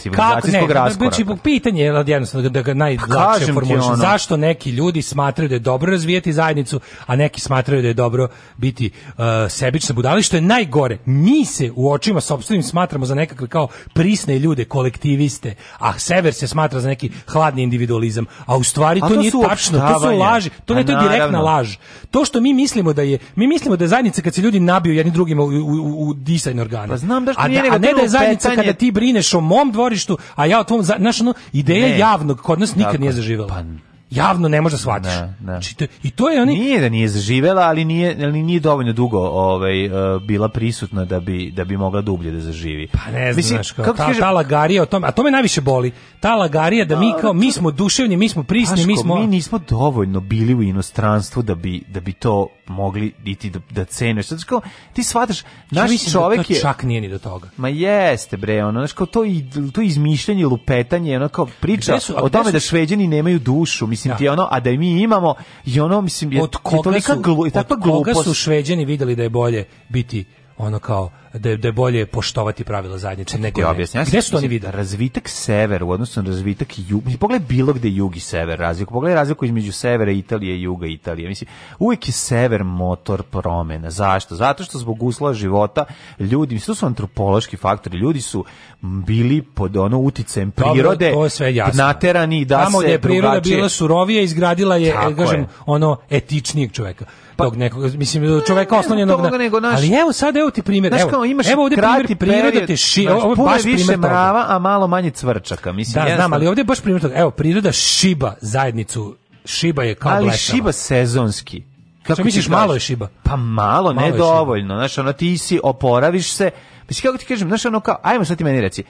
civilizacijskog Kako, ne, znači, raskoraka. Kako, znači, pitanje je jednostavno da ga najlakše pa formuliš. Zašto neki ljudi smatraju da je dobro razvijeti zajednicu, a neki smatraju da je dobro biti uh, sebične budali, što je najgore. Mi se u očima sopstvenim smatramo za nekakve kao prisne ljude, kolektiviste, a sever se smatra za neki hladni individualizam, a u stvari a to, to nije tačno, to su laži, to ne to je pa direktna laž. To što mi mislimo da je, mi mislimo da je zajednica kad se ljudi nabiju jedni drugima u, u, u, u disajn organa. Pa znam da što a, nije da- a ne da je zajednica kada ti brineš o mom dvoru, dvorištu, a ja o tom, znaš, ono, ideja ne. javnog kod nas nikad Tako, nije zaživela. Pa, javno ne može da shvatiš. Da, da. Znači, to, I to je oni Nije da nije zaživela, ali nije ali nije dovoljno dugo ovaj uh, bila prisutna da bi da bi mogla dublje da zaživi. Pa ne znam, Mislim, znaš, kao, ta, kaže... ta lagarija o tome, a to me najviše boli. Ta lagarija da mi pa, kao mi smo duševni, mi smo prisni, Paško, mi smo mi nismo dovoljno bili u inostranstvu da bi da bi to mogli iti da, da ceneš. Znači, kao, ti shvataš, naš čovjek da je... čak nije ni do toga. Ma jeste, bre, ono, znači, kao to, i, to izmišljanje, lupetanje, ono, kao priča su, o tome su... da šveđani nemaju dušu, mislim, mislim ti ono, a da mi imamo i ono mislim je, od koga je tolika glu, su, od koga glupost. su Šveđani videli da je bolje biti ono kao da, da je bolje poštovati pravila zajednice nego ne. Gde su to oni da vide? Razvitak sever u odnosu na razvitak jug. Mislim, pogledaj bilo gde jug i sever razliku. Pogledaj razliku između severa Italije i juga Italije. Mislim, uvijek je sever motor promena. Zašto? Zato što zbog uslova života ljudi, mislim, to su antropološki faktori. Ljudi su bili pod ono uticajem prirode, Dobro, sve jasno. naterani da Tamo se gde je priroda drugačije... bila surovija, izgradila je, e, kažem, ono etičnijeg čoveka. Pa- tog nekog, mislim, čoveka oslonjenog na... Nego naš, ali evo sad, evo ti primjer, znaš, kao, imaš evo ovdje primjer priroda te ši... Znaš, ovo baš više mrava, a malo manje cvrčaka, mislim. Da, znam, ali ovdje je baš primjer toga. Evo, priroda šiba zajednicu, šiba je kao Ali šiba sezonski. Kako Što misliš, malo je šiba? Pa malo, malo ne dovoljno. Znaš, ono, ti si, oporaviš se. Mislim, kako ti kažem, znaš, ono kao, ajmo sad ti meni reci,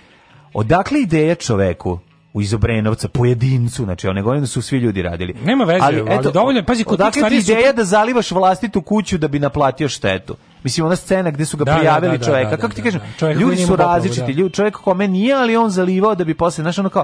odakle ideja čoveku u Izobrenovca pojedincu, znači one godine su svi ljudi radili. Nema veze, ali, eto, ali dovoljno, pazi, kod tih stvari ideja su... da zalivaš vlastitu kuću da bi naplatio štetu. Mislim, ona scena gde su ga da, da prijavili da, da, čoveka, da, kako ti da, kažem, ljudi su različiti, ljudi, čovek kome nije, ali on zalivao da bi posle, znaš, ono kao,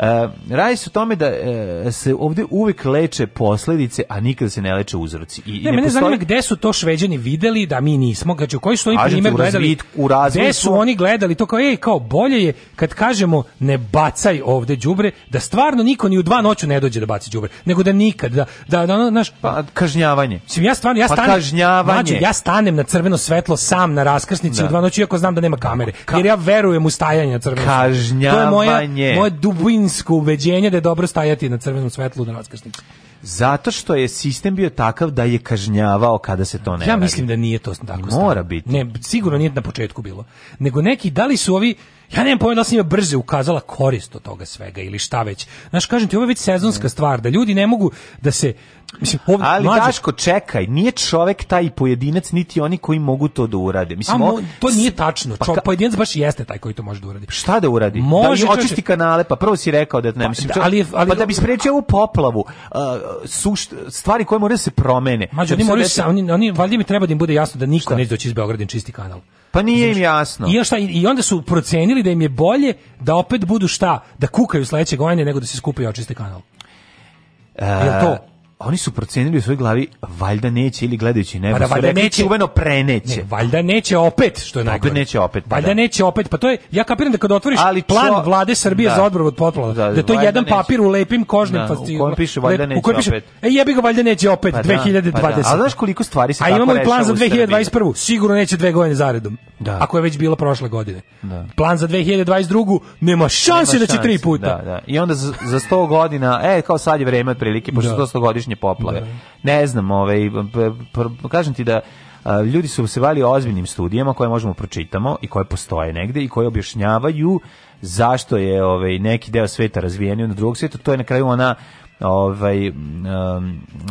E, radi se o tome da e, se ovde uvek leče posledice, a nikada se ne leče uzroci. I, ne, i ne postoji... zanima gde su to šveđani videli da mi nismo, znači koji su oni primer gledali, u razvit, gde su oni gledali, to kao, ej, kao bolje je kad kažemo ne bacaj ovde đubre, da stvarno niko ni u dva noću ne dođe da baci đubre, nego da nikad, da, da, da naš, pa, kažnjavanje. Mislim, ja stvarno, ja pa, stanem, pa kažnjavanje. Znači, ja stanem na crveno svetlo sam na raskrsnici da. u dva noću, iako znam da nema kamere, jer ja verujem u stajanje na crveno Kažnjavanje. To je moja, moja dubin džinsko ubeđenje da je dobro stajati na crvenom svetlu na raskrsnici. Zato što je sistem bio takav da je kažnjavao kada se to ne Ja radi. mislim da nije to tako. Mora stavno. biti. Ne, sigurno nije na početku bilo. Nego neki, da li su ovi, Ja nemam pojma da sam ima brže ukazala korist od toga svega ili šta već. Znaš, kažem ti, ovo je već sezonska stvar, da ljudi ne mogu da se... Mislim, ovdje, Ali mlađe... Daško, čekaj, nije čovek taj pojedinac, niti oni koji mogu to da urade. Mislim, A, mo, to nije tačno. Pa, Čo, pojedinac baš jeste taj koji to može da uradi. Šta da uradi? Može, da li očisti kanale, pa prvo si rekao da ne, pa mislim, da, ali, ali, pa da bi sprečio ovu poplavu, uh, sušt, stvari koje moraju da se promene. Mađo, oni moraju, oni, oni, valjda mi treba da im bude jasno da niko neće doći iz Beograda da čisti kanal. Pa nije im jasno. I, šta, I onda su procenili da im je bolje da opet budu šta, da kukaju sledećeg godine nego da se skupaju i očiste kanal. E, Jel to? oni su procenili u svojoj glavi valjda neće ili gledajući nebo pa da, valjda rekli, neće čuveno preneće ne, valjda neće opet što je najgore neće opet pa valjda da. neće opet pa to je ja kapiram da kad otvoriš ali plan čo, vlade Srbije da, za odbranu od poplava da, da to je jedan neće. papir u lepim kožnim da, fascikulama u kojem piše valjda neće opet piše, e jebi ga valjda neće opet pa 2020 da, pa a da. znaš koliko stvari se a imamo i plan za 2021 sigurno neće dve godine zaredom ako je već bilo prošle godine plan za 2022 nema šanse da će tri puta da, da. i onda za 100 godina e kao sad je vreme otprilike pošto 100 godina godišnje poplave. Da. Ne znam, ovaj, kažem ti da ljudi su se bavili ozbiljnim studijama koje možemo pročitamo i koje postoje negde i koje objašnjavaju zašto je ovaj neki deo sveta razvijeniji od drugog sveta, to je na kraju ona ovaj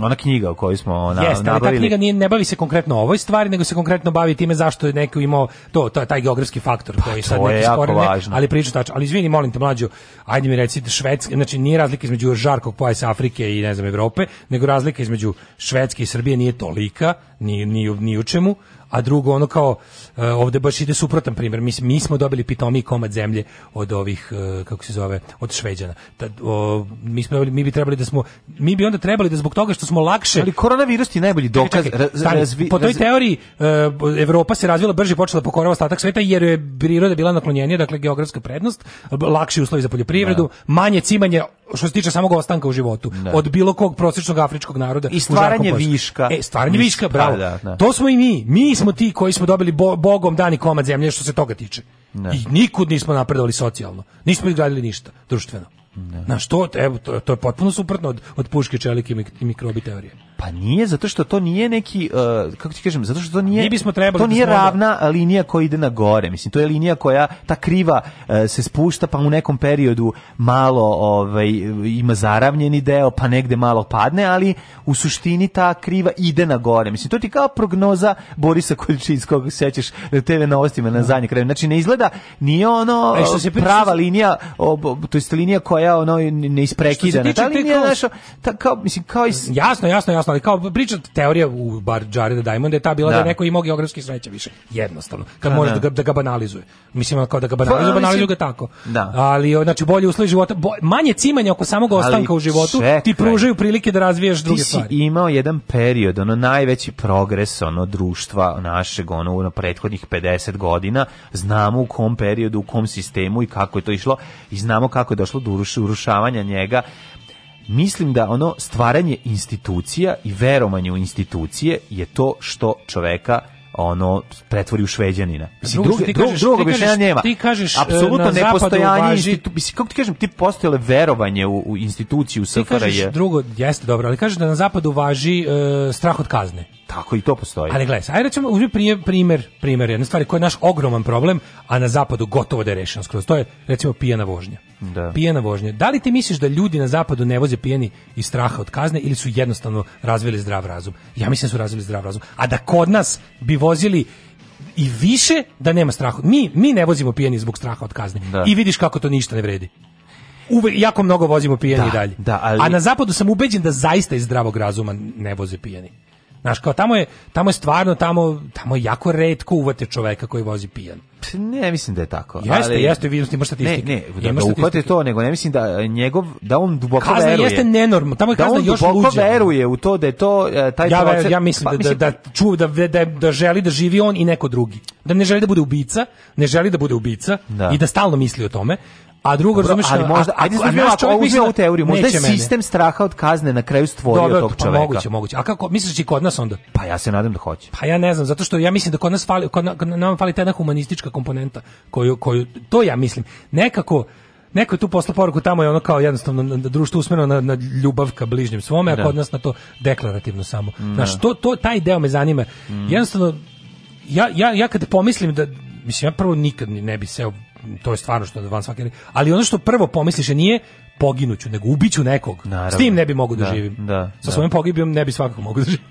ona knjiga o kojoj smo na Jeste, nabavili. ta knjiga nije, ne bavi se konkretno ovoj stvari, nego se konkretno bavi time zašto je neko imao to, to taj geografski faktor pa, koji sad neki spore, ali priča tačno. Ali izvini, molim te mlađu, ajde mi reci da švedski, znači nije razlika između žarkog pojasa Afrike i ne znam Evrope, nego razlika između Švedske i Srbije nije tolika, ni ni ni u čemu a drugo ono kao e, ovde baš ide suprotan primer Mi, mi smo dobili pitomi komad zemlje od ovih e, kako se zove, od Šveđana. da mi smo dobili, mi bi trebali da smo mi bi onda trebali da zbog toga što smo lakše Ali koronavirus je najbolji dokaz čekaj, čekaj, razvi, po toj teoriji e, Evropa se razvila brže, počela pokorava ostatak sveta jer je priroda bila naklonjenija, dakle geografska prednost, lakši uslovi za poljoprivredu, da. manje cimanje što se tiče samog ostanka u životu da. od bilo kog prosječnog afričkog naroda i stvaranje viška e stvaranje viška, viška bravo da, da, da, to smo i mi mi smo ti koji smo dobili bo, bogom dani komad zemlje što se toga tiče da. i nikud nismo napredovali socijalno nismo izgradili ništa društveno Ne. Da. Na što evo, to, to je potpuno suprotno od, od puške čelike i mikrobi teorije. Pa nije, zato što to nije neki, uh, kako ti kažem, zato što to nije, bismo trebali to da nije da ravna da... linija koja ide na gore, mislim, to je linija koja, ta kriva uh, se spušta, pa u nekom periodu malo ovaj, ima zaravnjeni deo, pa negde malo padne, ali u suštini ta kriva ide na gore, mislim, to ti kao prognoza Borisa Količinskog, sećaš TV novostima na da. zadnje kraju, znači ne izgleda, ni ono e što se prava linija, ob, to jest linija koja koja ono ne isprekidana. na da li nije našo ta kao mislim kao is... jasno jasno jasno, ali kao priča teorija u bar Jareda Diamond je ta bila da, da je neko imao geografski sreće više. Jednostavno. Kad pa može da. da ga, da ga banalizuje. Mislim kao da ga pa, banalizuje, pa, banalizuje ga tako. Da. Ali znači bolje uslovi života, bolje, manje cimanja oko samog ostanka ali, u životu, čekaj, ti pružaju prilike da razviješ druge stvari. Ti si imao jedan period, ono najveći progres ono društva našeg ono na prethodnih 50 godina, znamo u kom periodu, u kom sistemu i kako je to išlo i znamo kako je došlo do urušavanja njega mislim da ono stvaranje institucija i verovanje u institucije je to što čoveka ono pretvori u šveđanina. Mislim drugi ti kažeš, drugog ti kažeš, nema. Ti kažeš e, apsolutno nepostojanje institu, mislim kako ti kažem, ti postojale verovanje u, u instituciju SFRJ. Ti kažeš drugo jeste dobro, ali kažeš da na zapadu važi e, strah od kazne. Tako i to postoji. Ali gledaj, ajde ćemo uzmi primjer, primjer, primjer jedne stvari koja je naš ogroman problem, a na zapadu gotovo da je rešeno skroz. To je recimo pijana vožnja. Da. Pijana vožnja. Da li ti misliš da ljudi na zapadu ne voze pijeni iz straha od kazne ili su jednostavno razvili zdrav razum? Ja mislim da su razvili zdrav razum. A da kod nas bi vozili i više da nema straha. Mi, mi ne vozimo pijeni zbog straha od kazne. Da. I vidiš kako to ništa ne vredi. Uve, jako mnogo vozimo pijeni da, i dalje. Da, ali... A na zapadu sam ubeđen da zaista iz zdravog razuma ne voze pijeni. Znaš, kao tamo je, tamo je stvarno, tamo, tamo je jako redko uvate čoveka koji vozi pijan. Ne mislim da je tako. Jeste, ali, jeste, vidim ima statistike. Ne, ne, da, da uhvate to, nego ne mislim da eh, njegov, da on duboko kazna veruje. Kazna jeste nenormalna, tamo je da još luđa. Da on duboko veruje u to da je to eh, taj ja, procent. Ja mislim, pa, da- da- mislim da, da, ču, da, da, da želi da živi on i neko drugi. Da ne želi da bude ubica, ne želi da bude ubica da. i da stalno misli o tome. A drugo, razumeš, ali možda, ajde da bilo ako uzme u teoriju, možda je sistem mene. straha od kazne na kraju stvorio Dobar, tog pa čoveka. Pa moguće, moguće. A kako, misliš da će kod nas onda? Pa ja se nadam da hoće. Pa ja ne znam, zato što ja mislim da kod nas fali, kod, na, kod nam fali ta jedna humanistička komponenta, koju, koju, to ja mislim. Nekako, Neko je tu posla poruku, tamo je ono kao jednostavno društvo usmjereno na, na ljubav ka bližnjem svome, da. a kod nas na to deklarativno samo. Mm. Znaš, to, to, taj deo me zanima. Mm. Jednostavno, ja, ja, ja kad pomislim da, mislim, ja prvo nikad ne bi seo to je stvarno što van svake ali ono što prvo pomisliš je nije poginuću nego ubiću nekog Naravno. s tim ne bi mogu da, da živim da, sa da. svojim pogibijom ne bi svakako mogu da živim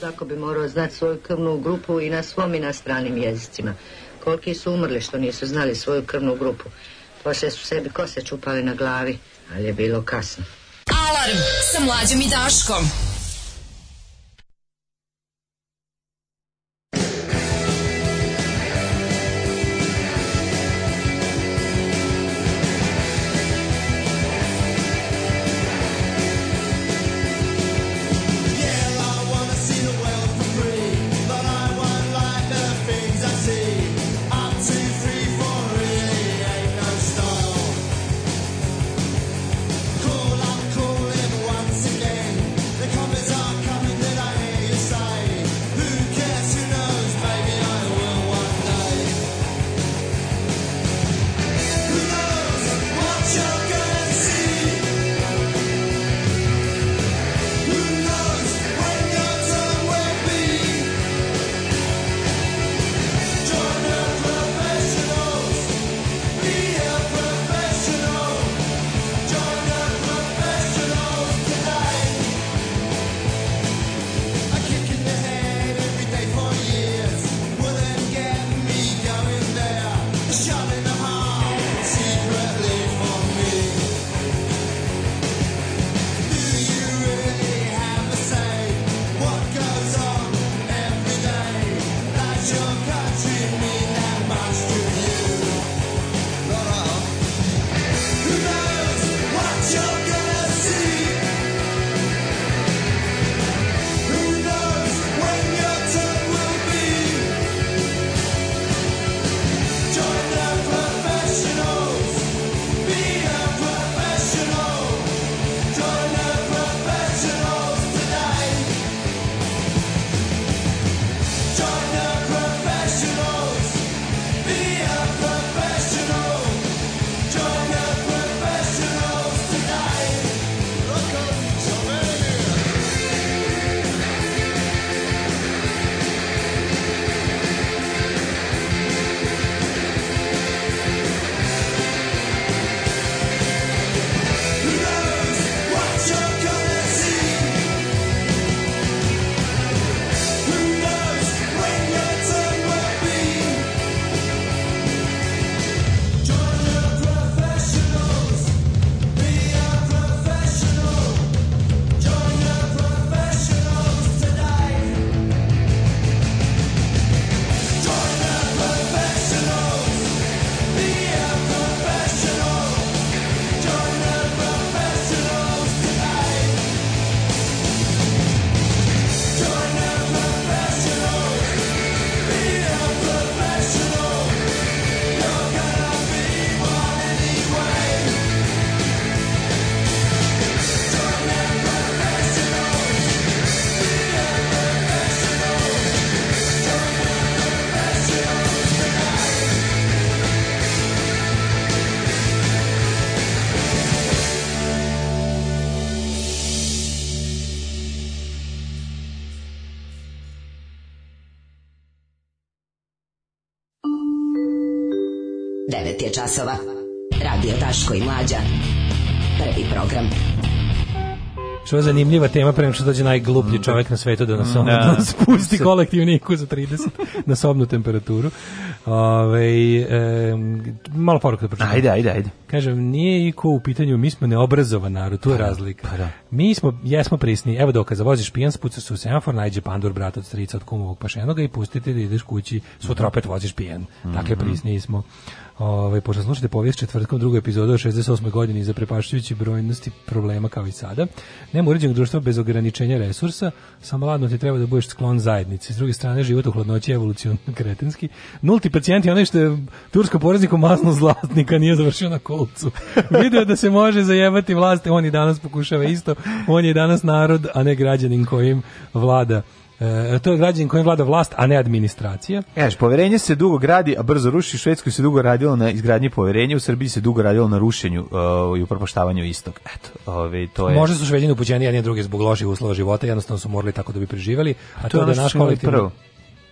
tako bi morao znati svoju krvnu grupu i na svom i na stranim jezicima koliki su umrli što nisu znali svoju krvnu grupu poslije su sebi kose čupali na glavi ali je bilo kasno Alarm sa mlađom i Daškom je časova. Radio Taško i Mlađa. Prvi program. Što je zanimljiva tema, prema što dođe najgluplji mm. čovjek na svetu da nas, mm, obnu, da. da. spusti kolektivniku za 30 *laughs* na sobnu temperaturu. Ove, ovaj, e, malo poruka da pročitam. Ajde, ajde, ajde. Kažem, nije i ko u pitanju, mi smo neobrazovan narod, tu je pa, da, razlika. Pa, da. Mi smo, jesmo prisni, evo dokaza, voziš pijan, spucaš u semafor, najđe pandur, brat od strica, od kumovog pašenoga i pustite da ideš kući, sutra opet voziš pijan. Mm -hmm. Dakle, mhm. prisniji smo. Ovaj pošto slušate povijest četvrtkom drugoj epizodu 68. godini za prepašćujući brojnosti problema kao i sada. Nema uređenog društva bez ograničenja resursa, samo ladno ti treba da budeš sklon zajednici. S druge strane život u hladnoći je evolucionno kretenski. Nulti pacijent je onaj što je tursko porezniku masno zlatnika nije završio na kolu Šolcu. *laughs* Video da se može zajebati vlast, on i danas pokušava isto. On je danas narod, a ne građanin kojim vlada E, to je građanin kojim vlada vlast, a ne administracija. Eš, poverenje se dugo gradi, a brzo ruši. U Švedskoj se dugo radilo na izgradnji poverenja, u Srbiji se dugo radilo na rušenju uh, i upropaštavanju istog. Eto, ove, to je... Možda su Šveđani upućeni nije druge zbog loših uslova života, jednostavno su morali tako da bi preživeli, a to, to je da naš kolektivni... Prvo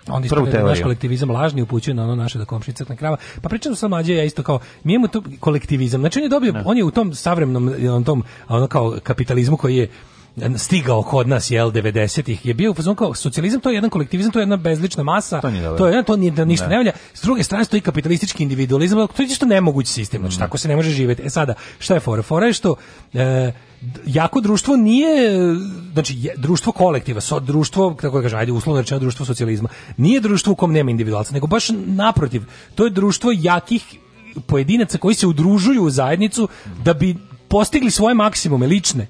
onda ispada da naš kolektivizam lažni upućuje na ono naše da komšnica na krava. Pa pričam sa mlađe ja isto kao mi imamo to kolektivizam. Znači on je dobio ne. on je u tom savremenom on tom ono kao kapitalizmu koji je stigao kod nas je 90-ih je bio fazon kao socijalizam to je jedan kolektivizam to je jedna bezlična masa to, je to nije da ništa ne. valja s druge strane stoji kapitalistički individualizam to je isto nemoguć sistem znači mm. tako se ne može živeti e sada šta je fora fora je što e, jako društvo nije znači je, društvo kolektiva, so, društvo kako da kažem, ajde uslovno rečeno društvo socijalizma. Nije društvo u kom nema individualca, nego baš naprotiv. To je društvo jakih pojedinaca koji se udružuju u zajednicu da bi postigli svoje maksimume lične.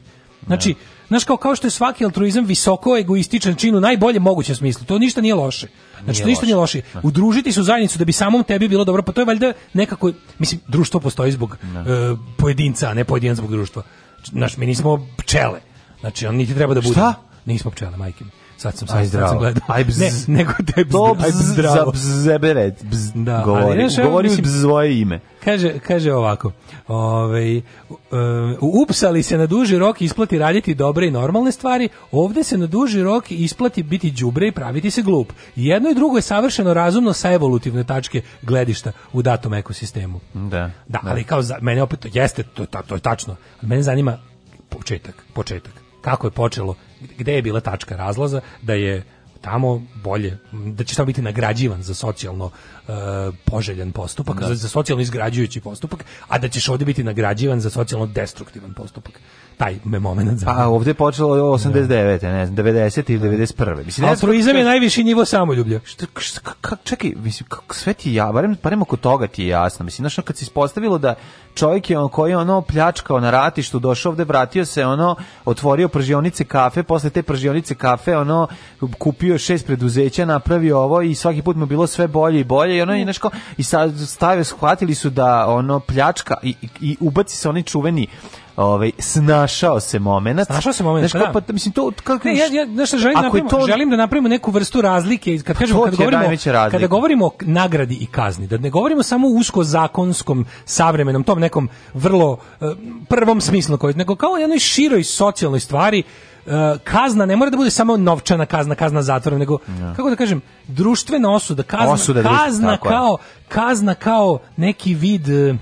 Znači, znaš kao, kao što je svaki altruizam visoko egoističan čin u najbolje mogućem smislu. To ništa nije loše. Pa znači, nije to ništa loše. nije loše. Da. Udružiti se u zajednicu da bi samom tebi bilo dobro, pa to je valjda nekako, mislim, društvo postoji zbog uh, pojedinca, a ne pojedinac zbog društva. Znaš, mi nismo pčele. Znači, on niti treba da bude. Šta? Nismo pčele, majke mi. Sad sam sad, sad sam Aj bzz. Ne, nego te bzz, to bzz, aj bzz, zdravo. Bzz, zeberet, bzz, da, govori. Ali govori si bzz svoje ime. Kaže, kaže ovako, ovaj, um, upsali se na duži rok isplati raditi dobre i normalne stvari, ovde se na duži rok isplati biti đubre i praviti se glup. Jedno i drugo je savršeno razumno sa evolutivne tačke gledišta u datom ekosistemu. Da. Da, da. ali kao za, mene opet jeste to, to, to je tačno. Mene zanima početak, početak kako je počelo, gde je bila tačka razlaza, da je tamo bolje, da će samo biti nagrađivan za socijalno uh, poželjan postupak, da. za, za socijalno izgrađujući postupak, a da ćeš ovde biti nagrađivan za socijalno destruktivan postupak taj moment za. A ovde je počelo 89. Da. ne znam, 90. ili 91. Mislim, altruizam je najviši nivo samoljublja. Šta, čekaj, mislim, kako sve ti ja, barem, barem oko toga ti je jasno. Mislim, znaš, kad se ispostavilo da čovjek je on koji je ono pljačkao na ratištu, došao ovde, vratio se, ono, otvorio pržionice kafe, posle te pržionice kafe, ono, kupio šest preduzeća, napravio ovo i svaki put mu bilo sve bolje i bolje i ono, je nešto i sad stave, shvatili su da, ono, pljačka i, i, i ubaci se oni čuveni ovaj snašao se momenat. Snašao se momenat. Znaš da. Pa, mislim to kako ne, ja ja nešto želim da napravimo, to... želim da napravimo neku vrstu razlike kad pa kažemo kad govorimo kada govorimo o nagradi i kazni, da ne govorimo samo o usko zakonskom savremenom tom nekom vrlo eh, prvom smislu koji nego kao jednoj široj socijalnoj stvari eh, kazna ne mora da bude samo novčana kazna, kazna zatvora, nego ja. Da. kako da kažem, društvena osuda, kazna, osuda, kazna društvena, kao kazna kao neki vid eh,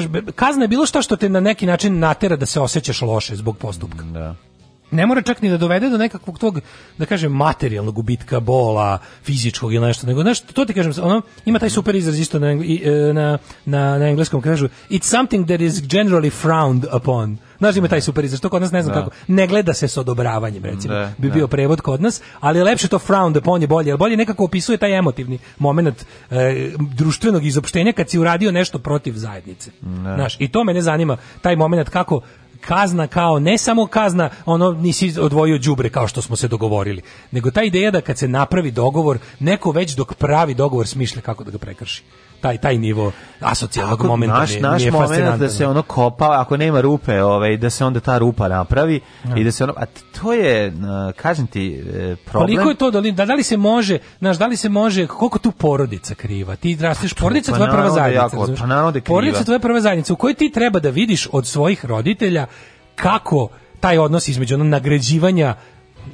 znaš, kazna je bilo šta što te na neki način natera da se osjećaš loše zbog postupka. Da. Ne mora čak ni da dovede do nekakvog tog, da kažem, materijalnog gubitka, bola, fizičkog ili nešto, nego, znaš, to ti kažem, ono, ima taj super izraz isto na, e, na, na, na engleskom, kažu, it's something that is generally frowned upon. Znaš ima taj da. super izraz, to kod nas ne znam da. kako. Ne gleda se s odobravanjem, recimo. Da, bi da. bio prevod kod nas, ali je lepše to frowned upon je bolje, jer bolje nekako opisuje taj emotivni moment e, društvenog izopštenja kad si uradio nešto protiv zajednice. Da. Znaš, i to mene zanima taj moment kako kazna kao ne samo kazna, ono nisi odvojio đubre kao što smo se dogovorili, nego ta ideja da kad se napravi dogovor, neko već dok pravi dogovor smišlja kako da ga prekrši taj taj nivo asocijalnog momenta naš, naš nije moment da se ono kopa ako nema rupe ovaj da se onda ta rupa napravi ja. Da. i da se ono a to je kažem ti e, problem koliko je to da li, da, da, li se može znaš da li se može koliko tu porodica kriva ti rasteš pa porodica pa tvoja prva da zajednica jako, pa naravno da kriva porodica tvoja prva zajednica u kojoj ti treba da vidiš od svojih roditelja kako taj odnos između ono nagrađivanja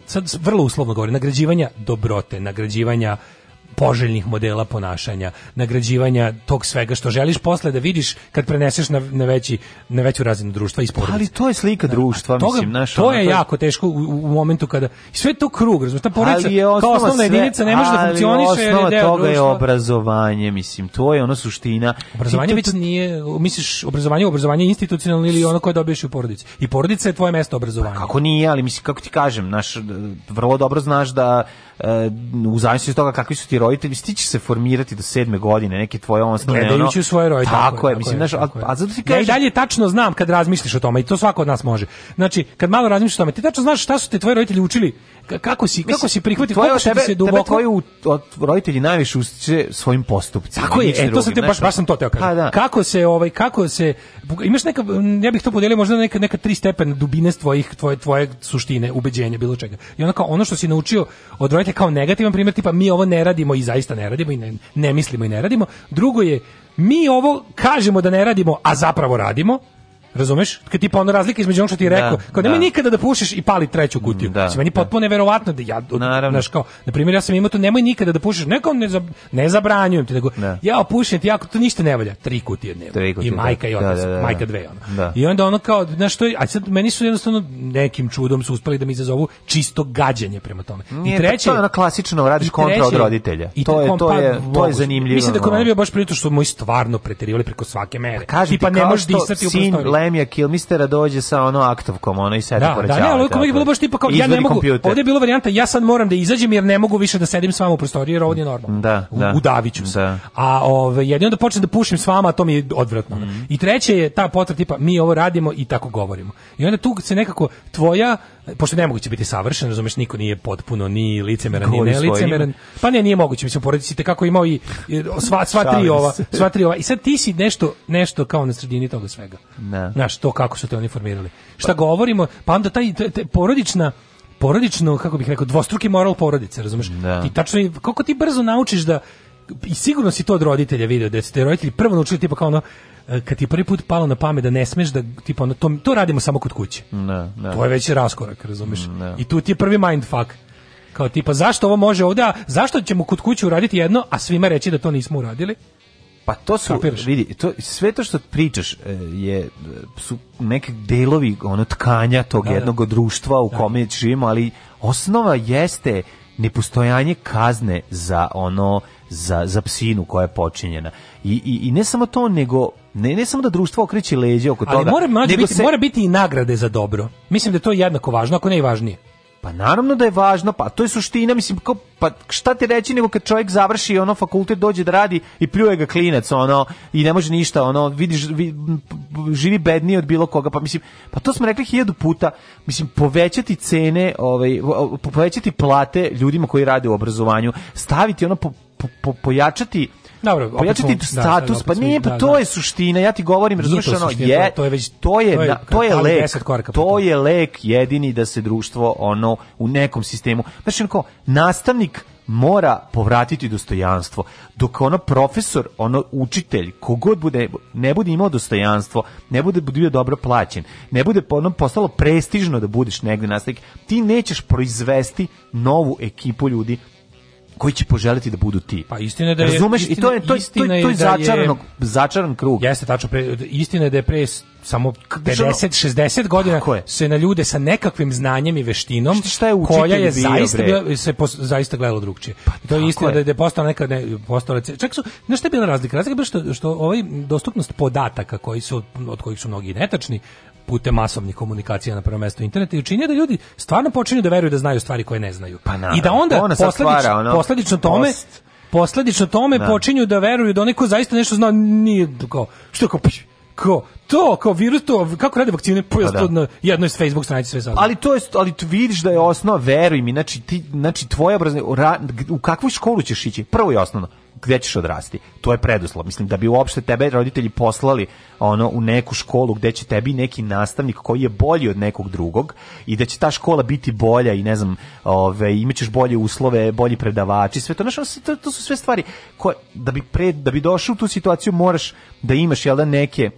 sad vrlo uslovno govorim nagrađivanja dobrote nagrađivanja poželjnih modela ponašanja, nagrađivanja tog svega što želiš posle da vidiš kad preneseš na, na veći na veću razinu društva i isporediš. Ali to je slika da. društva, toga, mislim, naš, To je ono, jako teško u, u, momentu kada sve to krug, razumeš, ta porodica je kao osnovna sve, jedinica ne može da funkcioniše jer je deo toga društva. je obrazovanje, mislim, to je ono suština. Obrazovanje već nije, misliš, obrazovanje, obrazovanje institucionalno ili ono koje dobiješ u porodici. I porodica je tvoje mesto obrazovanja. Pa kako nije, ali mislim kako ti kažem, naš vrlo dobro znaš da u zavisnosti od toga kakvi su ti roditelji, ti će se formirati do sedme godine, neke tvoje osnovne. Gledajući u svoje roditelje. Tako, tako, je, tako mislim, znaš, a, a zato ti kažeš... Ja i dalje tačno znam kad razmisliš o tome i to svako od nas može. Znači, kad malo razmisliš o tome, ti tačno znaš šta su te tvoji roditelji učili, kako si, mislim, kako si prihvatio, kako su tebe, se duboko... Tebe tvoji od roditelji najviše ustiče svojim postupcima. Tako je, e, to sam te, baš, baš sam to teo pa kažem. Da. Kako se, ovaj, kako se, imaš neka, ja bih to podelio možda neka, neka tri stepena dubine tvojih, tvoje, tvoje suštine, ubeđenja, bilo čega. I onda ono što si naučio od roditelja je kao negativan primjer, tipa mi ovo ne radimo i zaista ne radimo i ne, ne mislimo i ne radimo. Drugo je, mi ovo kažemo da ne radimo, a zapravo radimo. Razumeš? Kad tipa ona razlika između onog što ti je rekao, da, kao nema da. nikada da pušiš i pali treću kutiju. Da, znači, meni da. potpuno da. neverovatno da ja, znaš kao, na primjer ja sam imao to nemoj nikada da pušiš, nekom ne, zab, ne zabranjujem ti, nego da. ja pušim ti jako to ništa ne valja, tri kutije dnevno. I da. majka i da, otac, majka dve ona. I onda ono kao, znaš što, a sad meni su jednostavno nekim čudom su uspeli da mi izazovu čisto gađanje prema tome. Nije, I treće, to je ono klasično, radiš kontra od roditelja. I to je to pa, je to je zanimljivo. Mislim da kod mene bio baš pritom što moji stvarno preterivali preko svake mere. Pa tipa ne možeš disati u plemija Kilmistera dođe sa ono aktovkom, ono i sedi da, pored Da, da, ali uvijek je bilo baš tipa kao, ja ne mogu, kompjuter. ovdje je bilo varijanta, ja sad moram da izađem jer ne mogu više da sedim s vama u prostoriji jer ovo nije normalno. Da, da. U, ću se. Da. A ove, jedni onda počne da pušim s vama, to mi je odvratno. Mm. I treće je ta potra tipa, mi ovo radimo i tako govorimo. I onda tu se nekako tvoja pošto ne moguće biti savršen, razumeš, niko nije potpuno ni licemeran ni nelicemeran. Pa ne, nije moguće, mislim porodici te kako imao i, sva sva tri ova, sva tri ova. I sad ti si nešto nešto kao na sredini toga svega. Ne. Da. Znaš, to kako su te oni formirali. Šta govorimo? Pa onda taj te, te, porodična porodično, kako bih rekao, dvostruki moral porodice, razumeš? Da. Ti tačno, koliko ti brzo naučiš da i sigurno si to od roditelja video da ste roditelji prvo naučili tipa kao ono kad ti prvi put palo na pamet da ne smeš da tipa na to, to radimo samo kod kuće. Ne, ne. To je već raskorak, razumeš? Ne. I tu ti je prvi fuck. Kao tipa zašto ovo može ovde, a zašto ćemo kod kuće uraditi jedno, a svima reći da to nismo uradili? Pa to su Kapiraš? vidi, to sve to što pričaš e, je su neki delovi ono tkanja tog da, da. jednog da. društva u da. kome živimo, ali osnova jeste nepostojanje kazne za ono za za psinu koja je počinjena. I, i, i ne samo to nego Ne, ne samo da društvo okreće leđe oko toga. Ali mora, mora biti, se... mora biti i nagrade za dobro. Mislim da to je jednako važno, ako ne i važnije. Pa naravno da je važno, pa to je suština, mislim, kao, pa šta ti reći nego kad čovjek završi ono fakultet, dođe da radi i pljuje ga klinac, ono, i ne može ništa, ono, vidiš, vid, živi bednije od bilo koga, pa mislim, pa to smo rekli hiljadu puta, mislim, povećati cene, ovaj, povećati plate ljudima koji rade u obrazovanju, staviti ono, po, po, pojačati Dobro, pojačati pa da, status, pa pa da, pa nije, pa to da. je suština, ja ti govorim, razumeš, ono, je, to je već, to je, to je, to je lek, to je lek jedini da se društvo, ono, u nekom sistemu, znači, onako, nastavnik mora povratiti dostojanstvo. Dok ono profesor, ono učitelj, kogod bude, ne bude imao dostojanstvo, ne bude bio dobro plaćen, ne bude ono postalo prestižno da budeš negde nastavnik, ti nećeš proizvesti novu ekipu ljudi koji će poželiti da budu ti. Pa istina da je Razumeš istina, i to je to je, to je, to da je začaranog, da je, začaran krug. Jeste tačno pre, istina je da je pre samo 50 60 godina je? se na ljude sa nekakvim znanjem i veštinom šta je koja je bio, zaista bila, se pos, zaista gledalo drugačije. Pa, to je istina da je. da je postala neka ne, postala čak su no šta je bila razlika? Razlika je što što ovaj dostupnost podataka koji su od kojih su mnogi netačni, putem masovnih komunikacija na prvo mesto interneta i učinio da ljudi stvarno počinju da veruju da znaju stvari koje ne znaju. Pa na, I da onda ona posledično, ono, posledično tome post. posledično tome da. počinju da veruju da neko zaista nešto zna nije kao što kao kao to kao virus to kako rade vakcine pa, pa da. na jednoj s Facebook stranici sve sad. Ali to je ali tu vidiš da je osnova veruj mi znači ti znači tvoje obrazne u kakvu školu ćeš ići prvo i osnovno gdje ćeš odrasti. To je preduslov. Mislim da bi uopšte tebe roditelji poslali ono u neku školu gdje će tebi neki nastavnik koji je bolji od nekog drugog i da će ta škola biti bolja i ne znam, ovaj imaćeš bolje uslove, bolji predavači, sve to našo to, to su sve stvari koje da bi pre da bi došao u tu situaciju moraš da imaš jel da neke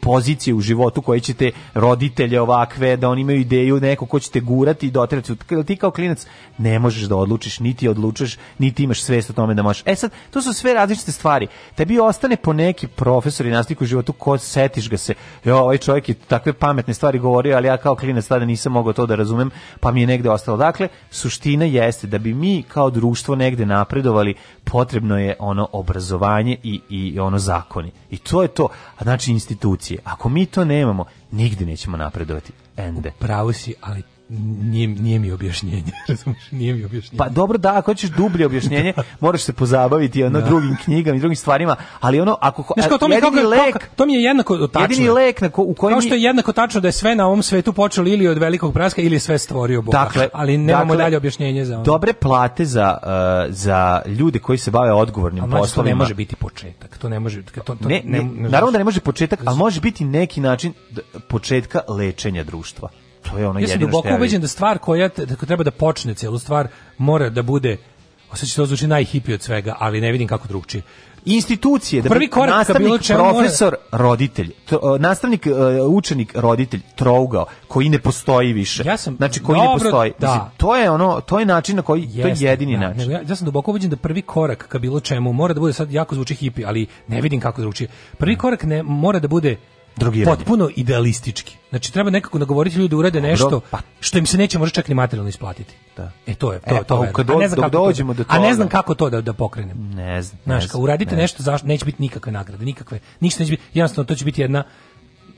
pozicije u životu koje ćete roditelje ovakve, da oni imaju ideju neko ko ćete gurati i dotirati. Ti kao klinac ne možeš da odlučiš, niti odlučaš, niti imaš svest o tome da možeš. E sad, to su sve različite stvari. Tebi ostane po neki profesor i nastavnik u životu ko setiš ga se. Jo, ovaj čovjek je takve pametne stvari govorio, ali ja kao klinac tada nisam mogao to da razumem, pa mi je negde ostalo. Dakle, suština jeste da bi mi kao društvo negde napredovali, potrebno je ono obrazovanje i, i ono zakoni. I to je to. A Znači, institut institucije. Ako mi to nemamo, nigde nećemo napredovati. Ende. Pravo si, ali nije, nije mi objašnjenje, *laughs* razumiješ, nije mi objašnjenje. Pa dobro da, ako hoćeš dublje objašnjenje, *laughs* da. moraš se pozabaviti ono da. drugim knjigama i drugim stvarima, ali ono, ako... Znaš, kao, to, mi je kako, lek, to, to mi je jednako tačno. Jedini lek na ko, u kojem... Kao što je jednako tačno da je sve na ovom svetu počelo ili od velikog praska ili sve stvorio Bog. Dakle, ali nemamo dakle, dalje objašnjenje za ono. Dobre plate za, uh, za ljude koji se bave odgovornim ali, poslovima. To ne može biti početak, to ne može... To, to, ne, ne, ne, naravno da ne može početak, ali može biti neki način početka lečenja društva to je ono ja sam duboko ja ubeđen da stvar koja da treba da počne celu stvar mora da bude osjeća to da zvuči najhipi od svega, ali ne vidim kako drugčije institucije da prvi korak nastavnik bilo profesor mora... roditelj to, e, nastavnik e, učenik roditelj trougao koji ne postoji više ja sam, znači koji dobro, ne postoji da. Mislim, to je ono to je način na koji Jeste, to je jedini da, način ne, ja, ja, sam duboko ubeđen da prvi korak ka bilo čemu mora da bude sad jako zvuči hipi ali ne vidim kako drugačije prvi korak ne mora da bude drogiranje. Potpuno idealistički. Znači treba nekako nagovoriti ljude da urade nešto pa. što im se neće možda čak ni materijalno isplatiti. Da. E to je to, e, to, pa, to ne znam dok kako dođemo to, do toga. A ne znam kako to da da pokrenem. Ne znam. Znaš, ne znam, kao uradite ne nešto zašto neće biti nikakve nagrade, nikakve, ništa neće biti. Jednostavno to će biti jedna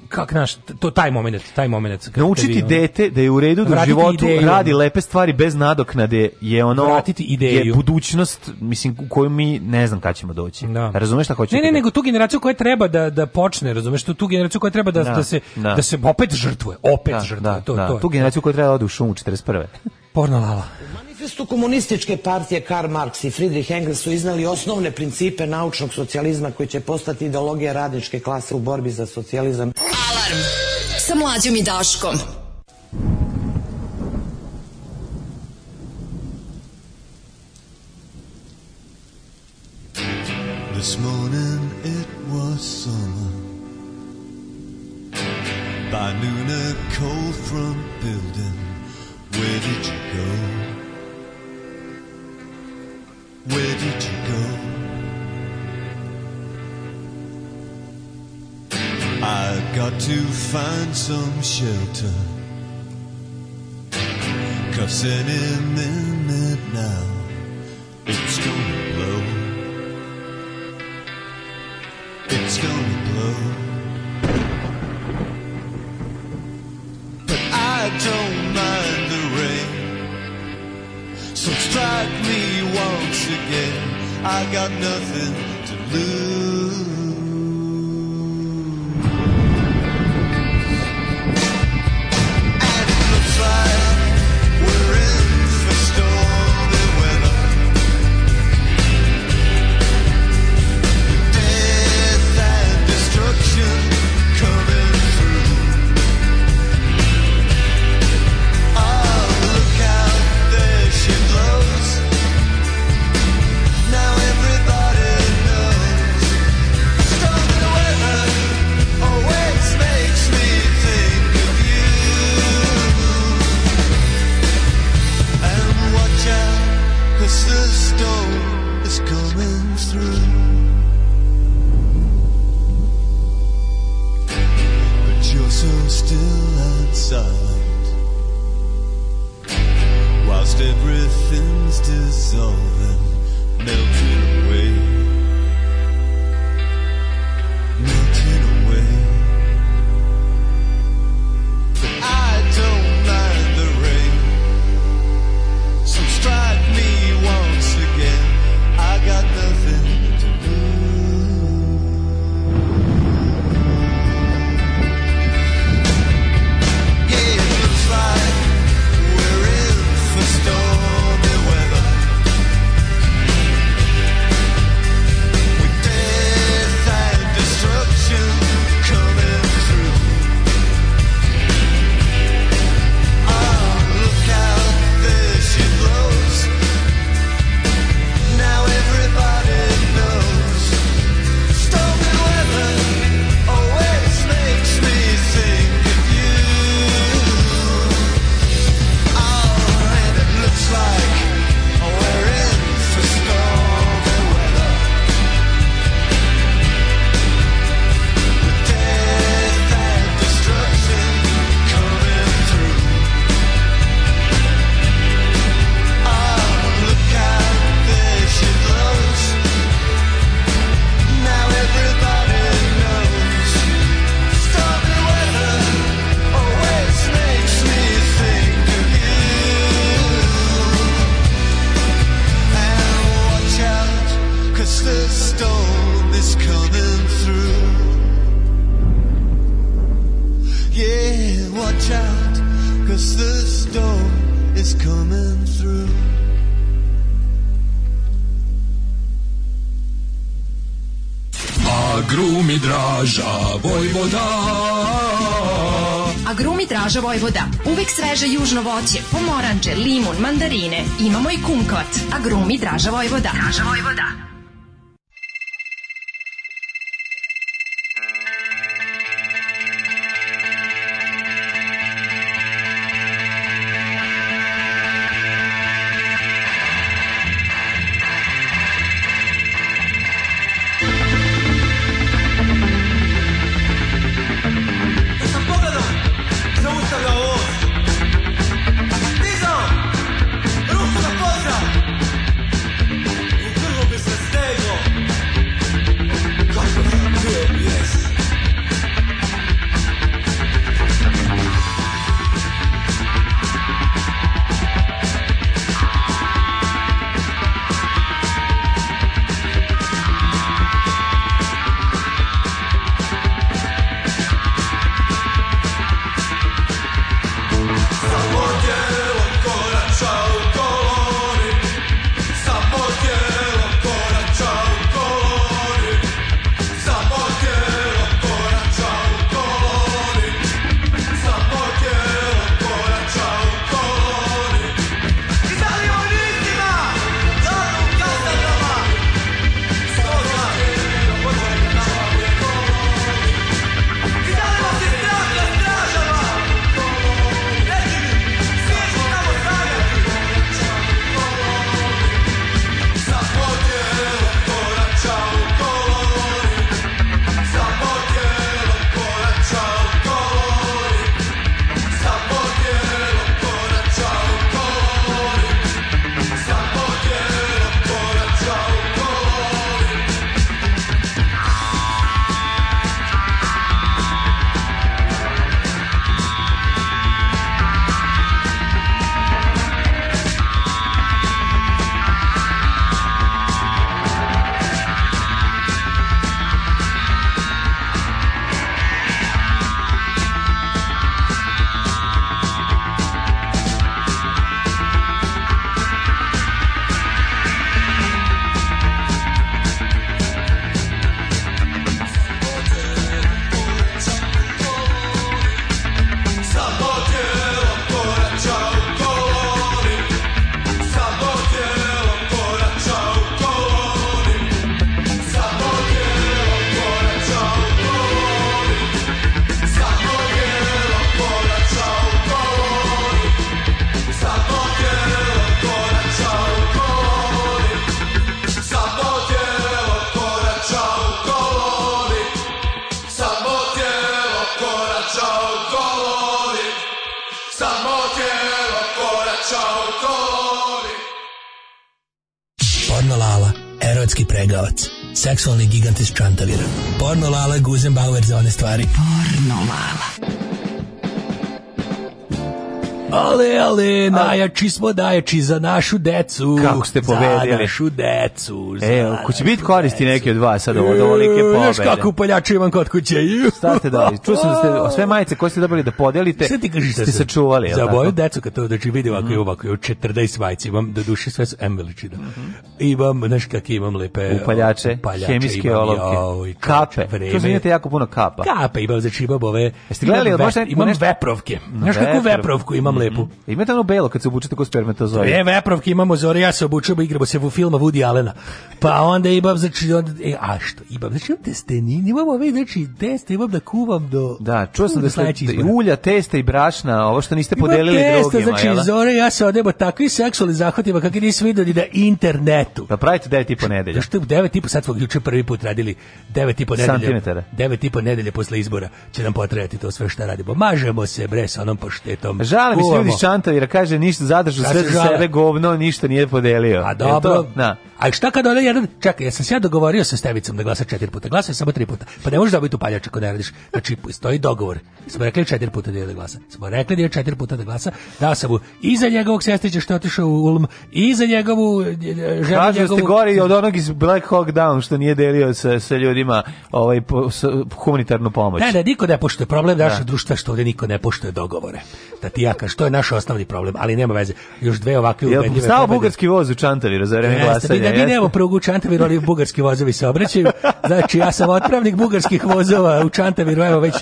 kak naš to taj momenat taj momenat naučiti dete da je u redu da u životu ideju. radi lepe stvari bez nadoknade je ono vratiti ideju je budućnost mislim u koju mi ne znam kad ćemo doći da. razumeš šta hoćeš ne ne da- nego tu generaciju koja treba da da počne razumeš tu generaciju koja treba da da, da se da. da. se opet žrtvuje opet da, žrtvuje da, to, da. to tu generaciju koja treba da ode u šum 41. porno lala manifestu komunističke partije Karl Marx i Friedrich Engels su iznali osnovne principe naučnog socijalizma koji će postati ideologija radničke klase u borbi za socijalizam. Alarm sa mlađom i Daškom. This morning it was summer By noon a cold front building Where did you go? Where did you go? I got to find some shelter. Cause any minute now, it's gonna blow. It's gonna blow. But I don't mind. So strike me once again. I got nothing to lose. silent whilst everything's dissolving, melting. mandarine, imamo i kumkvat, agrumi grumi Draža Vojvoda. Draža Vojvoda. everybody. je najjači smo najjači za našu decu. Kako ste povedili? Za našu decu. Za e, ko će biti koristi neki od vas sad ovo, dovolike e, pobede. Još kako upaljaču imam kod kuće. Šta ste dali? Čuo sam da ste *laughs* sve majice koje ste dobili da podelite, Sve ti kaži, da ste se čuvali. Za moju decu, kad to znači vidim ovako i mhm. ovako, 40 majice imam, do duše sve su M veličina. Mhm. Imam, znaš kakve imam lepe... Upaljače, upaljače hemijske olovke, kape. Čuo sam imate jako puno kapa. Kape imam, znači imam ove... Jeste gledali, imam, ve, imam veprovke. Znaš kakvu veprovku imam mhm. lepu? Imate ono jelo kad se obučete kao spermatozoid. E, vepravke imamo zore, ja se obučujem, igramo se u filma Woody Allena. Pa onda imam, znači, onda, e, a što, imam, znači, imam testenine, imamo ove, znači, teste, imam da kuvam do... Da, čuo sam da ste da- ulja, testa i brašna, ovo što niste podelili imam testa, drugima, znači, jela? Da? zore, ja se odemo takvi seksualni zahvatima kakvi nisi vidio ni na internetu. Pa pravite 9 i po nedelje. što 9 i po, sad smo juče prvi put radili 9 i po nedelje. Santimetara. 9 i po nedelje posle izbora će nam potrebati to sve šta radimo. Mažemo se, bre, sa onom poštetom. Žalim se ljudi iz Čantavira, kaže, kaže ništa zadržao sve za sebe govno, ništa nije podelio. A e dobro. Na. A šta kad onaj jedan, čekaj, ja sam se ja dogovorio sa Stevicom da glasa četiri puta, glasa samo tri puta. Pa ne možeš dobiti upaljač ako ne radiš. Znači, stoji dogovor. Smo rekli četiri puta da, da glasa. Smo rekli da je četiri puta da glasa. Da sam mu i za njegovog sestrića što je otišao u Ulm, i za njegovu e, e, ženu Kažu njegovu... ste gori od onog iz Black Hawk Down što nije delio sa, sa ljudima ovaj, po, s, humanitarnu pomoć. Ne, ne, niko ne poštuje problem da. našeg društva što ovdje niko ne poštuje dogovore. Da ti ja kažem, to je naš osnovni problem problem, ali nema veze. Još dve ovakve Jel ubedljive. Stao bugarski voz u Čantaviru za vreme glasanja. Da mi nemamo prugu u Čantaviru, ali bugarski vozovi se obraćaju. Znači, ja sam otpravnik bugarskih vozova u Čantaviru, evo već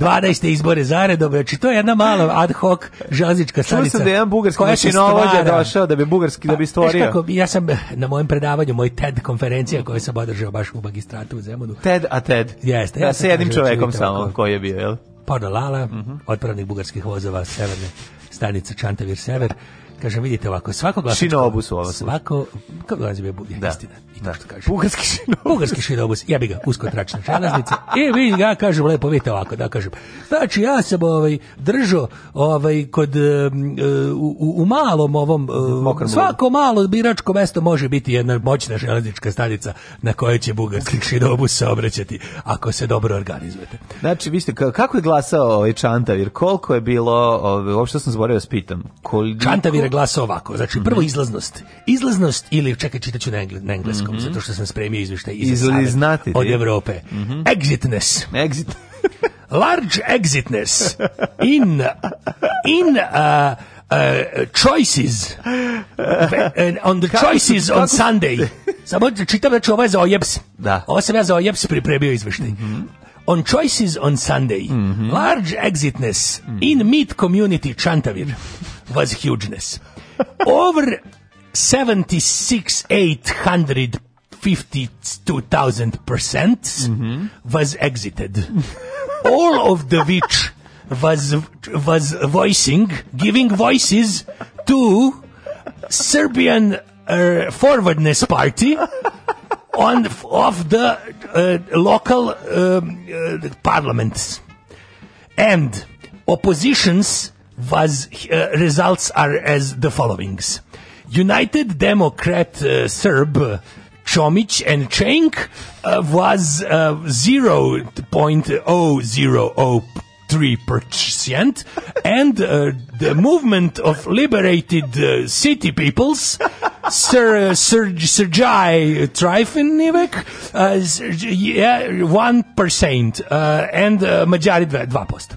12. izbore zaredom. Znači, to je jedna mala ad hoc železnička stanica. Čuo sam da je jedan bugarski mašinovođa došao da bi bugarski, da bi pa, stvorio. Kako, ja sam na mojem predavanju, moj TED konferencija koju sam održao baš u magistratu u Zemunu. TED a TED. Jeste. Ja, ja sa jednim da čovekom samo koji je bio, jel? Podolala, mm -hmm. otpravnik bugarskih vozova severne stanica Čantavir Sever Kažem, vidite ovako, svako glasačko... Šinobus u ovom Svako, kako dolazi bi budja, da. istina. I to da. što kažem. Bugarski šinobus. Bugarski šinobus, ja bi ga usko tračna železnice. I vi ga, kažem, lepo, vidite ovako, da kažem. Znači, ja sam ovaj, držao ovaj, kod, e, u, u malom ovom, e, Mokar svako malo biračko mesto može biti jedna moćna železnička stanica na kojoj će bugarski šinobus se obraćati ako se dobro organizujete. Znači, vi ste, kako je glasao ovaj Čantavir? Koliko je bilo, ovaj, uopšte sam zborio, da spitam. Koliko... Čantavir glasa ovako. Znači, prvo mhm. izlaznost. Izlaznost ili, čekaj, čitaću na, engle, na engleskom, mm -hmm. zato što sam spremio izveštaj iz Znati, od Evrope. Mm -hmm. Exitness. Exit. *laughs* Large exitness in, in uh, uh, choices uh, on the choices on Sunday. *laughs* Samo da čitam, znači ovo je za ojeps. Da. Ovo sam ja za ojeps pripremio izveštaj. Mm -hmm. On choices on Sunday, mm -hmm. large exitness mm -hmm. in meat community Čantavir. was hugeness. *laughs* Over 76,852,000 percent mm -hmm. was exited. Mm-hmm. All of the which was was voicing, giving voices to Serbian uh, Forwardness Party *laughs* on of the uh, local um, uh, parliaments and oppositions was uh, results are as the followings. United Democrat uh, Serb Chomich and Cenk uh, was uh, 0.003% and uh, the movement of liberated uh, city peoples Sir, uh, Sir, Sergei Trifonivek, yeah, 1% and uh, Mađari 2%.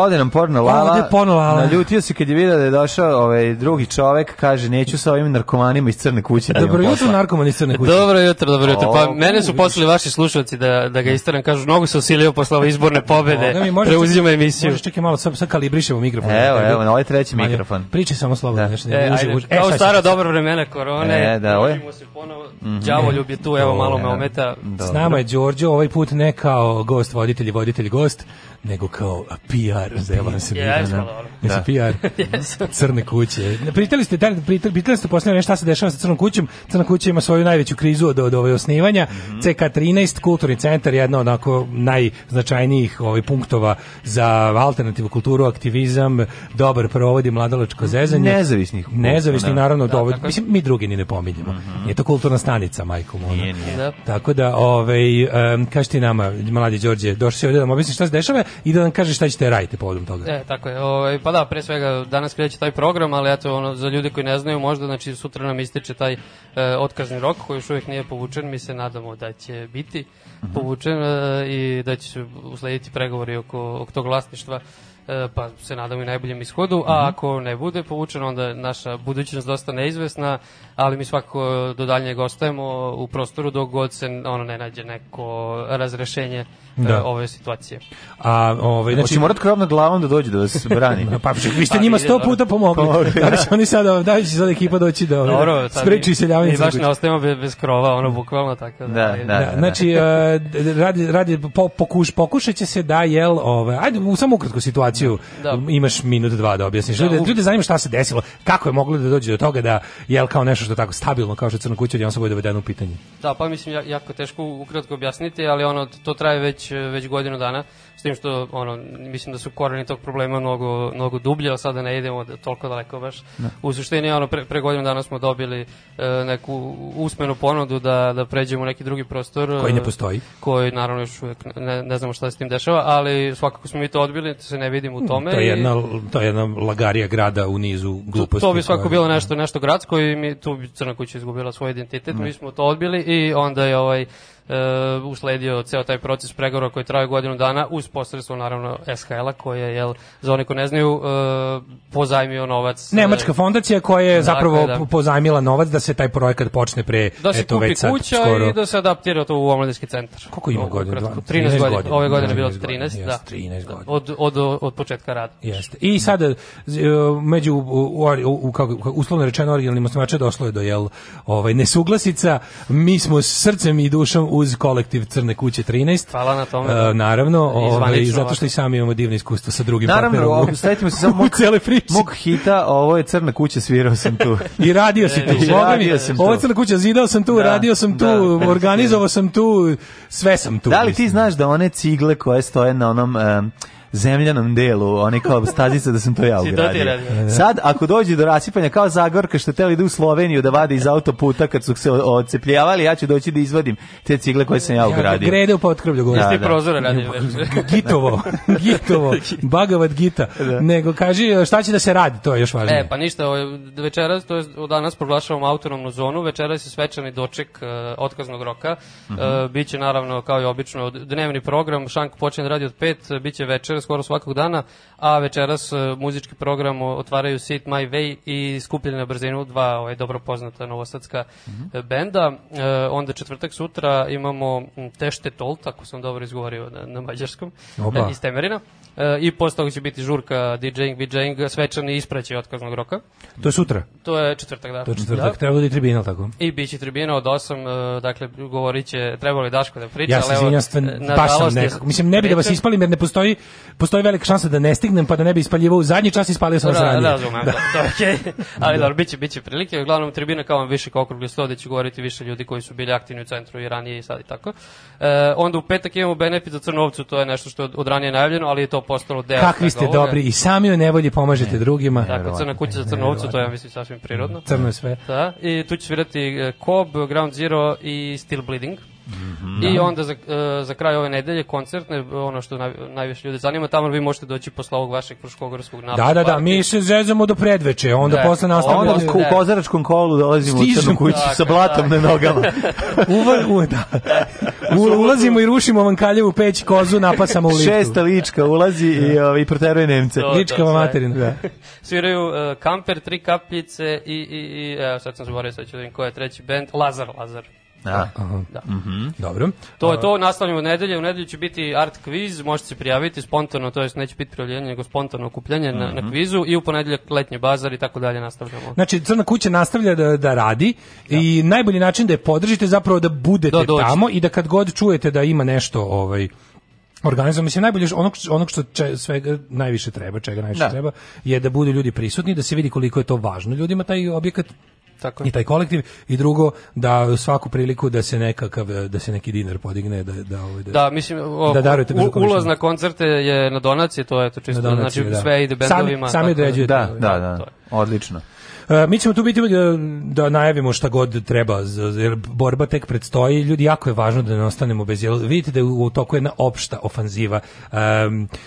Ode nam porno lala. Ode porno lala. Naljutio se kad je vidio da je došao ovaj drugi čovek, kaže neću sa ovim narkomanima iz crne kuće. dobro jutro narkomani iz crne kuće. Dobro jutro, dobro jutro. Pa mene su poslali vaši slušalci da da ga isteram, kažu mnogo se osilio posle ove izborne pobede. Da, Preuzima emisiju. Možeš čekaj malo, sad, sad kalibrišemo mikrofon. Evo, da, evo, na ovaj treći Manje, mikrofon. Priči samo slobodno, da. nešto. Ne, e, ajde, uži, e, kao stara dobra vremena korone. E, da, ovo je. se ponovo. Mhm. Đavo ljubi tu, evo malo me da. ometa. S nama je Đorđe, ovaj put ne kao gost voditelj voditelj gost, nego kao PR PR. Zajebala se Biljan. Jesam, Jesi PR. Jesam. Crne kuće. Pitali ste, da, pitali ste posljedno nešto šta se dešava sa Crnom kućom. Crna kuća ima svoju najveću krizu od, od ove osnivanja. Mhm. CK13, kulturni centar, jedna od onako najznačajnijih ovaj, punktova za alternativu kulturu, aktivizam, dobar provodi, i mladalačko zezanje. Nezavisnih. Kultu, Nezavisnih, da. naravno, da, dovod, mislim, mi drugi ni ne pominjemo. Mm Nije to kulturna stanica, majkom. Ona. Nije, nije. Da. Tako da, ovaj, um, kaži ti nama, mladi Đorđe, došli si ovdje da vam objasniš šta se dešava i da nam kaže šta ćete da raditi povodom toga. E, tako je. Ovaj pa da, pre svega danas kreće taj program, ali eto ono za ljude koji ne znaju, možda znači sutra nam ističe taj e, otkazni rok koji još uvek nije povučen, mi se nadamo da će biti mhm. povučen e, i da će uslediti pregovori oko oko tog vlasništva E, pa se nadamo i najboljem ishodu, a mhm. ako ne bude povučeno, onda naša budućnost dosta neizvesna, ali mi svakako do daljnjeg ostajemo u prostoru dok god se ono ne nađe neko razrešenje e, da. ove situacije. A ovaj znači Hoće morat krov nad glavom da dođe da vas brani. *laughs* Pa, pa vi ste njima 100 puta pomogli. pomogli znači, da. oni sada ovaj, da će sada ekipa doći da ovaj, Dobro, spreči seljavanje. Mi baš ne ostajemo bez, krova, ono da. bukvalno tako da. Da, da, da, da, da. Znači e, radi radi pokuš pokušaće se da jel ovaj ajde samo ukratko situaciju situaciju da. da. imaš minut dva da objasniš. Da, ljudi, ljudi zanima šta se desilo, kako je moglo da dođe do toga da je kao nešto što je tako stabilno kao što je Crna kuća odjednom se bude dovedeno u pitanje. Da, pa mislim jako teško ukratko objasniti, ali ono to traje već već godinu dana S tim što, ono, mislim da su koreni tog problema mnogo, mnogo dublje, a sada ne idemo da, toliko daleko baš. Ne. Da. U suštini, ono, pre, pre godinu dana smo dobili e, neku usmenu ponudu da, da pređemo u neki drugi prostor. E, koji ne postoji. Koji, naravno, još uvek ne, ne znamo šta se tim dešava, ali svakako smo mi to odbili, to se ne vidimo u tome. To je jedna, to je jedna lagarija grada u nizu gluposti. To, to bi svako bilo da. nešto, nešto gradsko i mi, tu bi Crna kuća izgubila svoj identitet, ne. Da. mi smo to odbili i onda je ovaj uh, usledio ceo taj proces pregovora koji traje godinu dana uz posredstvo naravno SHL-a koje je jel za one koji ne znaju e, pozajmio novac e, nemačka fondacija koja je dakle, zapravo da. pozajmila novac da se taj projekat počne pre da eto kupi već sad, kuća skoro. i da se adaptira to u omladinski centar koliko ima godina 13, 13 godina ove godine je bilo 13 godina, da jest, 13 godina od, od, od početka rada jeste i sada e, među u, u, u, kako, uslovno rečeno originalnim osnivača došlo je do jel ovaj nesuglasica mi smo srcem i dušom u uz kolektiv Crne kuće 13. Hvala na tome. Uh, naravno, ovaj, zato što i sami imamo divne iskustva sa drugim naravno, partnerom. Naravno, ovaj, setimo se samo *laughs* mog, cele Mog hita, ovo je Crna kuća, svirao sam tu. *laughs* I radio si tu. *laughs* radio sam tu. Ovo je Crna kuća, zidao sam tu, da, radio sam tu, da, da, da. organizovao sam tu, sve sam tu. Da li mislim. ti znaš da one cigle koje stoje na onom... Um, zemljanom delu, oni kao stazica da sam to ja znači, ugradio. Da, da. Sad, ako dođe do rasipanja, kao Zagorka što teli ide da u Sloveniju da vade iz autoputa kad su se odcepljavali, ja ću doći da izvadim te cigle koje sam ja ugradio. Ja, grede u potkrvlju govorim. Da, da. prozora radi. Gitovo, *laughs* gitovo, bagavat gita. Da. Nego, kaži, šta će da se radi, to je još važnije. E, pa ništa, večeras, to je danas proglašavamo autonomnu zonu, večeras je svečani doček uh, otkaznog roka, uh, e, mhm. -huh. uh biće naravno, kao i obično, dnevni program, Šank počinje da radi od pet, e, biće večer program skoro svakog dana, a večeras e, muzički program otvaraju Sit My Way i skupljeni na brzinu dva ovaj, dobro poznata novosadska mm -hmm. benda. E, onda četvrtak sutra imamo Tešte Tolt, ako sam dobro izgovorio na, na mađarskom, Oba. E, iz Temerina. E, I posle toga će biti žurka DJing, VJing, svečani ispraćaj otkaznog roka. To je sutra? To je četvrtak, da. To je četvrtak, da. trebalo da je tribinal, tako? I bit će tribinal od 8, e, dakle, govorit će, trebalo je Daško da priča, ja se ali evo, stven, e, baš sam nekako. Mislim, ne bi da vas ispalim, jer ne postoji, postoji velika šansa da ne stignem, pa da ne bi ispaljivo, u zadnji čas, ispalio sam da, vas ranije. Da, razumem, da, da, da okej. Okay. *laughs* ali da. dobro, bit će, bit će prilike. Uglavnom, tribina kao vam više kao okrugli sto, da će govoriti više ljudi koji su bili aktivni u centru i ranije i sad i tako. E, onda u petak imamo benefit za Crnovcu, to je nešto što je od ranije najavljeno, ali je to to postalo deo. Kakvi ste dobri i sami u nevolji pomažete ne. drugima. Tako, Crna kuća za Crnovcu, to ja mislim sasvim prirodno. Crno je sve. Da, i tu će svirati eh, Cobb, Ground Zero i Still Bleeding. -hmm. I da. onda za, e, za kraj ove nedelje koncertne, ono što naj, najviše ljude zanima, tamo vi možete doći posle ovog vašeg proškogorskog napada. Da, da, da, mi se zezamo do predveče, onda da, posle nastavljamo. Onda u da. kozaračkom kolu dolazimo Stižemo. u crnu kuću sa blatom da. na nogama. *laughs* Uva, u, da. U, ulazimo i rušimo vam kaljevu peć kozu, napasamo u ličku. Šesta lička ulazi i, da. ovaj, i proteruje Nemce. To, lička vam materina. Da. *laughs* Sviraju uh, Kamper, Tri kapljice i, i, i evo sad sam zaboravio, sad ću da im ko je treći bend, Lazar, Lazar. Da. da. Aha. da. Mm -hmm. Dobro. To je to, nastavljamo u nedelje, u nedelju će biti art kviz, možete se prijaviti spontano, to jest neće biti prijavljenje, nego spontano okupljanje mm -hmm. na, na mhm. kvizu i u ponedeljak letnji bazar i tako dalje nastavljamo. Znači, Crna kuća nastavlja da, da radi da. i najbolji način da je podržite zapravo da budete da, tamo i da kad god čujete da ima nešto ovaj, organizam mislim najbolje onog onog što če, svega najviše treba čega najviše da. treba je da budu ljudi prisutni da se vidi koliko je to važno ljudima taj objekat Tako i taj kolektiv i drugo da svaku priliku da se nekakav da se neki dinar podigne da da ovaj da, da mislim o, da darujete u, ulaz na koncerte je na donacije to je to čisto donacije, znači da. sve ide bendovima sami sami dođe da-, da da da, da, da. odlično E, mi ćemo tu biti da, da najavimo šta god treba, jer borba tek predstoji. Ljudi, jako je važno da ne ostanemo bez jel. Vidite da je u toku jedna opšta ofanziva.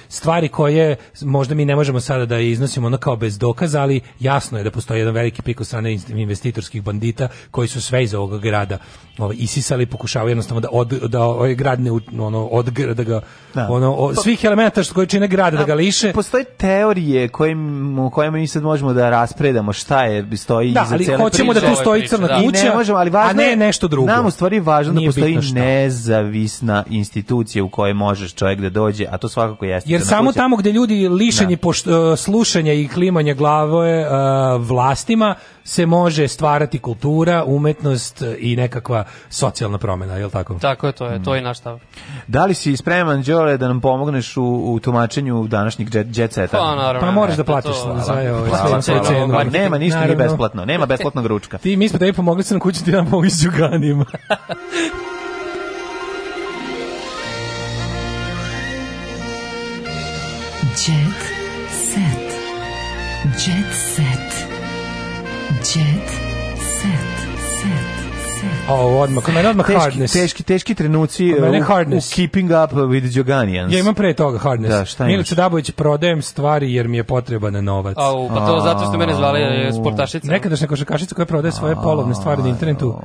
stvari koje možda mi ne možemo sada da iznosimo ono kao bez dokaza, ali jasno je da postoji jedan veliki pik od strane investitorskih bandita koji su sve iz ovog grada ovaj, isisali, pokušavaju jednostavno da, od, da ovaj grad ne, ono, od, da ga, da. ono, o, svih elemenata što koji čine grad da ga liše. Postoje teorije kojim, o kojima mi sad možemo da raspredamo šta je je stoji da, iza ali cele hoćemo da priče. da tu stoji crna kuća, ne možemo, ali važno a ne nešto drugo. Nam u stvari važno da Nije da postoji nezavisna institucija u kojoj možeš čovjek da dođe, a to svakako jeste Jer samo kuća. tamo gdje ljudi lišenje da. pošto, e, slušanja i klimanja glavoje uh, e, vlastima se može stvarati kultura, umetnost i nekakva socijalna promena, je li tako? Tako je, to je, to je mm. naš stav. Da li si spreman, Đole, da nam pomogneš u, u tumačenju današnjeg jet, jet seta? Pa, naravno, pa moraš ne, da pa platiš to, za, za, za, za, nema ništa nije besplatno, nema besplatnog ručka. Ti, mi smo tebi pomogli da sa na kuću, ti nam pomogu s *laughs* O, odmah, kod mene odmah teški, hardness. Teški, teški trenuci mene u, keeping up with Joganians. Ja imam pre toga hardness. Da, šta imaš? Milica Dabović, prodajem stvari jer mi je potreban novac. Au, pa to zato što mene zvali eh, sportašica. Nekadašnja košarkašica koja prodaje svoje polovne stvari na internetu.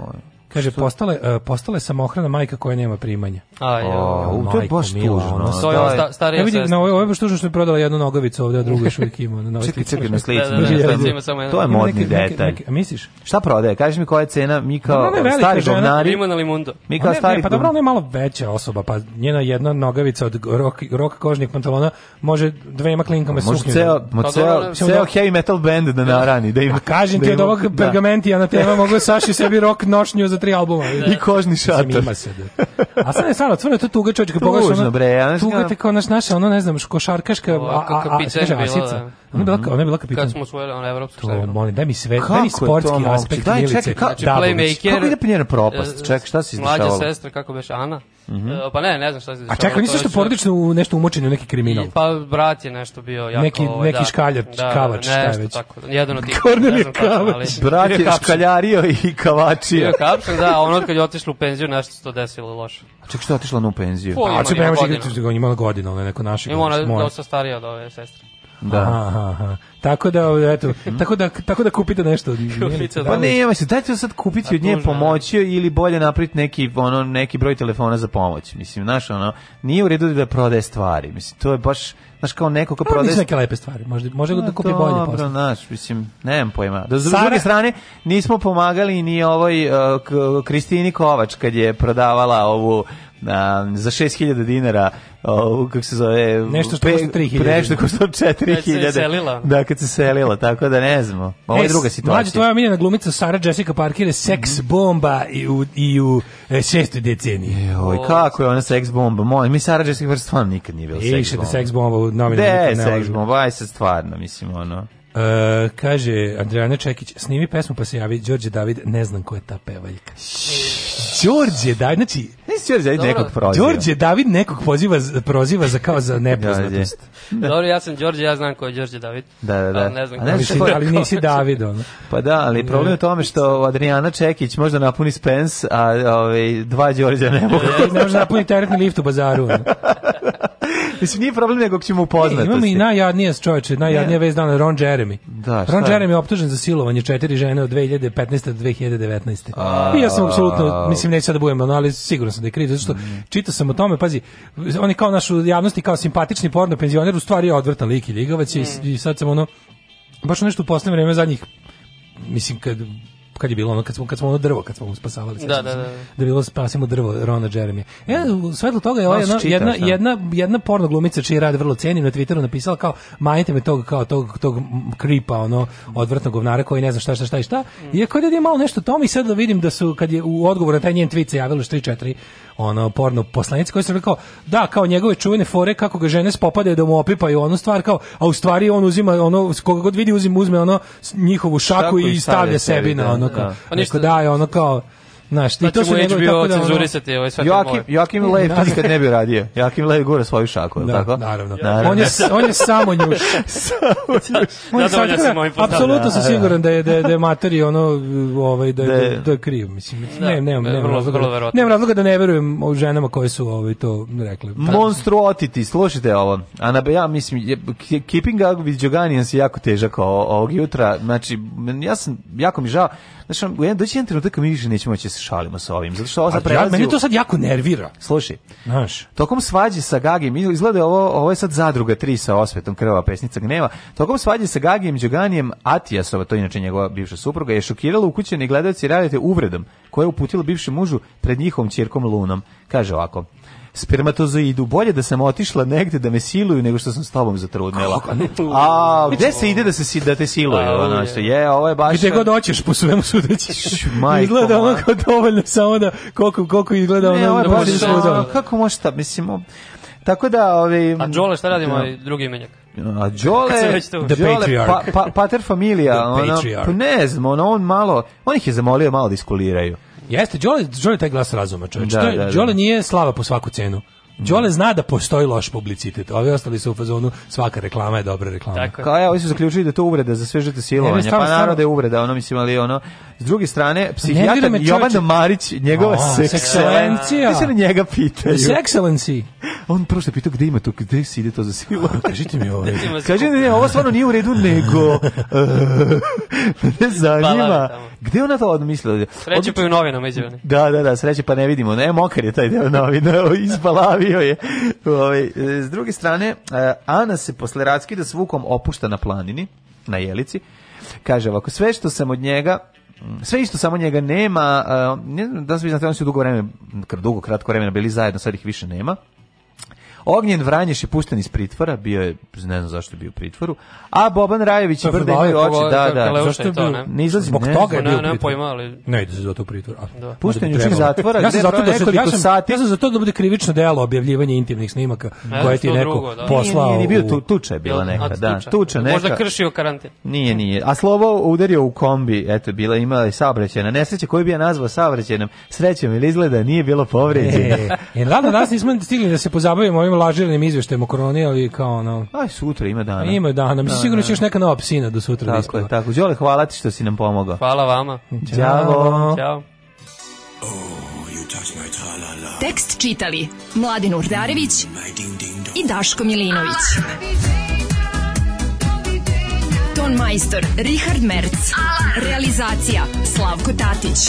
Kaže, postala, uh, postala samohrana majka koja nema primanja. A, ja. O, o, to je baš tužno. To je sta, starija ja vidim, Na, ovo je baš tužno što je prodala jednu nogavicu ovde, a drugu još uvijek ima. Na čekaj, čekaj, na slici. Da, da, da, ima to je modni detalj. A misliš? Šta prodaje? Kaži mi koja je cena, mi kao velika, stari govnari. Ima na limundo. Mi kao ne, stari ne, Pa dobro, ona je malo veća osoba, pa njena jedna nogavica od rok, rok kožnih pantalona može dvema klinkama suknju. Pa može ceo, mo ceo, ceo heavy metal band da pa narani. Da ima, kažem ti da od ovog da. pergamentija na tema mogu da Saši sebi rok nošnju za za tri albuma. Da. I kožni šator. Ima se. Da. A sad je stvarno, stvarno je to tuga čovječ, kad pogledaš ono, tuga te kao naš naša, ono, ne znam, košarkaška, a, a, a, kaže, asica. Ona je bila, ona je bila kapitan. Kad smo osvojili ono evropsku to, molim, daj mi sve, daj mi sportski aspekt Milice. Daj, čekaj, znači, kako ide penjena propast? E, čekaj, šta se izdešavalo? Mlađa sestra, kako beš, Ana? Mm -hmm. pa ne, ne znam šta se dešava. A čekaj, nisi nešto porodično u nešto umočen u neki kriminal? pa brat je nešto bio jako... Neki, ovaj, neki da, škaljač, da, kavač, šta je već? Tako, jedan od tih, Kornel ne znam kavač. Ali, brat je škaljario i kavačio. Bio kapšan, da, ono od kad je otišla u penziju nešto se to desilo loše. A čekaj, što je otišla na u penziju? Pa, ima, ima godina. Ima godina, ono je neko naše. Ima ona dosta starija od ove sestre. Da. Aha, aha. Tako da eto, mhm. tako da tako da kupite nešto od nje. Pa ne, ja se dajte sad kupiti od nje pomoći ili bolje napraviti neki ono neki broj telefona za pomoć. Mislim, znaš, ono nije u redu da prodaje stvari. Mislim, to je baš Znaš kao neko ko prodaje... neke lepe stvari, možda, možda no, da kupi bolje posle. Dobro, znaš, mislim, nemam pojma. Da, Sara... S druge strane, nismo pomagali ni ovoj uh, Kristini Kovač kad je prodavala ovu na, za 6000 dinara, o, kako se zove... Nešto što košta 3000. Nešto košta 4000. Da, da, kad se selila, tako da ne znamo. Ovo je e, druga situacija. Mlađa tvoja miljena glumica Sara Jessica Parker je seks mm -hmm. bomba i u, i u e, šestoj deceniji. Joj, e, kako je ona seks bomba? Moj, mi Sara Jessica Parker stvarno nikad nije bila e, seks bomba. Išete seks bomba u novinama. De, seks bomba, aj se stvarno, mislim, ono. Uh, kaže Andrejana Čekić, snimi pesmu pa se javi Đorđe David, ne znam ko je ta pevaljka. Đorđe da, znači... Nisi Đorđe David nekog proziva. Đorđe David nekog poziva, proziva za kao za da, nepoznatost. Dobro, ja sam Đorđe, ja znam ko je Đorđe David. Da, da, da. Ali ne znam ali, si, ali nisi David, ono. Pa da, ali problem je u tome što Adriana Čekić možda napuni spens, a ove, ovaj, dva Đorđa ne mogu. ne može napuniti teretni lift u bazaru. *laughs* Mislim, nije problem nego ćemo upoznati. Imamo i najjadnije čoveče, najjadnije vez dana, Ron Jeremy. Da, Ron Jeremy je optužen za silovanje četiri žene od 2015. do 2019. A, I ja sam apsolutno, mislim, neću sad da budem, ali sigurno sam da je kriv, zato što mm. čitao sam o tome, pazi, on je kao naš u javnosti, kao simpatični porno penzioner, u stvari je odvrtan lik i ligavac mm. i sad sam ono, baš nešto u poslednje vreme zadnjih mislim kad kad je bilo ono kad smo kad smo ono drvo kad smo spasavali da, da, da, da. da bilo spasimo drvo Rona Jeremy. E svetlo toga je ova jedna, čitaš, jedna, jedna, jedna porno glumica čiji rad vrlo cenim na Twitteru napisala kao majte me tog kao tog tog kripa ono odvrtnog govnara koji ne zna šta šta šta i šta. Mm. I ako da je malo nešto tome i sad da vidim da su kad je u odgovor na taj njen tweet se javilo 3 4 ono porno poslanici koji su rekao da kao njegove čuvene fore kako ga žene spopadaju da mu opipaju onu stvar kao a u stvari on uzima ono koga god vidi uzima uzme ono njihovu šaku, šaku i stavlja sebi na da. ono kao da. Pa da je ono kao Znaš, ti pa to se ne bio da cenzurisati ovaj svaki Joakim, moj. Joakim Lev to nikad ne bi radio. Joakim Lev gura svoju šaku, da, tako? Naravno. naravno. On, je, on je samo njuš. *laughs* samo da, njuš. Apsolutno sam da, siguran da je, da je, da je materi ono, ovaj, da, da, da je kriv. Mislim, da, ne, ne, nemam, ne, nemam razloga da ne verujem o ženama koje su ovaj, to rekle. Monstruotiti, slušajte ovo. Ana ja mislim, je, Keeping Up with Joganians je jako težak ovog jutra. Znači, ja sam, jako mi žao Znači, u jedan doći jedan trenutak mi više nećemo moći da se šalimo sa ovim, zato što ovo sad Ja, meni to sad jako nervira. Slušaj, znaš. Tokom svađe sa Gagim, izgleda ovo, ovo je sad zadruga tri sa osvetom krva pesnica gneva, tokom svađe sa Gagijem Đoganijem Atijasova, to je inače njegova bivša supruga, je šokirala ukućeni gledaoci radite uvredom koja je uputila bivšem mužu pred njihovom ćerkom Lunom. Kaže ovako, spermatozoidu. Bolje da sam otišla negde da me siluju nego što sam s tobom zatrudnela. A gde se ide da se da te siluju? Ono što je, ovo je baš Gde god hoćeš po svemu sudeći. izgleda ono kao dovoljno samo da koliko koliko izgleda ono. Ne, ovo je baš, da, kako možeš da, mislimo... tako da, ovi... A Đole šta radimo da. drugi menjak? A Đole, The Đole, pa- Patriarch. Pa, pa, pater familija, ono, pa ne znam, ono, on malo, on ih je zamolio malo da iskuliraju. Jeste, Đole, Đole taj glas razuma, čovječ. Da, da, da. Đole nije slava po svaku cenu. Đole zna da postoji loš publicitet. Ovi ostali su u fazonu svaka reklama je dobra reklama. Tako je. Kao ja, ovi su zaključili da to uvreda za sve žrtve silovanja. Pa naravno da je uvreda, ono mislim, ali ono. S druge strane, pa psihijatar Jovan Marić, njegova oh, sekselencija. Ti se na njega pitaju. Sekselenci. On prvo što pitao gde ima to, gde se ide to za silovanje. Kažite mi ovo. *laughs* Kažite mi, ovo stvarno nije u redu, nego... ne *laughs* *laughs* zanima. Gde ona to odmislila? Sreće pa i u novinama izjavljeni. Da, da, da, sreće pa ne vidimo. Ne, mokar je taj deo novina iz Balavi bio je. Ovaj, e, s druge strane, e, Ana se posle raskida s Vukom opušta na planini, na jelici. Kaže ovako, sve što sam od njega sve isto samo njega nema e, ne znam da se vi znate oni su dugo vreme dugo kratko vremena bili zajedno sad ih više nema Ognjen Vranješ je pušten iz pritvora, bio je, ne znam zašto je bio u pritvoru, a Boban Rajević i Brda imaju oči, da, da. Zašto je bio? Ne izlazi, zbog toga je bio Ne, pojma, Ne ide da se zato u pritvor. Da. Pušten je iz zatvora, ja sam zato da sati. Ja sam za to da bude krivično delo objavljivanje intimnih snimaka koje ti neko da. poslao. Nije, nije bio, tuča je bila neka, da, tuča neka. Možda kršio karantin. Nije, nije. A slovo udario u kombi, eto, bila ima i saobraćajna nesreća koju bi ja nazvao saobraćajnom srećem ili izgleda nije bilo povređeno. E, e, nas nismo stigli da se pozabavimo ovim lažiranim izveštajem o koroni, ali kao ono... Aj, sutra ima dana. Ima dana. Mislim, da, sigurno da, će da. još neka nova psina do sutra. Da tako je, tako. Đole, hvala ti što si nam pomogao. Hvala vama. Ćao. Ćao. Tekst čitali Mladin Urdarević i Daško Milinović. Ton majstor Richard Merc. Realizacija Slavko Tatić.